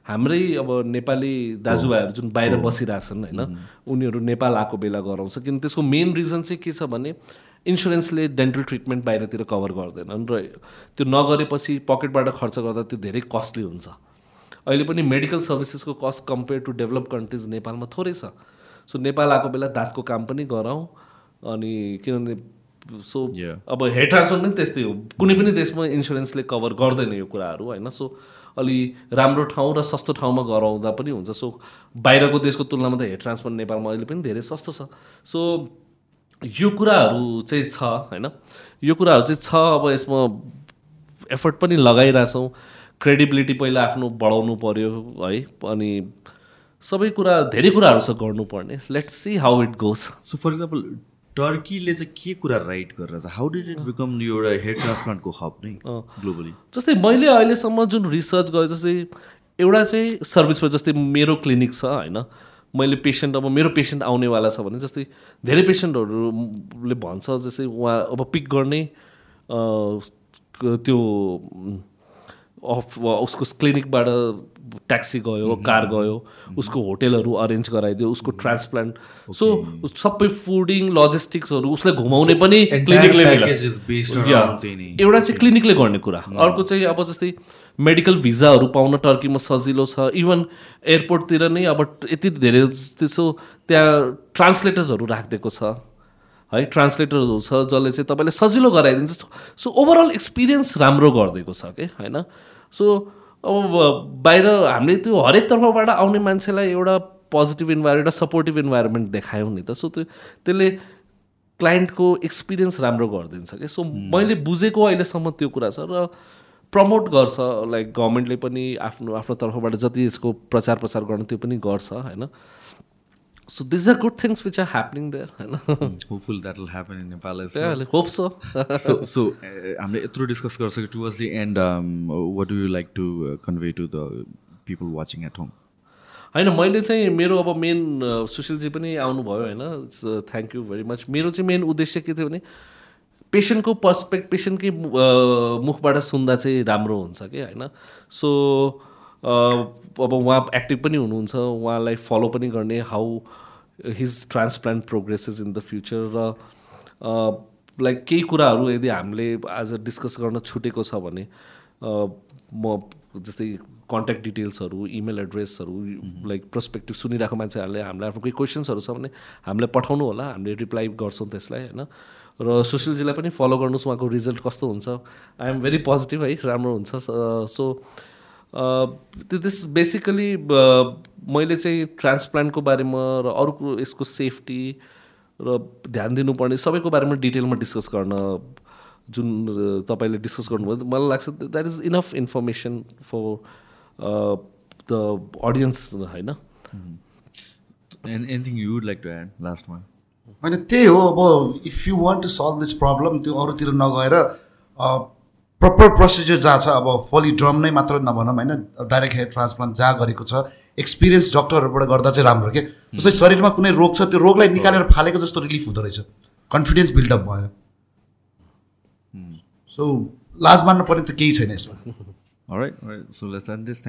हाम्रै अब नेपाली दाजुभाइहरू जुन बाहिर बसिरहेछन् होइन? उनीहरू नेपाल आएको बेला गराउँछ। किन त्यसको मेन रिजन चाहिँ के छ भने इन्सुरेन्सले डेन्टल ट्रिटमेन्ट बाहिरतिर कभर गर्दैनन् र त्यो नगरेपछि पकेटबाट खर्च गर्दा त्यो धेरै कस्टली हुन्छ। अहिले पनि medical सर्भिसेसको cost compare to develop countries नेपालमा थोरै छ। सो नेपाल आएको बेला दाँतको काम पनि गराउँ अनि किनभने सो अब हेयर ट्रान्सफर पनि त्यस्तै हो। कुनै पनि देशमा इन्सुरेन्सले कभर गर्दैन यो कुराहरू होइन? सो अलि राम्रो ठाउँ र सस्तो ठाउँमा गराउँदा पनि हुन्छ। सो बाहिरको देशको तुलनामा त हेयर ट्रान्सफर नेपालमा अहिले पनि धेरै सस्तो छ। सो यो कुराहरू चाहिँ छ होइन? यो कुराहरू चाहिँ छ अब यसमा एफर्ट पनि लगाइरहेछौँ। क्रेडिबिलिटी पहिला आफ्नो बढाउनु पऱ्यो है? अनि सबै कुरा धेरै कुराहरू छ गर्नुपर्ने। Let's see how it goes so for example टर्कीले चाहिँ के कुरा राइट गरेर हाउ डिड इट बिकम एउटा हेयर ट्रान्सप्लान्टको हब नै ग्लोबली जस्तै मैले अहिलेसम्म जुन रिसर्च गरेँ जस्तै एउटा चाहिँ सर्भिसमा जस्तै मेरो क्लिनिक छ होइन। मैले पेसेन्ट अब मेरो पेसेन्ट आउनेवाला छ भने जस्तै धेरै पेसेन्टहरूले भन्छ जस्तै उहाँ अब पिक गर्ने त्यो अफ उसको क्लिनिकबाट ट्याक्सी गयो कार गयो उसको होटेलहरू अरेन्ज गराइदियो उसको ट्रान्सप्लान्ट सो सबै फुडिङ लजिस्टिक्सहरू उसलाई घुमाउने पनि क्लिनिकले एउटा चाहिँ क्लिनिकले गर्ने कुरा। अर्को चाहिँ अब जस्तै मेडिकल भिजाहरू पाउन टर्कीमा सजिलो छ। इभन एयरपोर्टतिर नै अब यति धेरै त्यसो त्यहाँ ट्रान्सलेटर्सहरू राखिदिएको छ। है ट्रान्सलेटरहरू छ जसले चाहिँ तपाईँले सजिलो गराइदिन्छ। सो ओभरअल एक्सपिरियन्स राम्रो गरिदिएको छ कि होइन? सो अब बाहिर हामीले त्यो हरेक तर्फबाट आउने मान्छेलाई एउटा पोजिटिभ इन्भाइरोमेन्ट एउटा सपोर्टिभ इन्भाइरोमेन्ट देखायौँ नि त सो त्यो त्यसले क्लाइन्टको एक्सपिरियन्स राम्रो गरिदिन्छ कि? सो मैले बुझेको अहिलेसम्म त्यो कुरा छ र प्रमोट गर्छ लाइक गभर्मेन्टले पनि आफ्नो आफ्नो तर्फबाट जति यसको प्रचार प्रसार गर्न त्यो पनि गर्छ होइन? So this are good things which are happening there होइन हामीले यत्रो डिस्कस गरिसक्यो towards the end what do you like to convey to the people watching at home होइन मैले चाहिँ मेरो अब मेन सुशीलजी पनि आउनुभयो होइन? थ्याङ्क यू भेरी मच मेरो चाहिँ मेन उद्देश्य के थियो भने पेसेन्टको पर्सपेक्ट पेसेन्टकै मुखबाट सुन्दा चाहिँ राम्रो हुन्छ कि होइन? सो अब उहाँ एक्टिभ पनि हुनुहुन्छ उहाँलाई फलो पनि गर्ने how his transplant progresses in the future र लाइक केही कुराहरू यदि हामीले आज डिस्कस गर्न छुटेको छ भने म जस्तै कन्ट्याक्ट डिटेल्सहरू इमेल एड्रेसहरू लाइक पर्सपेक्टिभ सुनिरहेको मान्छेहरूले हामीलाई आफ्नो केही क्वेसन्सहरू छ भने हामीलाई पठाउनु होला हामीले रिप्लाई गर्छौँ त्यसलाई होइन? र सुशीलजीलाई पनि फलो गर्नुहोस् उहाँको रिजल्ट कस्तो हुन्छ? आई एम भेरी पोजिटिभ है राम्रो हुन्छ सो दिस बेसिकली मैले चाहिँ ट्रान्सप्लान्टको बारेमा र अरू यसको सेफ्टी र ध्यान दिनुपर्ने सबैको बारेमा डिटेलमा डिस्कस गर्न जुन तपाईँले डिस्कस गर्नुभयो मलाई लाग्छ that is enough information for the audience होइन? Anything you would like to add लास्टमा होइन त्यही हो अब if you want to solve this problem त्यो अरूतिर नगएर प्रपर प्रोसिजर जहाँ छ अब फली ड्रम नै मात्र नभनौँ होइन? डाइरेक्ट हेयर ट्रान्सप्लान्ट जहाँ गरेको छ एक्सपिरियन्स डक्टरहरूबाट गर्दा चाहिँ राम्रो के? जस्तै शरीरमा कुनै रोग छ त्यो रोगलाई निकालेर फालेको जस्तो रिलिफ हुँदो रहेछ। कन्फिडेन्स बिल्डअप भयो। सो लाज मान्नु पर्ने त केही छैन यसमा। Alright, alright. So let's end this.